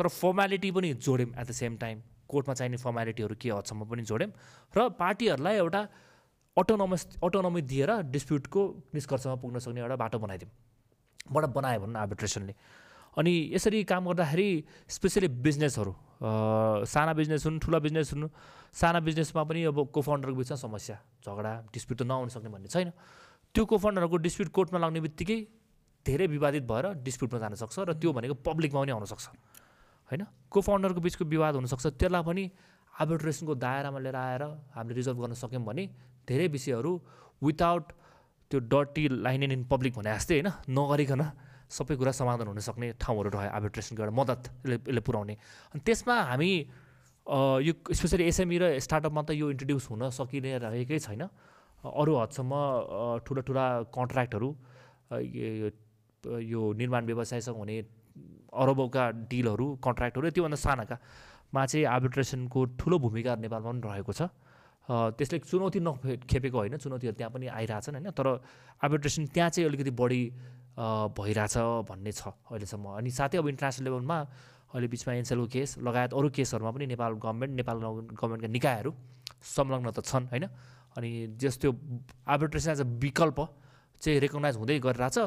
तर फर्मालिटी पनि जोड्यौँ एट द सेम टाइम। कोर्टमा चाहिने फर्मालिटीहरू के हदसम्म पनि जोड्यौँ र पार्टीहरूलाई एउटा अटोनोमस अटोनोमी दिएर डिस्प्युटको निष्कर्षमा पुग्न सक्ने एउटा बाटो बनाइदिउँ। बाट बनायो भनौँ आर्बिट्रेसनले अनि यसरी काम गर्दाखेरि स्पेसली बिजनेसहरू साना बिजनेस हुन् ठुला बिजनेस हुन् साना बिजनेसमा पनि अब को फाउन्डरको बिचमा समस्या झगडा डिस्प्युट त नआउनु सक्ने भन्ने छैन। त्यो को फाउन्डरहरूको डिस्प्युट कोर्टमा लाग्ने बित्तिकै धेरै विवादित भएर डिस्प्युटमा जान सक्छ र त्यो भनेको पब्लिकमा पनि आउनसक्छ होइन? को फाउन्डरको बिचको विवाद हुनसक्छ त्यसलाई पनि आर्बिट्रेसनको दायरामा लिएर आएर हामीले रिजल्भ गर्न सक्यौँ भने धेरै विषयहरू विदाउट त्यो डटी लाइन इन पब्लिक भने जस्तै होइन नगरिकन सबै कुरा समाधान हुन सक्ने ठाउँहरू रह्यो आर्बिट्रेसनको एउटा मद्दत यसले यसले पुऱ्याउने। अनि त्यसमा हामी यो स्पेसली एसएमई र स्टार्टअपमा त यो इन्ट्रोड्युस हुन सकिने रहेकै छैन। अरू हदसम्म ठुला ठुला कन्ट्र्याक्टहरू यो निर्माण व्यवसायसँग हुने अरबौका डिलहरू कन्ट्र्याक्टहरू त्योभन्दा सानाका मा चाहिँ आर्बिट्रेसनको ठुलो भूमिका नेपालमा पनि रहेको छ। त्यसले चुनौती नखेपेको होइन चुनौतीहरू त्यहाँ पनि आइरहेछन् होइन तर आर्बिट्रेसन त्यहाँ चाहिँ अलिकति बढी भइरहेछ भन्ने छ अहिलेसम्म। अनि साथै अब इन्टरनेसनल लेभलमा अहिले बिचमा एनसेलको केस लगायत अरू केसहरूमा पनि नेपाल गभर्मेन्ट नेपाल गभर्मेन्टका निकायहरू संलग्न त छन् होइन। अनि जस त्यो आर्बिट्रेसन एज अ विकल्प चाहिँ रेकगनाइज हुँदै गरिरहेछ।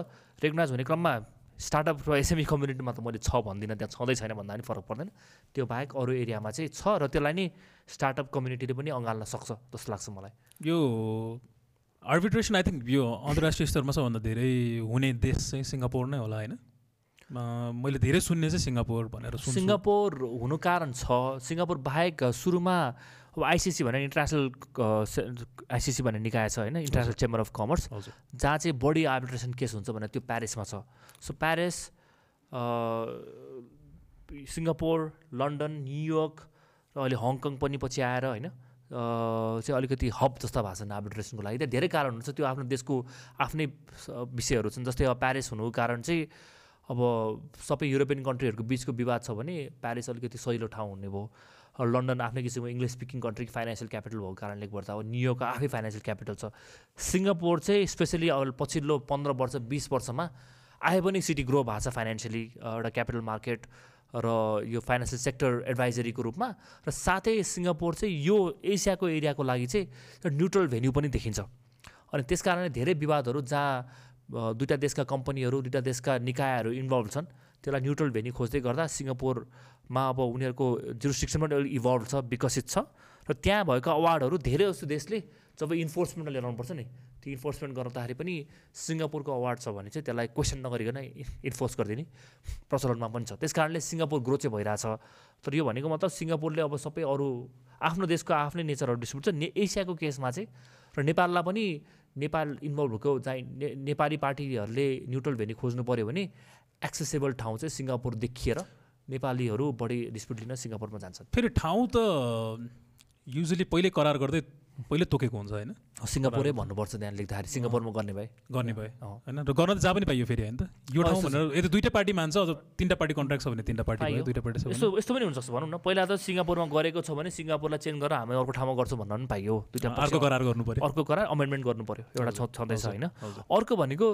रेकगनाइज हुने क्रममा स्टार्टअप र एसएमई कम्युनिटीमा त मैले छ भन्दिनँ त्यहाँ छँदै छैन भन्दा पनि फरक पर्दैन। त्यो बाहेक अरू एरियामा चाहिँ छ र त्यसलाई नै स्टार्टअप कम्युनिटीले पनि अँगाल्न सक्छ जस्तो लाग्छ मलाई। यो आर्बिट्रेसन आई थिङ्क यो अन्तर्राष्ट्रिय स्तरमा सबभन्दा धेरै हुने देश चाहिँ सिङ्गापुर नै होला होइन? मैले धेरै सुन्ने चाहिँ सिङ्गापुर भनेर सिङ्गापुर हुनु कारण छ। सिङ्गापुर बाहेक सुरुमा अब आइसिसी भने इन्टरनेसनल आइसिसी भन्ने निकाय छ होइन इन्टरनेसनल चेम्बर अफ कमर्स जहाँ चाहिँ बढी आर्बिट्रेसन केस हुन्छ भने त्यो प्यारिसमा छ। So Paris Singapore London New York र अहिले हङकङ पनि पछि आएर होइन चाहिँ अलिकति हब जस्ता भएको छन् आर्बिट्रेसनको लागि। त्यहाँ धेरै कारणहरू छ त्यो आफ्नो देशको आफ्नै विषयहरू छन्। जस्तै अब प्यारिस हुनुको कारण चाहिँ अब सबै युरोपियन कन्ट्रीहरूको बिचको विवाद छ भने प्यारिस अलिकति सहिलो ठाउँ हुने भयो। लन्डन आफ्नै किसिमको English speaking country financial capital भएको कारणले गर्दा अब न्युयोर्क आफै फाइनेन्सियल क्यापिटल छ। सिङ्गापुर चाहिँ स्पेसली अब पछिल्लो पन्ध्र वर्ष बिस वर्षमा आए पनि सिटी ग्रो भएको छ फाइनेन्सियली एउटा क्यापिटल मार्केट र यो फाइनेन्सियल सेक्टर एडभाइजरीको रूपमा। र साथै सिङ्गापुर चाहिँ यो एसियाको एरियाको लागि चाहिँ न्युट्रल भेन्यू पनि देखिन्छ। अनि त्यस कारणले धेरै विवादहरू जहाँ दुईवटा देशका कम्पनीहरू दुईवटा देशका निकायहरू इन्भल्भ छन्। त्यसलाई न्युट्रल भेन्यू खोज्दै गर्दा सिङ्गापुर मा अब उनीहरूको जुरिस्टिक्सन पनि अलिक इभल्भ छ विकसित छ। र त्यहाँ भएका अवार्डहरू धेरै जस्तो देशले जब इन्फोर्समेन्टमा लिएर आउनुपर्छ नि त्यो इन्फोर्समेन्ट गर्दाखेरि पनि सिङ्गापुरको अवार्ड छ भने चाहिँ त्यसलाई क्वेसन नगरिकन इन्फोर्स गरिदिने प्रचलनमा पनि छ। त्यस कारणले सिङ्गापुर ग्रो चाहिँ भइरहेछ। तर यो भनेको मतलब सिङ्गापुरले अब सबै अरू आफ्नो देशको आफ्नै नेचरहरू डिस्ट्रिब्युट छ। ने एसियाको केसमा चाहिँ र नेपाललाई पनि नेपाल इन्भल्भ भएको जहाँ नेपाली पार्टीहरूले न्युट्रल भेन्यू खोज्नु पऱ्यो भने एक्सेसेबल ठाउँ चाहिँ सिङ्गापुर देखिएर नेपालीहरू बढी डिस्प्युट लिन सिङ्गापुरमा जान्छन्। फेरि ठाउँ त युजली पहिले करार गर्दै पहिले तोकेको हुन्छ होइन? सिङ्गापुरै भन्नुपर्छ त्यहाँ लेख्दाखेरि। सिङ्गापुरमा गर्ने भए गर्ने भए होइन र गर्न त जहाँ पनि पाइयो फेरि होइन त? यो ठाउँ भनेर यदि दुइटा पार्टी मान्छ अझ तिनवटा पार्टी कन्ट्राक्ट छ भने तिनवटा पार्टी भयो दुइटा पार्टी छ यस्तो यस्तो पनि हुनसक्छ भनौँ न। पहिला त सिङ्गापुरमा गरेको छ भने सिङ्गापुरलाई चेन्ज गरेर हामी अर्को ठाउँमा गर्छौँ भन्न पनि पाइयो। दुइटा अर्को करार गर्नु पऱ्यो अर्को करार अमेन्डमेन्ट गर्नु पऱ्यो एउटा छँदैछ होइन? अर्को भनेको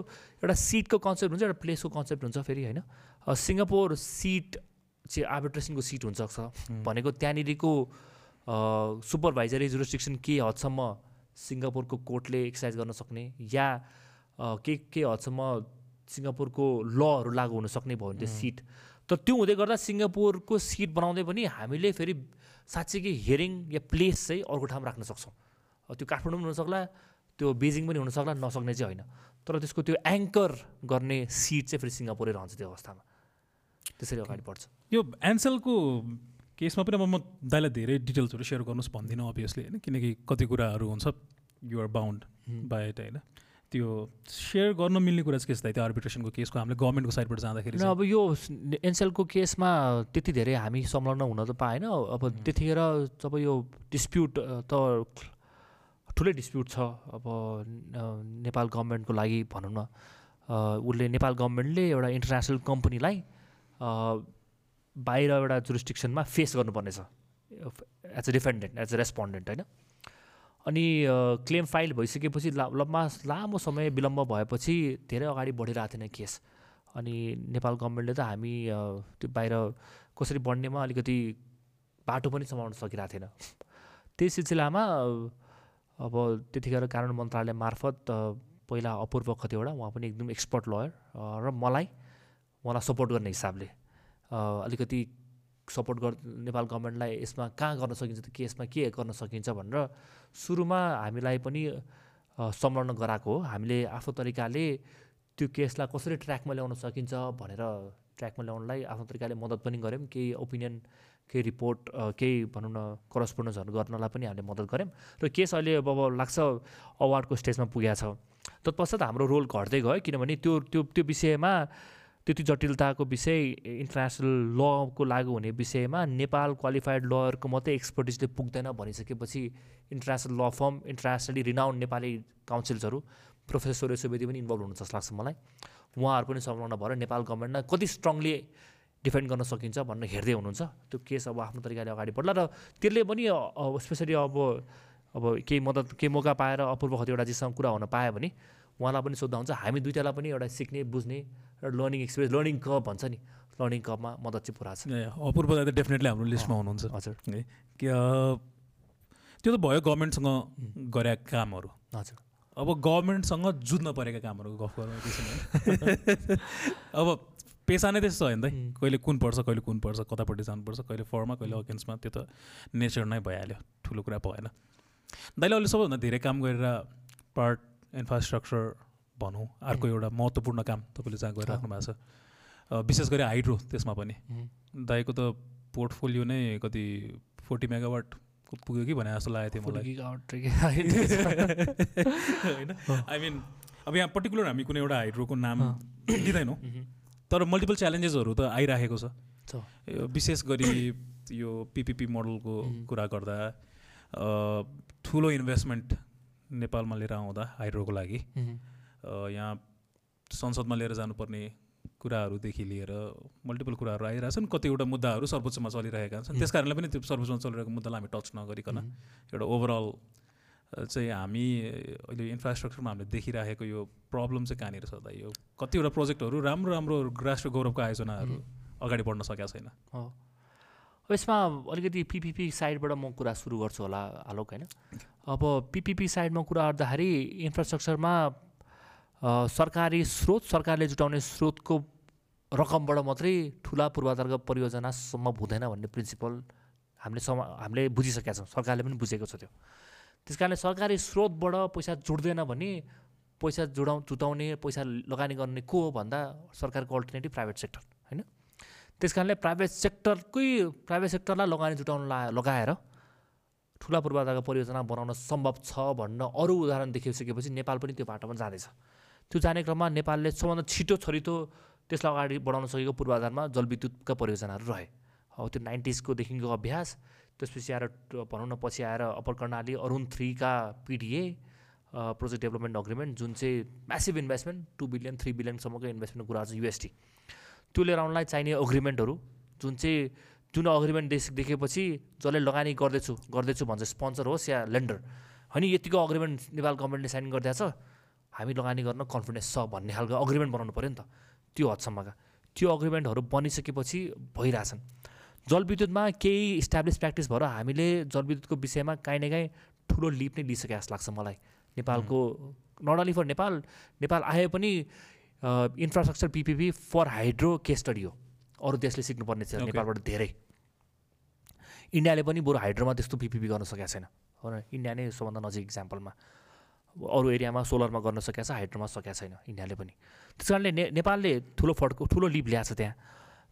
एउटा सिटको कन्सेप्ट हुन्छ एउटा प्लेसको कन्सेप्ट हुन्छ फेरि होइन? सिङ्गापुर सिट चाहिँ आर्बिट्रेसनको सिट हुनसक्छ। भनेको त्यहाँनिरको सुपरभाइजरी जुरिस्टिक्सन के हदसम्म सिङ्गापुरको कोर्टले एक्सर्साइज गर्न सक्ने या के के हदसम्म सिङ्गापुरको लहरू लागु हुन सक्ने भयो भने त्यो सिट तर त्यो हुँदै गर्दा सिङ्गापुरको सिट बनाउँदै पनि हामीले फेरि साँच्चीकै हियरिङ या प्लेस चाहिँ अर्को ठाउँमा राख्न सक्छौँ। त्यो काठमाडौँ पनि हुनसक्ला त्यो बेजिङ पनि हुनसक्ला नसक्ने चाहिँ होइन। तर त्यसको त्यो एङ्कर गर्ने सिट चाहिँ फेरि सिङ्गापुरै रहन्छ त्यो अवस्थामा। त्यसरी अगाडि बढ्छ। यो एन्सेलको केसमा पनि अब म दाइलाई धेरै डिटेल्सहरू सेयर गर्नुहोस् भन्दिनँ अभियसली होइन? किनकि कति कुराहरू हुन्छ युआर बााउन्ड बाई इट होइन? त्यो सेयर गर्न मिल्ने कुरा चाहिँ के छ त्यो आर्बिट्रेसनको केसको हामीले गभर्मेन्टको साइडबाट जाँदाखेरि अब यो एनसेलको केसमा त्यति धेरै हामी संलग्न हुन त पाएन। अब त्यतिखेर जब यो डिस्प्युट त ठुलै डिस्प्युट छ अब नेपाल गभर्मेन्टको लागि भनौँ न उसले नेपाल गभर्मेन्टले एउटा इन्टरनेसनल कम्पनीलाई बाहिर एउटा जुरिस्टिक्सनमा फेस गर्नुपर्नेछ। As a defendant as a respondent होइन? अनि क्लेम फाइल भइसकेपछि ला लम्बा लामो समय विलम्ब भएपछि धेरै अगाडि बढिरहेको थिएन केस। अनि नेपाल गभर्मेन्टले त हामी त्यो बाहिर कसरी बढ्नेमा अलिकति बाटो पनि समाउन सकिरहेको थिएन। त्यही सिलसिलामा अब त्यतिखेर कानुन मन्त्रालय मार्फत पहिला अपूर्व कतिवटा उहाँ पनि एकदम एक्सपर्ट लयर र मलाई उहाँलाई सपोर्ट गर्ने हिसाबले अलिकति सपोर्ट गर् नेपाल गभर्मेन्टलाई यसमा कहाँ गर्न सकिन्छ त्यो केसमा के गर्न सकिन्छ भनेर सुरुमा हामीलाई पनि संलग्न गराएको हो। हामीले आफ्नो तरिकाले त्यो केसलाई कसरी ट्र्याकमा ल्याउन सकिन्छ भनेर ट्र्याकमा ल्याउनलाई आफ्नो तरिकाले मद्दत पनि गऱ्यौँ। केही ओपिनियन केही रिपोर्ट केही भनौँ न करस्पोन्डेन्सहरू गर्नलाई पनि हामीले मद्दत गऱ्यौँ। र केस अहिले अब लाग्छ अवार्डको स्टेजमा पुगेको छ। तत्पश्चात हाम्रो रोल घट्दै गयो किनभने त्यो त्यो त्यो विषयमा त्यति जटिलताको विषय इन्टरनेसनल लको लागु हुने विषयमा नेपाल क्वालिफाइड लयरको मात्रै एक्सपर्टिजले पुग्दैन भनिसकेपछि international law firm internationally renowned Nepali काउन्सिल्सहरू professor Suresh Subedi पनि इन्भल्भ हुनुहुन्छ जस्तो लाग्छ मलाई। उहाँहरू पनि संलग्न भएर नेपाल गभर्मेन्टलाई कति स्ट्रङली डिफेन्ड गर्न सकिन्छ भनेर हेर्दै हुनुहुन्छ। त्यो केस अब आफ्नो तरिकाले अगाडि बढ्ला र त्यसले पनि स्पेसली अब अब केही मद्दत केही मौका पाएर अपूर्व कतिवटाजीसँग कुरा हुन पायो भने उहाँलाई पनि सोद्धा हुन्छ। हामी दुइटालाई पनि एउटा सिक्ने बुझ्ने र लर्निङ एक्सपिरियन्स लर्निङ कप भन्छ नि। लर्निङ कपमा मद्दत चाहिँ पुरा छ। अपूर्व त डेफिनेटली हाम्रो लिस्टमा हुनुहुन्छ। हजुर। है त्यो त भयो गभर्मेन्टसँग गरे कामहरू। हजुर। अब गभर्मेन्टसँग जुझ्न परेका कामहरूको गफ गरौँ अब पेसा नै त्यस्तो होइन त कहिले कुन पर्छ कहिले कुन पर्छ कतापट्टि जानुपर्छ कहिले फरमा कहिले अगेन्स्टमा त्यो त नेचर नै भइहाल्यो। ठुलो कुरा भएन। दाइले अहिले सबैभन्दा धेरै काम गरेर पार्ट इन्फ्रास्ट्रक्चर भनौँ अर्को एउटा महत्त्वपूर्ण काम तपाईँले जहाँ गरिराख्नु भएको छ। विशेष गरी हाइड्रो त्यसमा पनि। दाइको त पोर्टफोलियो नै कति फोर्टी मेगावाट पुग्यो कि भने जस्तो लागेको थियो मलाई। होइन? आई मिन अब यहाँ पर्टिकुलर हामी कुनै एउटा हाइड्रोको नाम लिँदैनौँ तर मल्टिपल च्यालेन्जेसहरू त आइराखेको छ। विशेष गरी यो पिपिपी मोडलको कुरा गर्दा ठुलो इन्भेस्टमेन्ट नेपालमा लिएर आउँदा हाइड्रोको लागि। यहाँ संसदमा लिएर जानुपर्ने कुराहरूदेखि लिएर मल्टिपल कुराहरू आइरहेछन् कतिवटा मुद्दाहरू सर्वोच्चमा चलिरहेका छन्। त्यस कारणले पनि त्यो सर्वोच्चमा चलिरहेको मुद्दालाई हामी टच नगरिकन एउटा ओभरअल चाहिँ हामी अहिले इन्फ्रास्ट्रक्चरमा हामीले देखिरहेको यो प्रब्लम चाहिँ कहाँनिर छ त? यो कतिवटा प्रोजेक्टहरू राम्रो राम्रो राष्ट्र गौरवको आयोजनाहरू अगाडि बढ्न सकेका छैन। यसमा अलिकति पिपिपी साइडबाट म कुरा सुरु गर्छु होला आलोक होइन? अब पिपिपी साइडमा कुरा गर्दाखेरि इन्फ्रास्ट्रक्चरमा सरकारी स्रोत सरकारले जुटाउने स्रोतको रकमबाट मात्रै ठुला पूर्वाधारको परियोजना सम्भव हुँदैन भन्ने प्रिन्सिपल हामीले सम हामीले बुझिसकेका छौँ। सरकारले पनि बुझेको छ त्यो। त्यस कारणले सरकारी स्रोतबाट पैसा जुट्दैन भने पैसा जुडाउ जुटाउने पैसा लगानी गर्ने को हो भन्दा सरकारको अल्टरनेटिभ प्राइभेट सेक्टर होइन? त्यस कारणले प्राइभेट सेक्टरकै प्राइभेट सेक्टरलाई लगानी जुटाउन ला लगाएर ठुला पूर्वाधारको परियोजना बनाउन सम्भव छ भन्न अरू उदाहरण देखिसकेपछि नेपाल पनि त्यो बाटोमा जाँदैछ। त्यो जाने क्रममा नेपालले सबभन्दा छिटो छरितो त्यसलाई अगाडि बढाउन सकेको पूर्वाधारमा जलविद्युतका परियोजनाहरू रहे। अब त्यो नाइन्टिजकोदेखिको अभ्यास त्यसपछि आएर भनौँ न पछि आएर अप्पर कर्णाली अरुण थ्रीका पिडिए प्रोजेक्ट डेभलपमेन्ट अग्रिमेन्ट जुन चाहिँ massive investment two billion three बिलियनसम्मको इन्भेस्टमेन्टको कुरा छ युएसटी। त्यो लिएर आउनलाई चाहिने अग्रिमेन्टहरू जुन चाहिँ जुन अग्रिमेन्ट देश देखेपछि जसले लगानी गर्दैछु गर्दैछु भन्छ स्पोन्सर होस् या लेन्डर। होइन यतिको अग्रिमेन्ट नेपाल गभर्मेन्टले साइन गरिदिएको छ। हामी लगानी गर्न कन्फिडेन्स छ भन्ने खालको अग्रिमेन्ट बनाउनु पऱ्यो नि त। त्यो हदसम्मका। त्यो अग्रिमेन्टहरू बनिसकेपछि भइरहेछन्। जलविद्युतमा केही इस्टाब्लिस प्र्याक्टिस भएर हामीले जलविद्युतको विषयमा काहीँ न काहीँ ठुलो लिप नै लिइसके जस्तो लाग्छ मलाई। नेपालको not only for Nepal Nepal आए पनि infrastructure PPP for hydro case study हो। अरू देशले सिक्नुपर्ने छ नेपालबाट धेरै। इन्डियाले पनि बरु हाइड्रोमा त्यस्तो पिपिपी गर्न सकेको छैन। हो इन्डिया नै सबभन्दा नजिक इक्जाम्पलमा अरू एरियामा सोलरमा गर्न सकेको छ हाइड्रोमा सकेको छैन इन्डियाले पनि। त्यस कारणले ने नेपालले ठुलो फड्को ठुलो लिप ल्याएको छ त्यहाँ।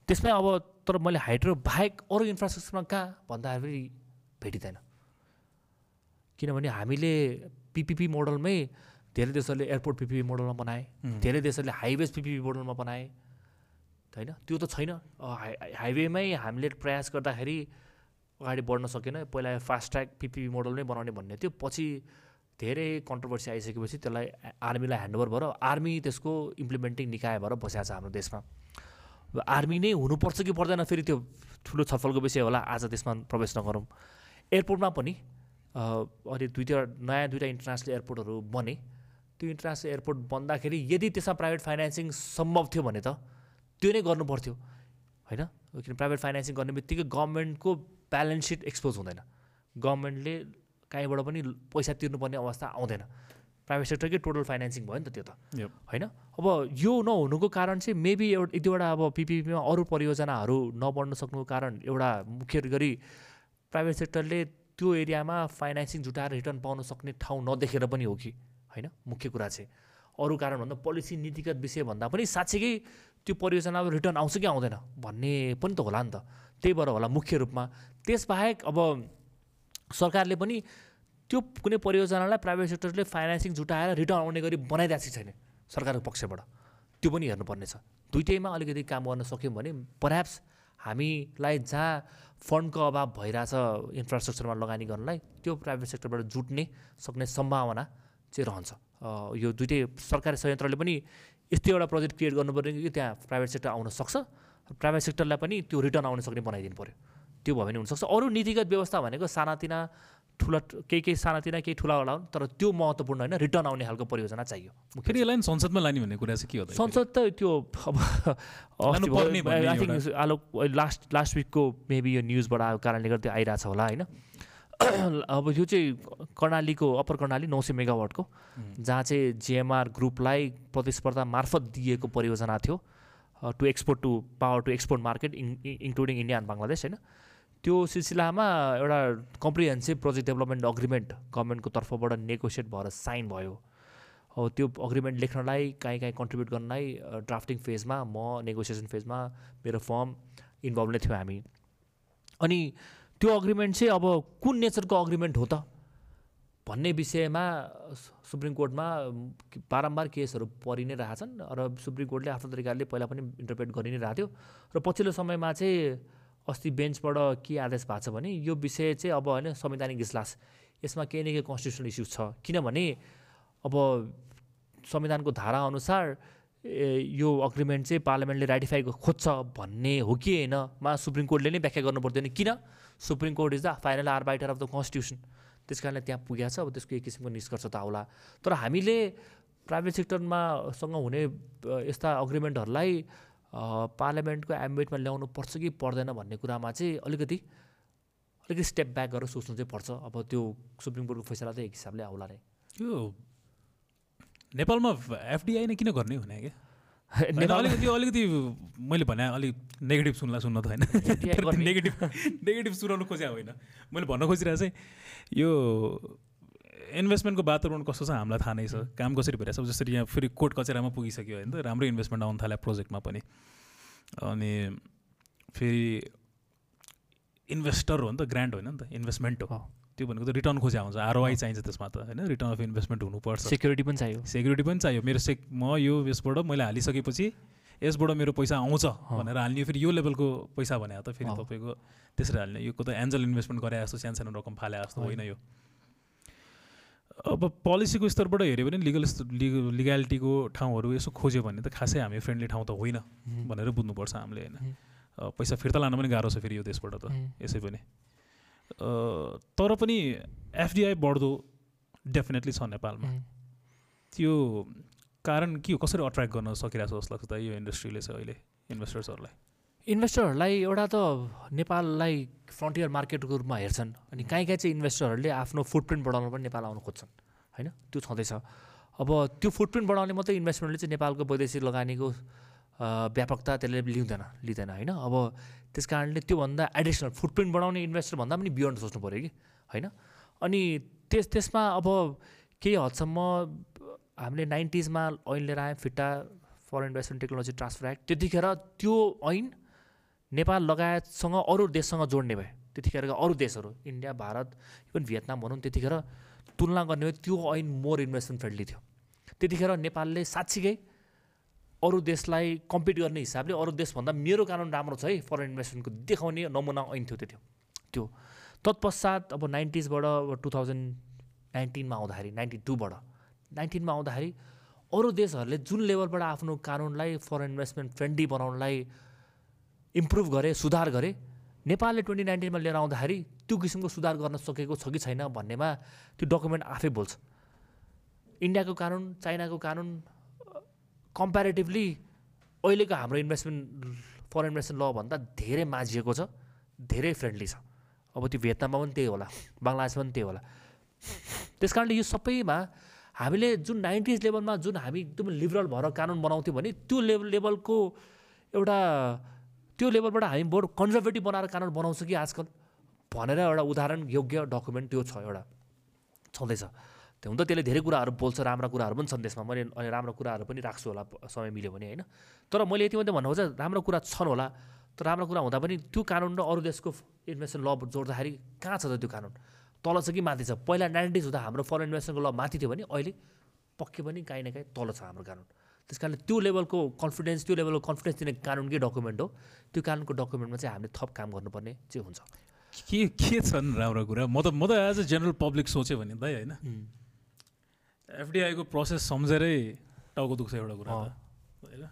त्यसमै अब तर मैले हाइड्रो बाहेक अरू इन्फ्रास्ट्रक्चरमा कहाँ भन्दाखेरि भेटिँदैन। किनभने हामीले पिपिपी मोडलमै धेरै देशहरूले एयरपोर्ट पिपिपी मोडलमा बनाए धेरै देशहरूले हाइवेज पिपिपी मोडलमा बनाए होइन? त्यो त छैन। हाइ हाइवेमै हामीले प्रयास गर्दाखेरि अगाडि बढ्न सकेन। पहिला फास्ट ट्र्याक पिपिपी मोडलमै बनाउने भन्ने थियो। पछि धेरै कन्ट्रोभर्सी आइसकेपछि त्यसलाई आर्मीलाई ह्यान्डओभर भएर आर्मी त्यसको इम्प्लिमेन्टिङ निकाय भएर बसिएको छ हाम्रो देशमा। आर्मी नै हुनुपर्छ कि पर्दैन फेरि त्यो ठुलो छलफलको विषय होला आज त्यसमा प्रवेश नगरौँ। एयरपोर्टमा पनि अहिले दुईवटा नयाँ दुईवटा इन्टरनेसनल एयरपोर्टहरू बने। त्यो इन्टरनेसनल एयरपोर्ट बन्दाखेरि यदि त्यसमा प्राइभेट फाइनेन्सिङ सम्भव थियो भने त त्यो नै गर्नु पर्थ्यो होइन? किन प्राइभेट फाइनेन्सिङ गर्ने बित्तिकै गभर्मेन्टको ब्यालेन्स सिट एक्सपोज हुँदैन। गभर्मेन्टले कहीँबाट पनि पैसा तिर्नुपर्ने अवस्था आउँदैन। प्राइभेट सेक्टरकै टोटल फाइनेन्सिङ भयो नि त त्यो त। होइन? अब यो नहुनुको कारण चाहिँ मेबी एउटा एक दुईवटा अब पिपिपीमा अरू परियोजनाहरू नबढ्न सक्नुको कारण एउटा मुख्य गरी प्राइभेट सेक्टरले त्यो एरियामा फाइनेन्सिङ जुटाएर रिटर्न पाउन सक्ने ठाउँ नदेखेर पनि हो कि? होइन? मुख्य कुरा चाहिँ। अरू कारण भन्दा पोलिसी नीतिगत विषय भन्दा पनि साँच्चीकै त्यो परियोजनामा रिटर्न आउँछ कि आउँदैन भन्ने पनि त होला नि त। त्यही भएर होला मुख्य रूपमा। त्यसबाहेक अब सरकारले पनि त्यो कुनै परियोजनालाई प्राइभेट सेक्टरले फाइनेन्सिङ जुटाएर रिटर्न आउने गरी बनाइदिएको छैन सरकारको पक्षबाट। त्यो पनि हेर्नुपर्ने छ दुइटैमा अलिकति काम गर्न सक्यौँ भने पर्याप्स हामीलाई जहाँ फन्डको अभाव भइरहेछ इन्फ्रास्ट्रक्चरमा लगानी गर्नलाई त्यो प्राइभेट सेक्टरबाट जुट्ने सक्ने सम्भावना चाहिँ रहन्छ। यो दुइटै सरकारी संयन्त्रले पनि यस्तो एउटा प्रोजेक्ट क्रिएट गर्नु पऱ्यो कि त्यहाँ प्राइभेट सेक्टर आउन सक्छ प्राइभेट सेक्टरलाई पनि त्यो रिटर्न आउन सक्ने बनाइदिनु पऱ्यो त्यो भयो भने हुनसक्छ। अरू नीतिगत व्यवस्था भनेको सानातिना ठुला केही केही सानातिना केही ठुला होला तर त्यो महत्त्वपूर्ण होइन रिटर्न आउने खालको परियोजना चाहियो। फेरि यसलाई संसदमा लाने भन्ने कुरा चाहिँ के हो संसद त त्यो अब I think Alok last last विकको मेबी यो न्युजबाट आएको कारणले गर्दा आइरहेछ होला होइन। अब यो चाहिँ कर्णालीको अप्पर कर्णाली नौ सय मेगावाटको जहाँ चाहिँ जिएमआर ग्रुपलाई प्रतिस्पर्धा मार्फत दिएको परियोजना थियो to export to power to export market including India and Bangladesh होइन। त्यो सिलसिलामा एउटा कम्प्रिहेन्सिभ प्रोजेक्ट डेभलपमेन्ट अग्रिमेन्ट गभर्मेन्टको तर्फबाट नेगोसिएट भएर साइन भयो। अब त्यो अग्रिमेन्ट लेख्नलाई काहीँ काहीँ कन्ट्रिब्युट गर्नलाई ड्राफ्टिङ फेजमा म नेगोसिएसन फेजमा मेरो फर्म इन्भल्भ नै थियो हामी। अनि त्यो अग्रिमेन्ट चाहिँ अब कुन नेचरको अग्रिमेन्ट हो त? भन्ने विषयमा सुप्रिम कोर्टमा बारम्बार केसहरू परि नै रहेछन् र सुप्रिम कोर्टले आफ्नो तरिकाले पहिला पनि इन्टरप्रेट गरि नै रहेको थियो। र पछिल्लो समयमा चाहिँ अस्ति बेन्चबाट के आदेश भएको छ भने यो विषय चाहिँ अब होइन संवैधानिक इजलास। यसमा केही न केही कन्स्टिट्युसनल इस्युज छ। किनभने अब संविधानको धाराअनुसार यो अग्रिमेन्ट चाहिँ पार्लियामेन्टले राटिफाई खोज्छ भन्ने हो कि होइन मा सुप्रिम कोर्टले नै व्याख्या गर्नु पर्दैन किन? Supreme court is the final arbiter of the constitution त्यस कारणले त्यहाँ पुगेको छ अब त्यसको एक किसिमको निष्कर्ष त आउला। तर हामीले प्राइभेट सेक्टरमा सँग हुने यस्ता अग्रिमेन्टहरूलाई पार्लियामेन्टको एम्बिटमा ल्याउनु पर्छ कि पर्दैन भन्ने कुरामा चाहिँ अलिकति अलिकति स्टेप ब्याक गरेर सोच्नु चाहिँ पर्छ। अब त्यो सुप्रिम कोर्टको फैसला त एक हिसाबले आउला नै। यो नेपालमा एफडिआई नै किन गर्ने हुने क्या? अलिकति अलिकति मैले भने अलिक नेगेटिभ सुन्ला सुन्न त होइन। नेगेटिभ नेगेटिभ सुनाउनु खोजेको होइन। मैले भन्न खोजिरहेको चाहिँ यो इन्भेस्टमेन्टको वातावरण कस्तो छ हामीलाई थाहा नै छ। काम कसरी भइरहेछ। जसरी यहाँ फेरि कोर्ट कचेरामा पुगिसक्यो होइन त राम्रो इन्भेस्टमेन्ट आउनु थाल्यो प्रोजेक्टमा पनि। अनि फेरि इन्भेस्टर हो नि त ग्रान्ड होइन नि त इन्भेस्टमेन्ट हो। त्यो भनेको त रिटर्न खोज्या हुन्छ आरओआई चाहिन्छ त्यसमा त होइन? रिटर्न अफ इन्भेस्टमेन्ट हुनुपर्छ। सेक्युरिटी पनि चाहियो। सेक्युरिटी पनि चाहियो। मेरो सेक म यो यसबाट मैले हालिसकेपछि यसबाट मेरो पैसा आउँछ भनेर हाल्ने फेरि यो लेभलको पैसा भने त फेरि तपाईँको त्यसरी हाल्ने। यो त एन्जल इन्भेस्टमेन्ट गरे जस्तो सानो सानो रकम फाले जस्तो होइन यो। अब पोलिसीको स्तरबाट हेऱ्यो भने लिगल लिगालिटीको ठाउँहरू यसो खोज्यो भने त खासै हामी फ्रेन्डली ठाउँ त होइन भनेर बुझ्नुपर्छ हामीले होइन। पैसा फिर्ता लान पनि गाह्रो छ फेरि यो देशबाट त। यसै पनि। तर पनि एफडिआई बढ्दो डेफिनेटली छ नेपालमा। त्यो कारण के हो? कसरी अट्र्याक्ट गर्न सकिरहेको छ जस्तो लाग्छ त यो इन्डस्ट्रीले चाहिँ अहिले इन्भेस्टर्सहरूलाई इन्भेस्टरहरूलाई एउटा त नेपाललाई फ्रन्टियर मार्केटको रूपमा हेर्छन् अनि काहीँ काहीँ चाहिँ इन्भेस्टरहरूले आफ्नो फुटप्रिन्ट बढाउन पनि नेपाल आउनु खोज्छन् होइन? त्यो छँदैछ। अब त्यो फुटप्रिन्ट बढाउने मात्रै इन्भेस्टमेन्टले चाहिँ नेपालको वैदेशिक लगानीको व्यापकता त्यसले लिँदैन लिँदैन होइन? अब त्यस कारणले त्योभन्दा एडिसनल फुटप्रिन्ट बढाउने इन्भेस्टर भन्दा पनि बियोन्ड सोच्नु पऱ्यो कि होइन? अनि त्यस त्यसमा अब केही हदसम्म हामीले नाइन्टिजमा ऐन लिएर आयौँ FITTA foreign investment technology transfer act त्यतिखेर त्यो ऐन नेपाल लगायतसँग अरू देशसँग जोड्ने भयो त्यतिखेरका अरू देशहरू इन्डिया भारत इभन भियतनाम भनौँ त्यतिखेर तुलना गर्ने भयो त्यो ऐन मोर इन्भेस्टमेन्ट फ्रेन्डली थियो। त्यतिखेर नेपालले साँच्चीकै अरू देशलाई कम्पिट गर्ने हिसाबले अरू देशभन्दा मेरो कानुन राम्रो छ है फरेन इन्भेस्टमेन्टको देखाउने नमुना ऐन थियो त्यो त्यो तत्पश्चात अब नाइन्टिजबाट अब टु थाउजन्ड नाइन्टिनमा आउँदाखेरि नाइन्टी टूबाट नाइन्टिनमा आउँदाखेरि अरू देशहरूले जुन लेभलबाट आफ्नो कानुनलाई फरेन इन्भेस्टमेन्ट फ्रेन्डली बनाउनलाई इम्प्रुभ गरे सुधार गरे नेपालले ट्वेन्टी नाइन्टिनमा लिएर आउँदाखेरि त्यो किसिमको सुधार गर्न सकेको छ कि छैन भन्नेमा त्यो डकुमेन्ट आफै बोल्छ। इन्डियाको कानुन चाइनाको कानुन कम्पेरिटिभली अहिलेको हाम्रो इन्भेस्टमेन्ट फरेन इन्भेस्टमेन्ट लभन्दा धेरै माझिएको छ धेरै फ्रेन्डली छ। अब त्यो भियतनाममा पनि त्यही होला बङ्गलादेशमा पनि त्यही होला। त्यस कारणले यो सबैमा हामीले जुन नाइन्टिज लेभलमा जुन हामी एकदम लिबरल भएर कानुन बनाउँथ्यौँ भने त्यो लेभल लेभलको एउटा त्यो लेभलबाट हामी बरु कन्जर्भेटिभ बनाएर कानुन बनाउँछ कि आजकल? भनेर एउटा उदाहरण योग्य डकुमेन्ट त्यो छ एउटा छँदैछ। त्यो हुन त्यसले धेरै कुराहरू बोल्छ राम्रा कुराहरू पनि छन् त्यसमा। मैले राम्रो कुराहरू पनि राख्छु होला समय मिल्यो भने होइन? तर मैले यति मात्रै भन्नु राम्रो कुरा छन् होला तर राम्रो कुरा हुँदा पनि त्यो कानुन र अरू देशको इन्भेस्टमेन्ट ल जोड्दाखेरि कहाँ छ त त्यो कानुन? तल छ कि माथि छ? पहिला नाइन्टिज हुँदा हाम्रो फरेन इन्भेस्टमेन्टको ल माथि थियो भने अहिले पक्कै पनि काहीँ न काहीँ तल छ हाम्रो कानुन। त्यस कारणले त्यो लेभलको कन्फिडेन्स त्यो लेभलको कन्फिडेन्स दिने कानुनकै डकुमेन्ट हो? त्यो कानुनको डकुमेन्टमा चाहिँ हामीले थप काम गर्नुपर्ने चाहिँ हुन्छ। के के छन् राम्रो कुरा? म त म त एज अ जेनरल पब्लिक सोचेँ भने त होइन? एफडिआईको प्रोसेस सम्झेरै टाउको दुख्छ एउटा कुरा होइन?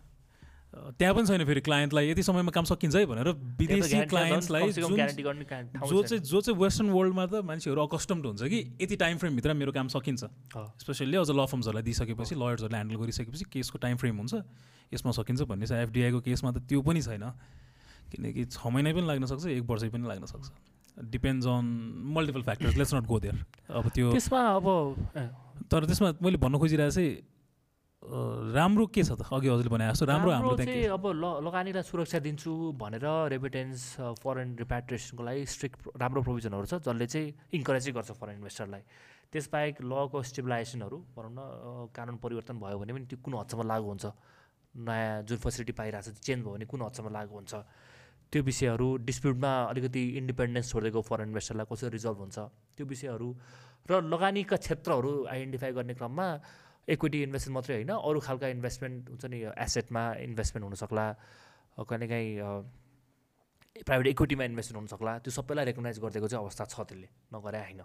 त्यहाँ पनि छैन फेरि क्लायन्टलाई यति समयमा काम सकिन्छ है भनेर विदेशी क्लायन्ट्सलाई जो चाहिँ जो चाहिँ वेस्टर्न वर्ल्डमा त मान्छेहरू अकस्टम्ड हुन्छ कि यति टाइम फ्रेमभित्र मेरो काम सकिन्छ। स्पेसल्ली अझ ल फर्म्सहरूलाई दिइसकेपछि लयर्सहरूले ह्यान्डल गरिसकेपछि केसको टाइम फ्रेम हुन्छ। यसमा सकिन्छ भन्ने छ। एफडिआईको केसमा त त्यो पनि छैन। किनकि छ महिना पनि लाग्न सक्छ एक वर्ष पनि लाग्न सक्छ। Depends on multiple factors let's not go there अब त्यो त्यसमा अब तर त्यसमा मैले भन्न खोजिरहेको चाहिँ राम्रो के छ त? अघि हजुरले भने जस्तो राम्रो हाम्रो चाहिँ अब ल लगानीलाई सुरक्षा दिन्छु भनेर रेमिटेन्स फरेन रिप्याट्रिएसनको लागि स्ट्रिक्ट राम्रो प्रोभिजनहरू छ जसले चाहिँ इन्करेजै गर्छ फरेन इन्भेस्टरलाई त्यसबाहेक लको स्टेबलाइजेसनहरू भनौँ न कानुन परिवर्तन भयो भने पनि त्यो कुन हदसम्म लागु हुन्छ? नयाँ जुन फेसिलिटी पाइरहेको छ चेन्ज भयो भने कुन हदसम्म लागु हुन्छ? त्यो विषयहरू डिस्प्युटमा अलिकति इन्डिपेन्डेन्स छोडिदिएको फरेन इन्भेस्टरलाई कसरी रिजल्भ हुन्छ? त्यो विषयहरू र लगानीका क्षेत्रहरू आइडेन्टिफाई गर्ने क्रममा इक्विटी इन्भेस्टमेन्ट मात्रै होइन अरू खालका इन्भेस्टमेन्ट हुन्छ नि एसेटमा इन्भेस्टमेन्ट हुनसक्ला कहिलेकाहीँ प्राइभेट इक्विटीमा इन्भेस्टमेन्ट हुनसक्ला त्यो सबैलाई रेकगनाइज गरिदिएको चाहिँ अवस्था छ त्यसले नगरे होइन।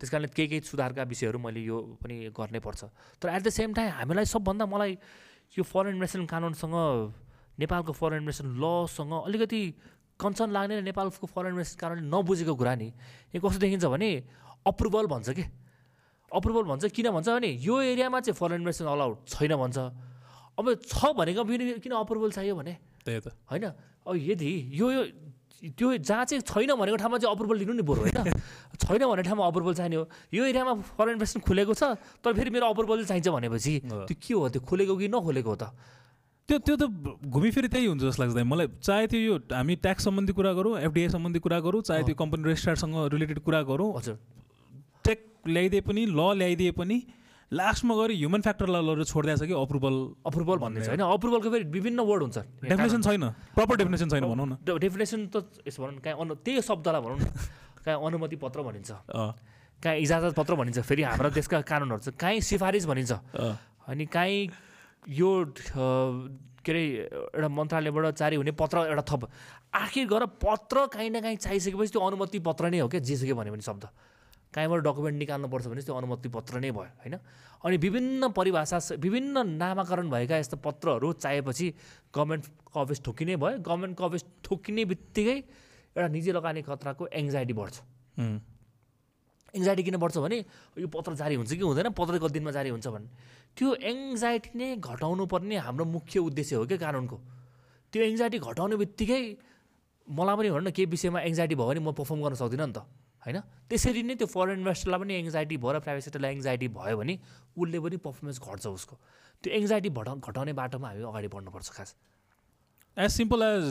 त्यस कारणले केही केही सुधारका विषयहरू मैले यो पनि गर्नै पर्छ। तर एट द सेम टाइम हामीलाई सबभन्दा मलाई यो फरेन इन्भेस्टमेन्ट कानुनसँग नेपालको फरेन इन्भेस्टमेन्ट लसँग अलिकति कन्सर्न लाग्ने नेपालको फरेन इन्भेस्टमेन्ट कारणले नबुझेको कुरा नि यो कस्तो देखिन्छ भने अप्रुभल भन्छ कि? अप्रुभल भन्छ किन भन्छ भने यो एरियामा चाहिँ फरेन इन्भेस्टमेन्ट अलाउड छैन भन्छ। अब छ भनेको पनि किन अप्रुभल चाहियो भने? त्यही त। होइन? अब यदि यो त्यो जहाँ चाहिँ छैन भनेको ठाउँमा चाहिँ अप्रुभल लिनु नि बरु होइन? छैन भन्ने ठाउँमा अप्रुभल चाहिने हो। यो एरियामा फरेन इन्भेस्टमेन्ट खुलेको छ तर फेरि मेरो अप्रुभल चाहिन्छ भनेपछि त्यो के हो? त्यो खुलेको कि नखोलेको हो त? त्यो त्यो त घुमिफिरी त्यही हुन्छ जस्तो लाग्छ मलाई चाहे त्यो यो हामी ट्याक्स सम्बन्धी कुरा गरौँ एफडिआई सम्बन्धी कुरा गरौँ चाहे त्यो कम्पनी रेजिस्ट्रारसँग रिलेटेड कुरा गरौँ हजुर। ल्याइदिए पनि ल ल्याइदिए पनि लास्टमा गएर ह्युमन फ्याक्टरलाई लगेर छोडिदिएको छ कि अप्रुभल अप्रुभल भन्ने छैन अप्रुभलको फेरि विभिन्न वर्ड हुन्छ। डेफिनेसन छैन। प्रपर डेफिनेसन छैन भनौँ न। डेफिनेसन त यसो भनौँ कहीँ अनु त्यही शब्दलाई भनौँ न कहीँ अनुमति पत्र भनिन्छ। कहीँ इजाजत पत्र भनिन्छ फेरि हाम्रो देशका कानुनहरू छ कहीँ सिफारिस भनिन्छ। अनि कहीँ यो के अरे एउटा मन्त्रालयबाट जारी हुने पत्र एउटा थप। आखिर गएर पत्र काहीँ न काहीँ चाहिसकेपछि त्यो अनुमति पत्र नै हो क्या जेसुकै भन्यो भने शब्द। कहीँबाट डकुमेन्ट निकाल्नुपर्छ भने त्यो अनुमति पत्र नै भयो होइन? अनि विभिन्न परिभाषा विभिन्न नामाकरण भएका यस्ता पत्रहरू चाहिएपछि गभर्मेन्ट कभरेज ठोकिने भयो। गभर्मेन्ट कभरेज ठोकिने बित्तिकै एउटा निजी लगानी खतराको एङ्जाइटी बढ्छ। एङ्जाइटी किन बढ्छ भने यो पत्र जारी हुन्छ कि हुँदैन पत्र कति दिनमा जारी हुन्छ भने। त्यो एङ्जाइटी नै घटाउनु पर्ने हाम्रो मुख्य उद्देश्य हो क्या कानुनको? त्यो एङ्जाइटी घटाउने बित्तिकै मलाई पनि भनौँ न केही विषयमा एङ्जाइटी भयो भने म पर्फर्म गर्न सक्दिनँ नि त। होइन? त्यसरी नै त्यो फरेन इन्भेस्टरलाई पनि एङ्जाइटी भयो र प्राइभेट सेक्टरलाई एङ्जाइटी भयो भने उसले पनि पर्फर्मेन्स घट्छ उसको। त्यो एङ्जाइटी घटा घटाउने बाटोमा हामी अगाडि बढ्नुपर्छ खास। एज सिम्पल एज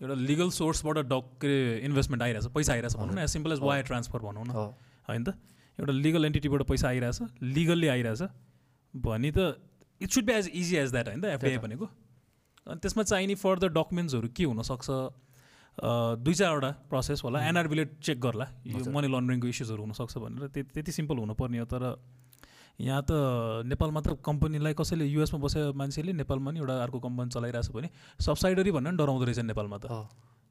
एउटा लिगल सोर्सबाट डक के अरे इन्भेस्टमेन्ट आइरहेछ पैसा आइरहेछ भनौँ न। As simple as wire transfer भनौँ न। होइन त? एउटा लिगल एन्टिटीबाट पैसा आइरहेछ लिगल्ली आइरहेछ भने त it should be as easy as that होइन त एफडिआई भनेको? अनि त्यसमा चाहिने फर्दर डकुमेन्ट्सहरू के हुनसक्छ? दुई चारवटा प्रोसेस होला। एनआरबीले चेक गर्ला। यो मनी लन्ड्रिङको इस्युजहरू हुनसक्छ भनेर। त्यति सिम्पल हुनुपर्ने हो। तर यहाँ त नेपालमा त कम्पनीलाई कसैले युएसमा बसेर मान्छेले नेपालमा नि एउटा अर्को कम्पनी चलाइरहेछ भने सब्साइडरी भन्ने डराउँदो रहेछ नेपालमा त।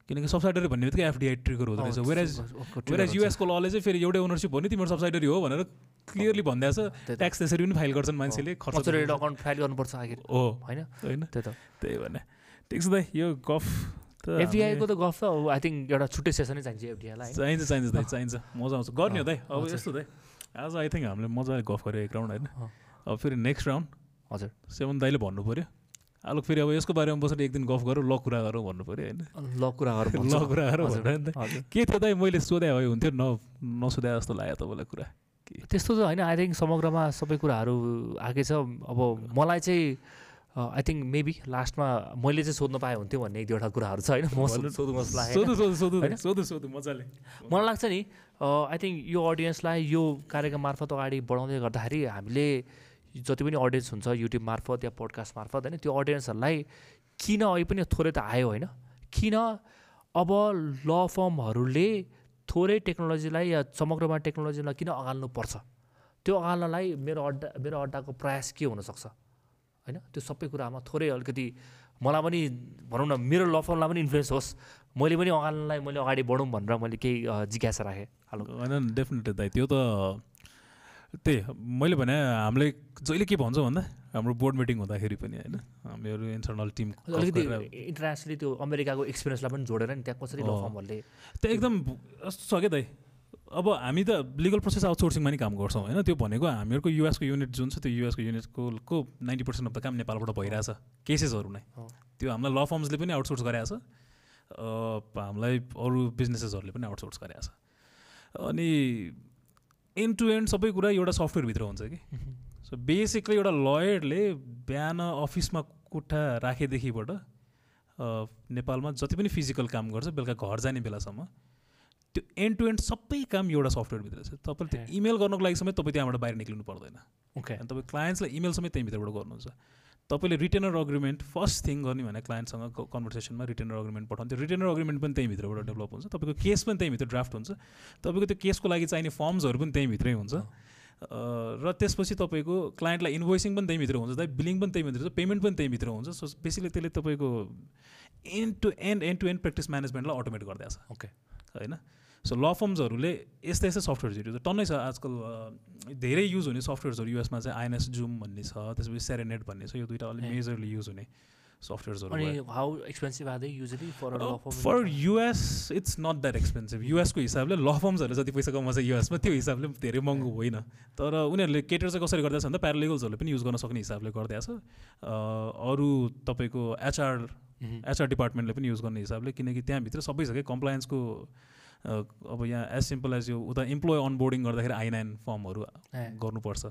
किनकि सब्साइडरी भन्ने बित्तिकै एफडिआई ट्रिगर हुँदो रहेछ। वेराज वेराज युएसको लले चाहिँ फेरि एउटै ओनरसिप हो नि तिम्रो सब्साइडरी हो भनेर क्लियरली भनिदिएको छ। ट्याक्स त्यसरी पनि फाइल गर्छन् मान्छेले खर्च अकाउन्ट फाइल गर्नुपर्छ हो। होइन? होइन। त्यही त। त्यही भने ठिक छ दाइ यो गफ एफडिआईको त गफ त आई थिङ्क एउटा छुट्टै सेसनै चाहिन्छ एफडिआईलाई चाहिन्छ चाहिन्छ दाइ चाहिन्छ। मजा आउँछ। गर्ने हो दाइ। अब यस्तो दाइ। आज आई थिङ्क हामीले मजाले गफ गऱ्यो एक राउन्ड होइन। अब फेरि नेक्स्ट राउन्ड हजुर। सेभेन दाइले भन्नु पऱ्यो आलु फेरि अब यसको बारेमा बसेर एक दिन गफ गरौँ ल कुरा गरौँ भन्नु पऱ्यो होइन। ल कुरा गरौँ ल कुरा गरौँ भनेर के थियो दाइ? मैले सोधे भए हुन्थ्यो न नसोधे जस्तो लाग्यो तपाईँलाई कुरा। त्यस्तो त होइन आई थिङ्क समग्रमा सबै कुराहरू आएकै छ। अब मलाई चाहिँ आई थिङ्क मेबी लास्टमा मैले चाहिँ सोध्नु पाएँ हुन्थ्यो भन्ने एक दुईवटा कुराहरू छ होइन? म भन्नु। सोधौँ जस्तो लाग्यो सोधु सोधु सोधु होइन? सोधु सोधु मजाले। मलाई लाग्छ नि आई थिङ्क यो अडियन्सलाई यो कार्यक्रम मार्फत अगाडि बढाउँदै गर्दाखेरि हामीले जति पनि अडियन्स हुन्छ युट्युब मार्फत या पोडकास्ट मार्फत होइन? त्यो अडियन्सहरूलाई किन अहिले पनि थोरै त आयो होइन? किन अब ल फर्महरूले थोरै टेक्नोलोजीलाई या समग्रमा टेक्नोलोजीलाई किन अगाल्नुपर्छ? त्यो अगाल्नलाई मेरो अड्डा मेरो अड्डाको प्रयास के हुनसक्छ? होइन? त्यो सबै कुरामा थोरै अलिकति मलाई पनि भनौँ न मेरो ल फर्मलाई पनि इन्फ्लुएन्स होस्। मैले पनि अगाल्नलाई मैले अगाडि बढौँ भनेर मैले केही जिज्ञासा राखेँ। होइन डेफिनेटली दाइ त्यो त त्यही मैले भने हामीले जहिले के भन्छौँ भन्दा हाम्रो बोर्ड मिटिङ हुँदाखेरि पनि होइन हामीहरू इन्टरनल टिम अलिकति इन्टरनेसनली त्यो अमेरिकाको एक्सपिरियन्सलाई पनि जोडेर नि त्यहाँ कसरी ल अँ। फर्महरूले त्यो एकदम यस्तो छ क्या दाइ? अब हामी त लिगल प्रोसेस आउटसोर्सिङमा नि काम गर्छौँ होइन? त्यो भनेको हामीहरूको युएसको युनिट जुन छ त्यो युएसको युनिटको को नाइन्टी पर्सेन्ट अफ द काम नेपालबाट भइरहेछ। केसेसहरू नै। त्यो हामीलाई ल फर्म्सले पनि आउटसोर्स गरेको छ। अँ, हामीलाई अरू बिजनेसेसहरूले पनि आउटसोर्स गरेको छ। अनि एन्ड टु एन्ड सबै कुरा एउटा सफ्टवेयरभित्र हुन्छ कि? सो बेसिकली एउटा लयरले बिहान अफिसमा कुट्टा राखेदेखिबाट नेपालमा जति पनि फिजिकल काम गर्छ बेलुका घर जाने बेलासम्म त्यो एन्ड टु एन्ड सबै काम एउटा सफ्टवेयरभित्र छ। तपाईँले त्यो। इमेल गर्नको लागि समेत तपाईँ त्यहाँबाट बाहिर निक्लिनु पर्दैन। ओके अनि तपाईँ क्लायन्ट्सलाई इमेल समेत त्यहीँभित्रबाट गर्नुहुन्छ। तपाईँले रिटेनर अग्रिमेन्ट फर्स्ट थिङ गर्ने भने क्लायन्टसँग कन्भर्सेसनमा रिटेनर अग्रिमेन्ट पठाउँथ्यो रिटेनर अग्रिमेन्ट पनि त्यहीँभित्रबाट डेभलप हुन्छ। तपाईँको केस पनि त्यहीँभित्र ड्राफ्ट हुन्छ। तपाईँको त्यो केसको लागि चाहिने फर्म्सहरू पनि त्यहीँभित्रै हुन्छ। र त्यसपछि तपाईँको क्लायन्टलाई इन्भोइसिङ पनि त्यहीँभित्र हुन्छ। दाइ बिलिङ पनि त्यहीँभित्र हुन्छ। पेमेन्ट पनि त्यहीँभित्र हुन्छ। सो बेसिकली त्यसले तपाईँको end to end end to end practice म्यानेजमेन्टलाई automate गरिदिएको छ। ओके होइन? सो ल फर्म्सहरूले यस्तै यस्तै सफ्टवेयर्सहरू छ टन्नै छ आजकल धेरै युज हुने सफ्टवेयर्सहरू युएसमा चाहिँ आइएनएस जुम भन्ने छ त्यसपछि सेरेनेट भन्ने छ यो दुइटा अलिक। मेजरली युज हुने सफ्टवेयर्सहरू for law firm for US it's not that expensive युएसको हिसाबले ल फर्म्सहरूले जति पैसा कमाउँछ युएसमा त्यो हिसाबले धेरै महँगो होइन। तर उनीहरूले केटर चाहिँ कसरी गर्दैछ भन्दा प्यारालिगल्सहरूले पनि युज गर्न सक्ने हिसाबले गरिदिएको छ। अरू तपाईँको एचआर एचआर डिपार्टमेन्टले पनि युज गर्ने हिसाबले किनकि त्यहाँभित्र सबै छ क्या कम्प्लायन्सको अब यहाँ एज सिम्पल एज यो उता इम्प्लोइ अनबोर्डिङ गर्दाखेरि नाइन फर्महरू गर्नुपर्छ।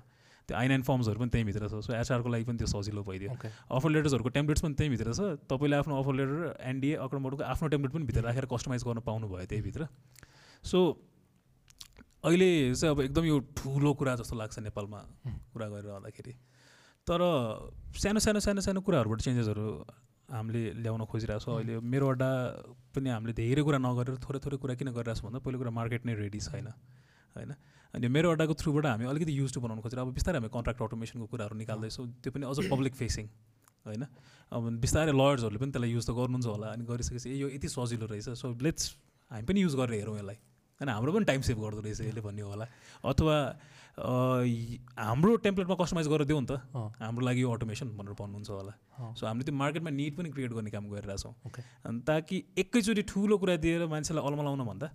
त्यो नाइन फर्म्सहरू पनि त्यहीँभित्र छ। सो एचआरको लागि पनि त्यो सजिलो भइदियो। अफर लेटर्सहरूको टेम्प्लेट्स पनि त्यहीँभित्र छ। तपाईँले आफ्नो अफर लेटर एनडिए अक्रमोडको आफ्नो टेम्प्लेट पनि भित्र राखेर कस्टमाइज गर्न पाउनुभयो त्यहीभित्र। सो अहिले चाहिँ अब एकदम यो ठुलो कुरा जस्तो लाग्छ नेपालमा कुरा गरिरहँदाखेरि तर सानो सानो सानो सानो कुराहरूबाट चेन्जेसहरू हामीले ल्याउन खोजिरहेको छौँ। अहिले मेरो अड्डा पनि हामीले धेरै कुरा नगरेर थोरै थोरै कुरा किन गरिरहेको छौँ भन्दा पहिलो कुरा मार्केट नै रेडी छैन होइन? अनि मेरो अड्डाको थ्रुबाट हामी अलिकति युज टु बनाउनु खोजेर अब बिस्तारै हामी कन्ट्राक्ट अटोमेसनको कुराहरू निकाल्दैछौँ। त्यो पनि अझ पब्लिक फेसिङ होइन? अब बिस्तारै लयर्सहरूले पनि त्यसलाई युज त गर्नुहुन्छ होला अनि गरिसकेपछि यो यति सजिलो रहेछ सो लेट्स हामी पनि युज गरेर हेरौँ यसलाई। होइन हाम्रो पनि टाइम सेभ गर्दो रहेछ यसले भन्ने होला। अथवा हाम्रो टेम्प्लेटमा कस्टमाइज गरेर देऊ नि त। हाम्रो लागि यो अटोमेसन भनेर भन्नुहुन्छ होला। सो हामीले त्यो मार्केटमा निड पनि क्रिएट गर्ने काम गरिरहेछौँ अनि ताकि एकैचोटि ठुलो कुरा दिएर मान्छेलाई अलमलाउन भन्दा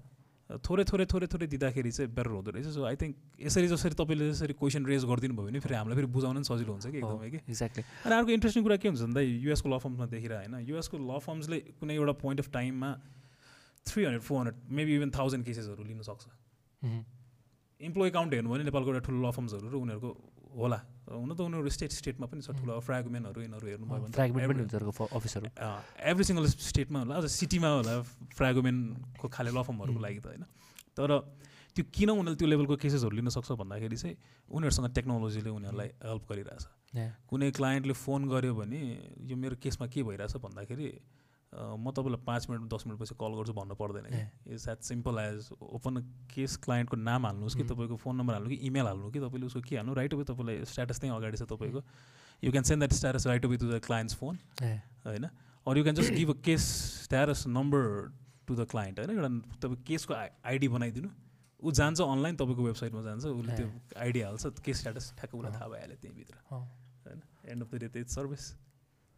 थोरै थोरै थोरै थोरै दिँदाखेरि चाहिँ बेटर हुँदो रहेछ। सो आई थिङ्क यसरी जसरी तपाईँले यसरी क्वेसन रेज गरिदिनु भयो भने फेरि हामीलाई फेरि बुझाउन पनि सजिलो हुन्छ कि एकदमै कि। एक्ज्याक्टली अनि अर्को इन्ट्रेस्टिङ कुरा के हुन्छ भन्दा युएसको ल फर्म्समा देखेर होइन। युएसको ल फर्म्सले कुनै एउटा पोइन्ट अफ टाइममा three hundred four hundred maybe even thousand केसेसहरू लिन सक्छ इम्प्लोइ काउन्ट हेर्नु भने नेपालको एउटा ठुलो ल फर्म्सहरू र उनीहरूको होला। हुन त उनीहरू स्टेट स्टेटमा पनि छ ठुलो फ्रेगमेन्टहरू यिनीहरू हेर्नुभयो भने अफिसहरू एभ्री सिङ्गल स्टेटमा होला अझ सिटीमा होला फ्रेगोमेन्टको खाले ल फर्महरूको लागि त होइन। तर त्यो किन उनीहरूले त्यो लेभलको केसेसहरू लिन सक्छ भन्दाखेरि चाहिँ उनीहरूसँग टेक्नोलोजीले उनीहरूलाई हेल्प गरिरहेछ। कुनै क्लायन्टले फोन गर्यो भने यो मेरो केसमा के भइरहेछ भन्दाखेरि म तपाईँलाई पाँच मिनट दस मिनटपछि कल गर्छु भन्नु पर्दैन it's as simple as open case क्लायन्टको नाम हाल्नुहोस् कि तपाईँको फोन नम्बर हाल्नु कि इमेल हाल्नु कि तपाईँले उसको के हाल्नु राइट अवे तपाईँलाई स्ट्याटस त्यहीँ अगाडि छ तपाईँको। You can send that status right away to the client's phone होइन? Or you can just give a case status number to the client होइन? एउटा तपाईँ केसको आइडी बनाइदिनु। ऊ जान्छ अनलाइन तपाईँको वेबसाइटमा जान्छ उसले त्यो आइडी हाल्छ केस स्ट्याटस ठ्याक्क उसलाई थाहा भइहाल्यो त्यहीँभित्र होइन? End of the day service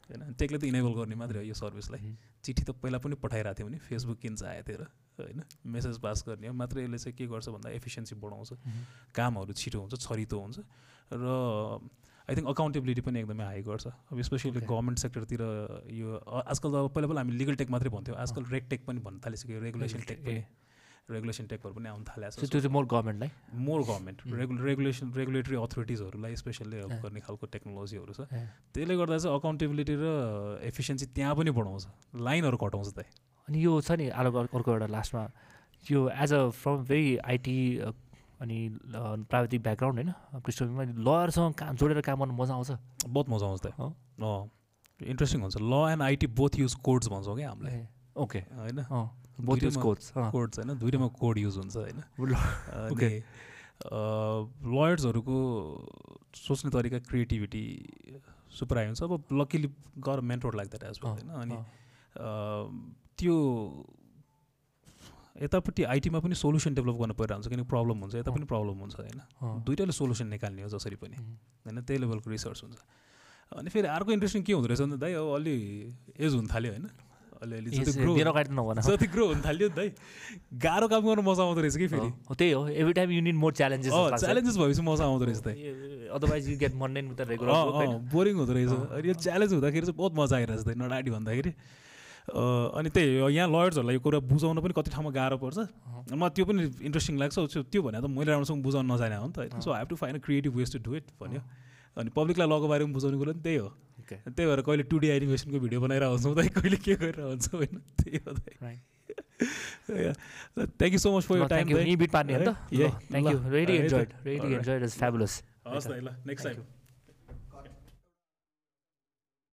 होइन। टेकले त इनेबल गर्ने मात्रै हो यो सर्भिसलाई चिठी त पहिला पनि पठाइरहेको थियो भने फेसबुक किन्छ आयो थियो र होइन। मेसेज पास गर्ने हो। मात्र यसले चाहिँ के गर्छ भन्दा एफिसियन्सी बढाउँछ। कामहरू छिटो हुन्छ छरितो हुन्छ। र आई थिङ्क अकाउन्टेबिलिटी पनि एकदमै हाई गर्छ। अब स्पेसली गभर्मेन्ट सेक्टरतिर यो आजकल त अब पहिला पहिला हामी लिगल टेक मात्रै भन्थ्यौँ। आजकल रेग टेक पनि भन्न थालिसक्यो। रेगुलेसन टेक पनि। रेगुलेसन टेकहरू पनि आउनु थालेको छ। त्यो चाहिँ more गभर्मेन्टलाई more government regu regulation regulatory अथोरिटिजहरूलाई specially help गर्ने खालको टेक्नोलोजीहरू छ। त्यसले गर्दा चाहिँ अकाउन्टेबिलिटी र एफिसियन्सी त्यहाँ पनि बढाउँछ। लाइनहरू घटाउँछ त। अनि यो छ नि अर्को अर्को एउटा लास्टमा यो as a from very IT अनि प्राविधिक ब्याकग्राउन्ड होइन पृष्ठभूमिमा लयरसँग काम जोडेर काम गर्नु मजा आउँछ। बहुत मजा आउँछ त। अँ। इन्ट्रेस्टिङ हुन्छ। Law and IT both use codes भन्छौँ क्या हामीले ओके होइन? बोथ युज कोड्स कोड्स होइन दुइटामा कोड युज हुन्छ होइन। ओके लयर्सहरूको सोच्ने तरिका क्रिएटिभिटी सुपर हाई हुन्छ। अब लकिली गर मेन्टोर लाग्दा एज होइन। अनि त्यो यतापट्टि आइटीमा पनि सोल्युसन डेभलप गर्नु परिरहेको हुन्छ किनकि प्रब्लम हुन्छ यता पनि प्रब्लम हुन्छ होइन। दुइटाले सोल्युसन निकाल्ने हो जसरी पनि होइन। त्यही लेभलको रिसर्च हुन्छ। अनि फेरि अर्को इन्ट्रेस्टिङ के हुँदो रहेछ भने दाइ अब अलि एज हुन थाल्यो होइन। अलिअलि जति ग्रो हुन थाल्यो नि दाइ गाह्रो काम गर्नु मजा आउँदो रहेछ कि फेरि त्यही हो every time you need more challenges challenges भएपछि मजा आउँदो रहेछ otherwise you get mundane with regular boring हुँदो रहेछ अनि यो च्यालेन्ज हुँदाखेरि चाहिँ बहुत मजा आइरहेछ दाइ नडाडी भन्दाखेरि अनि त्यही हो यहाँ लयर्सहरूलाई यो कुरा बुझाउन पनि कति ठाउँमा गाह्रो पर्छ मलाई त्यो पनि इन्ट्रेस्टिङ लाग्छ त्यो भने त मैले राम्रोसँग बुझाउन नजाने हो नि त so have to find a creative ways to do it भन्यो अनि पब्लिकलाई लगको बारेमा बुझाउने कुरो पनि त्यही हो त्यही भएर कहिले टु डी एनिमेसनको भिडियो बनाएर हुन्छौँ त कहिले के गरेर हुन्छौँ होइन त्यही हो thank you so much for your time thank you really enjoyed really enjoyed is fabulous हस् त। ल। Next time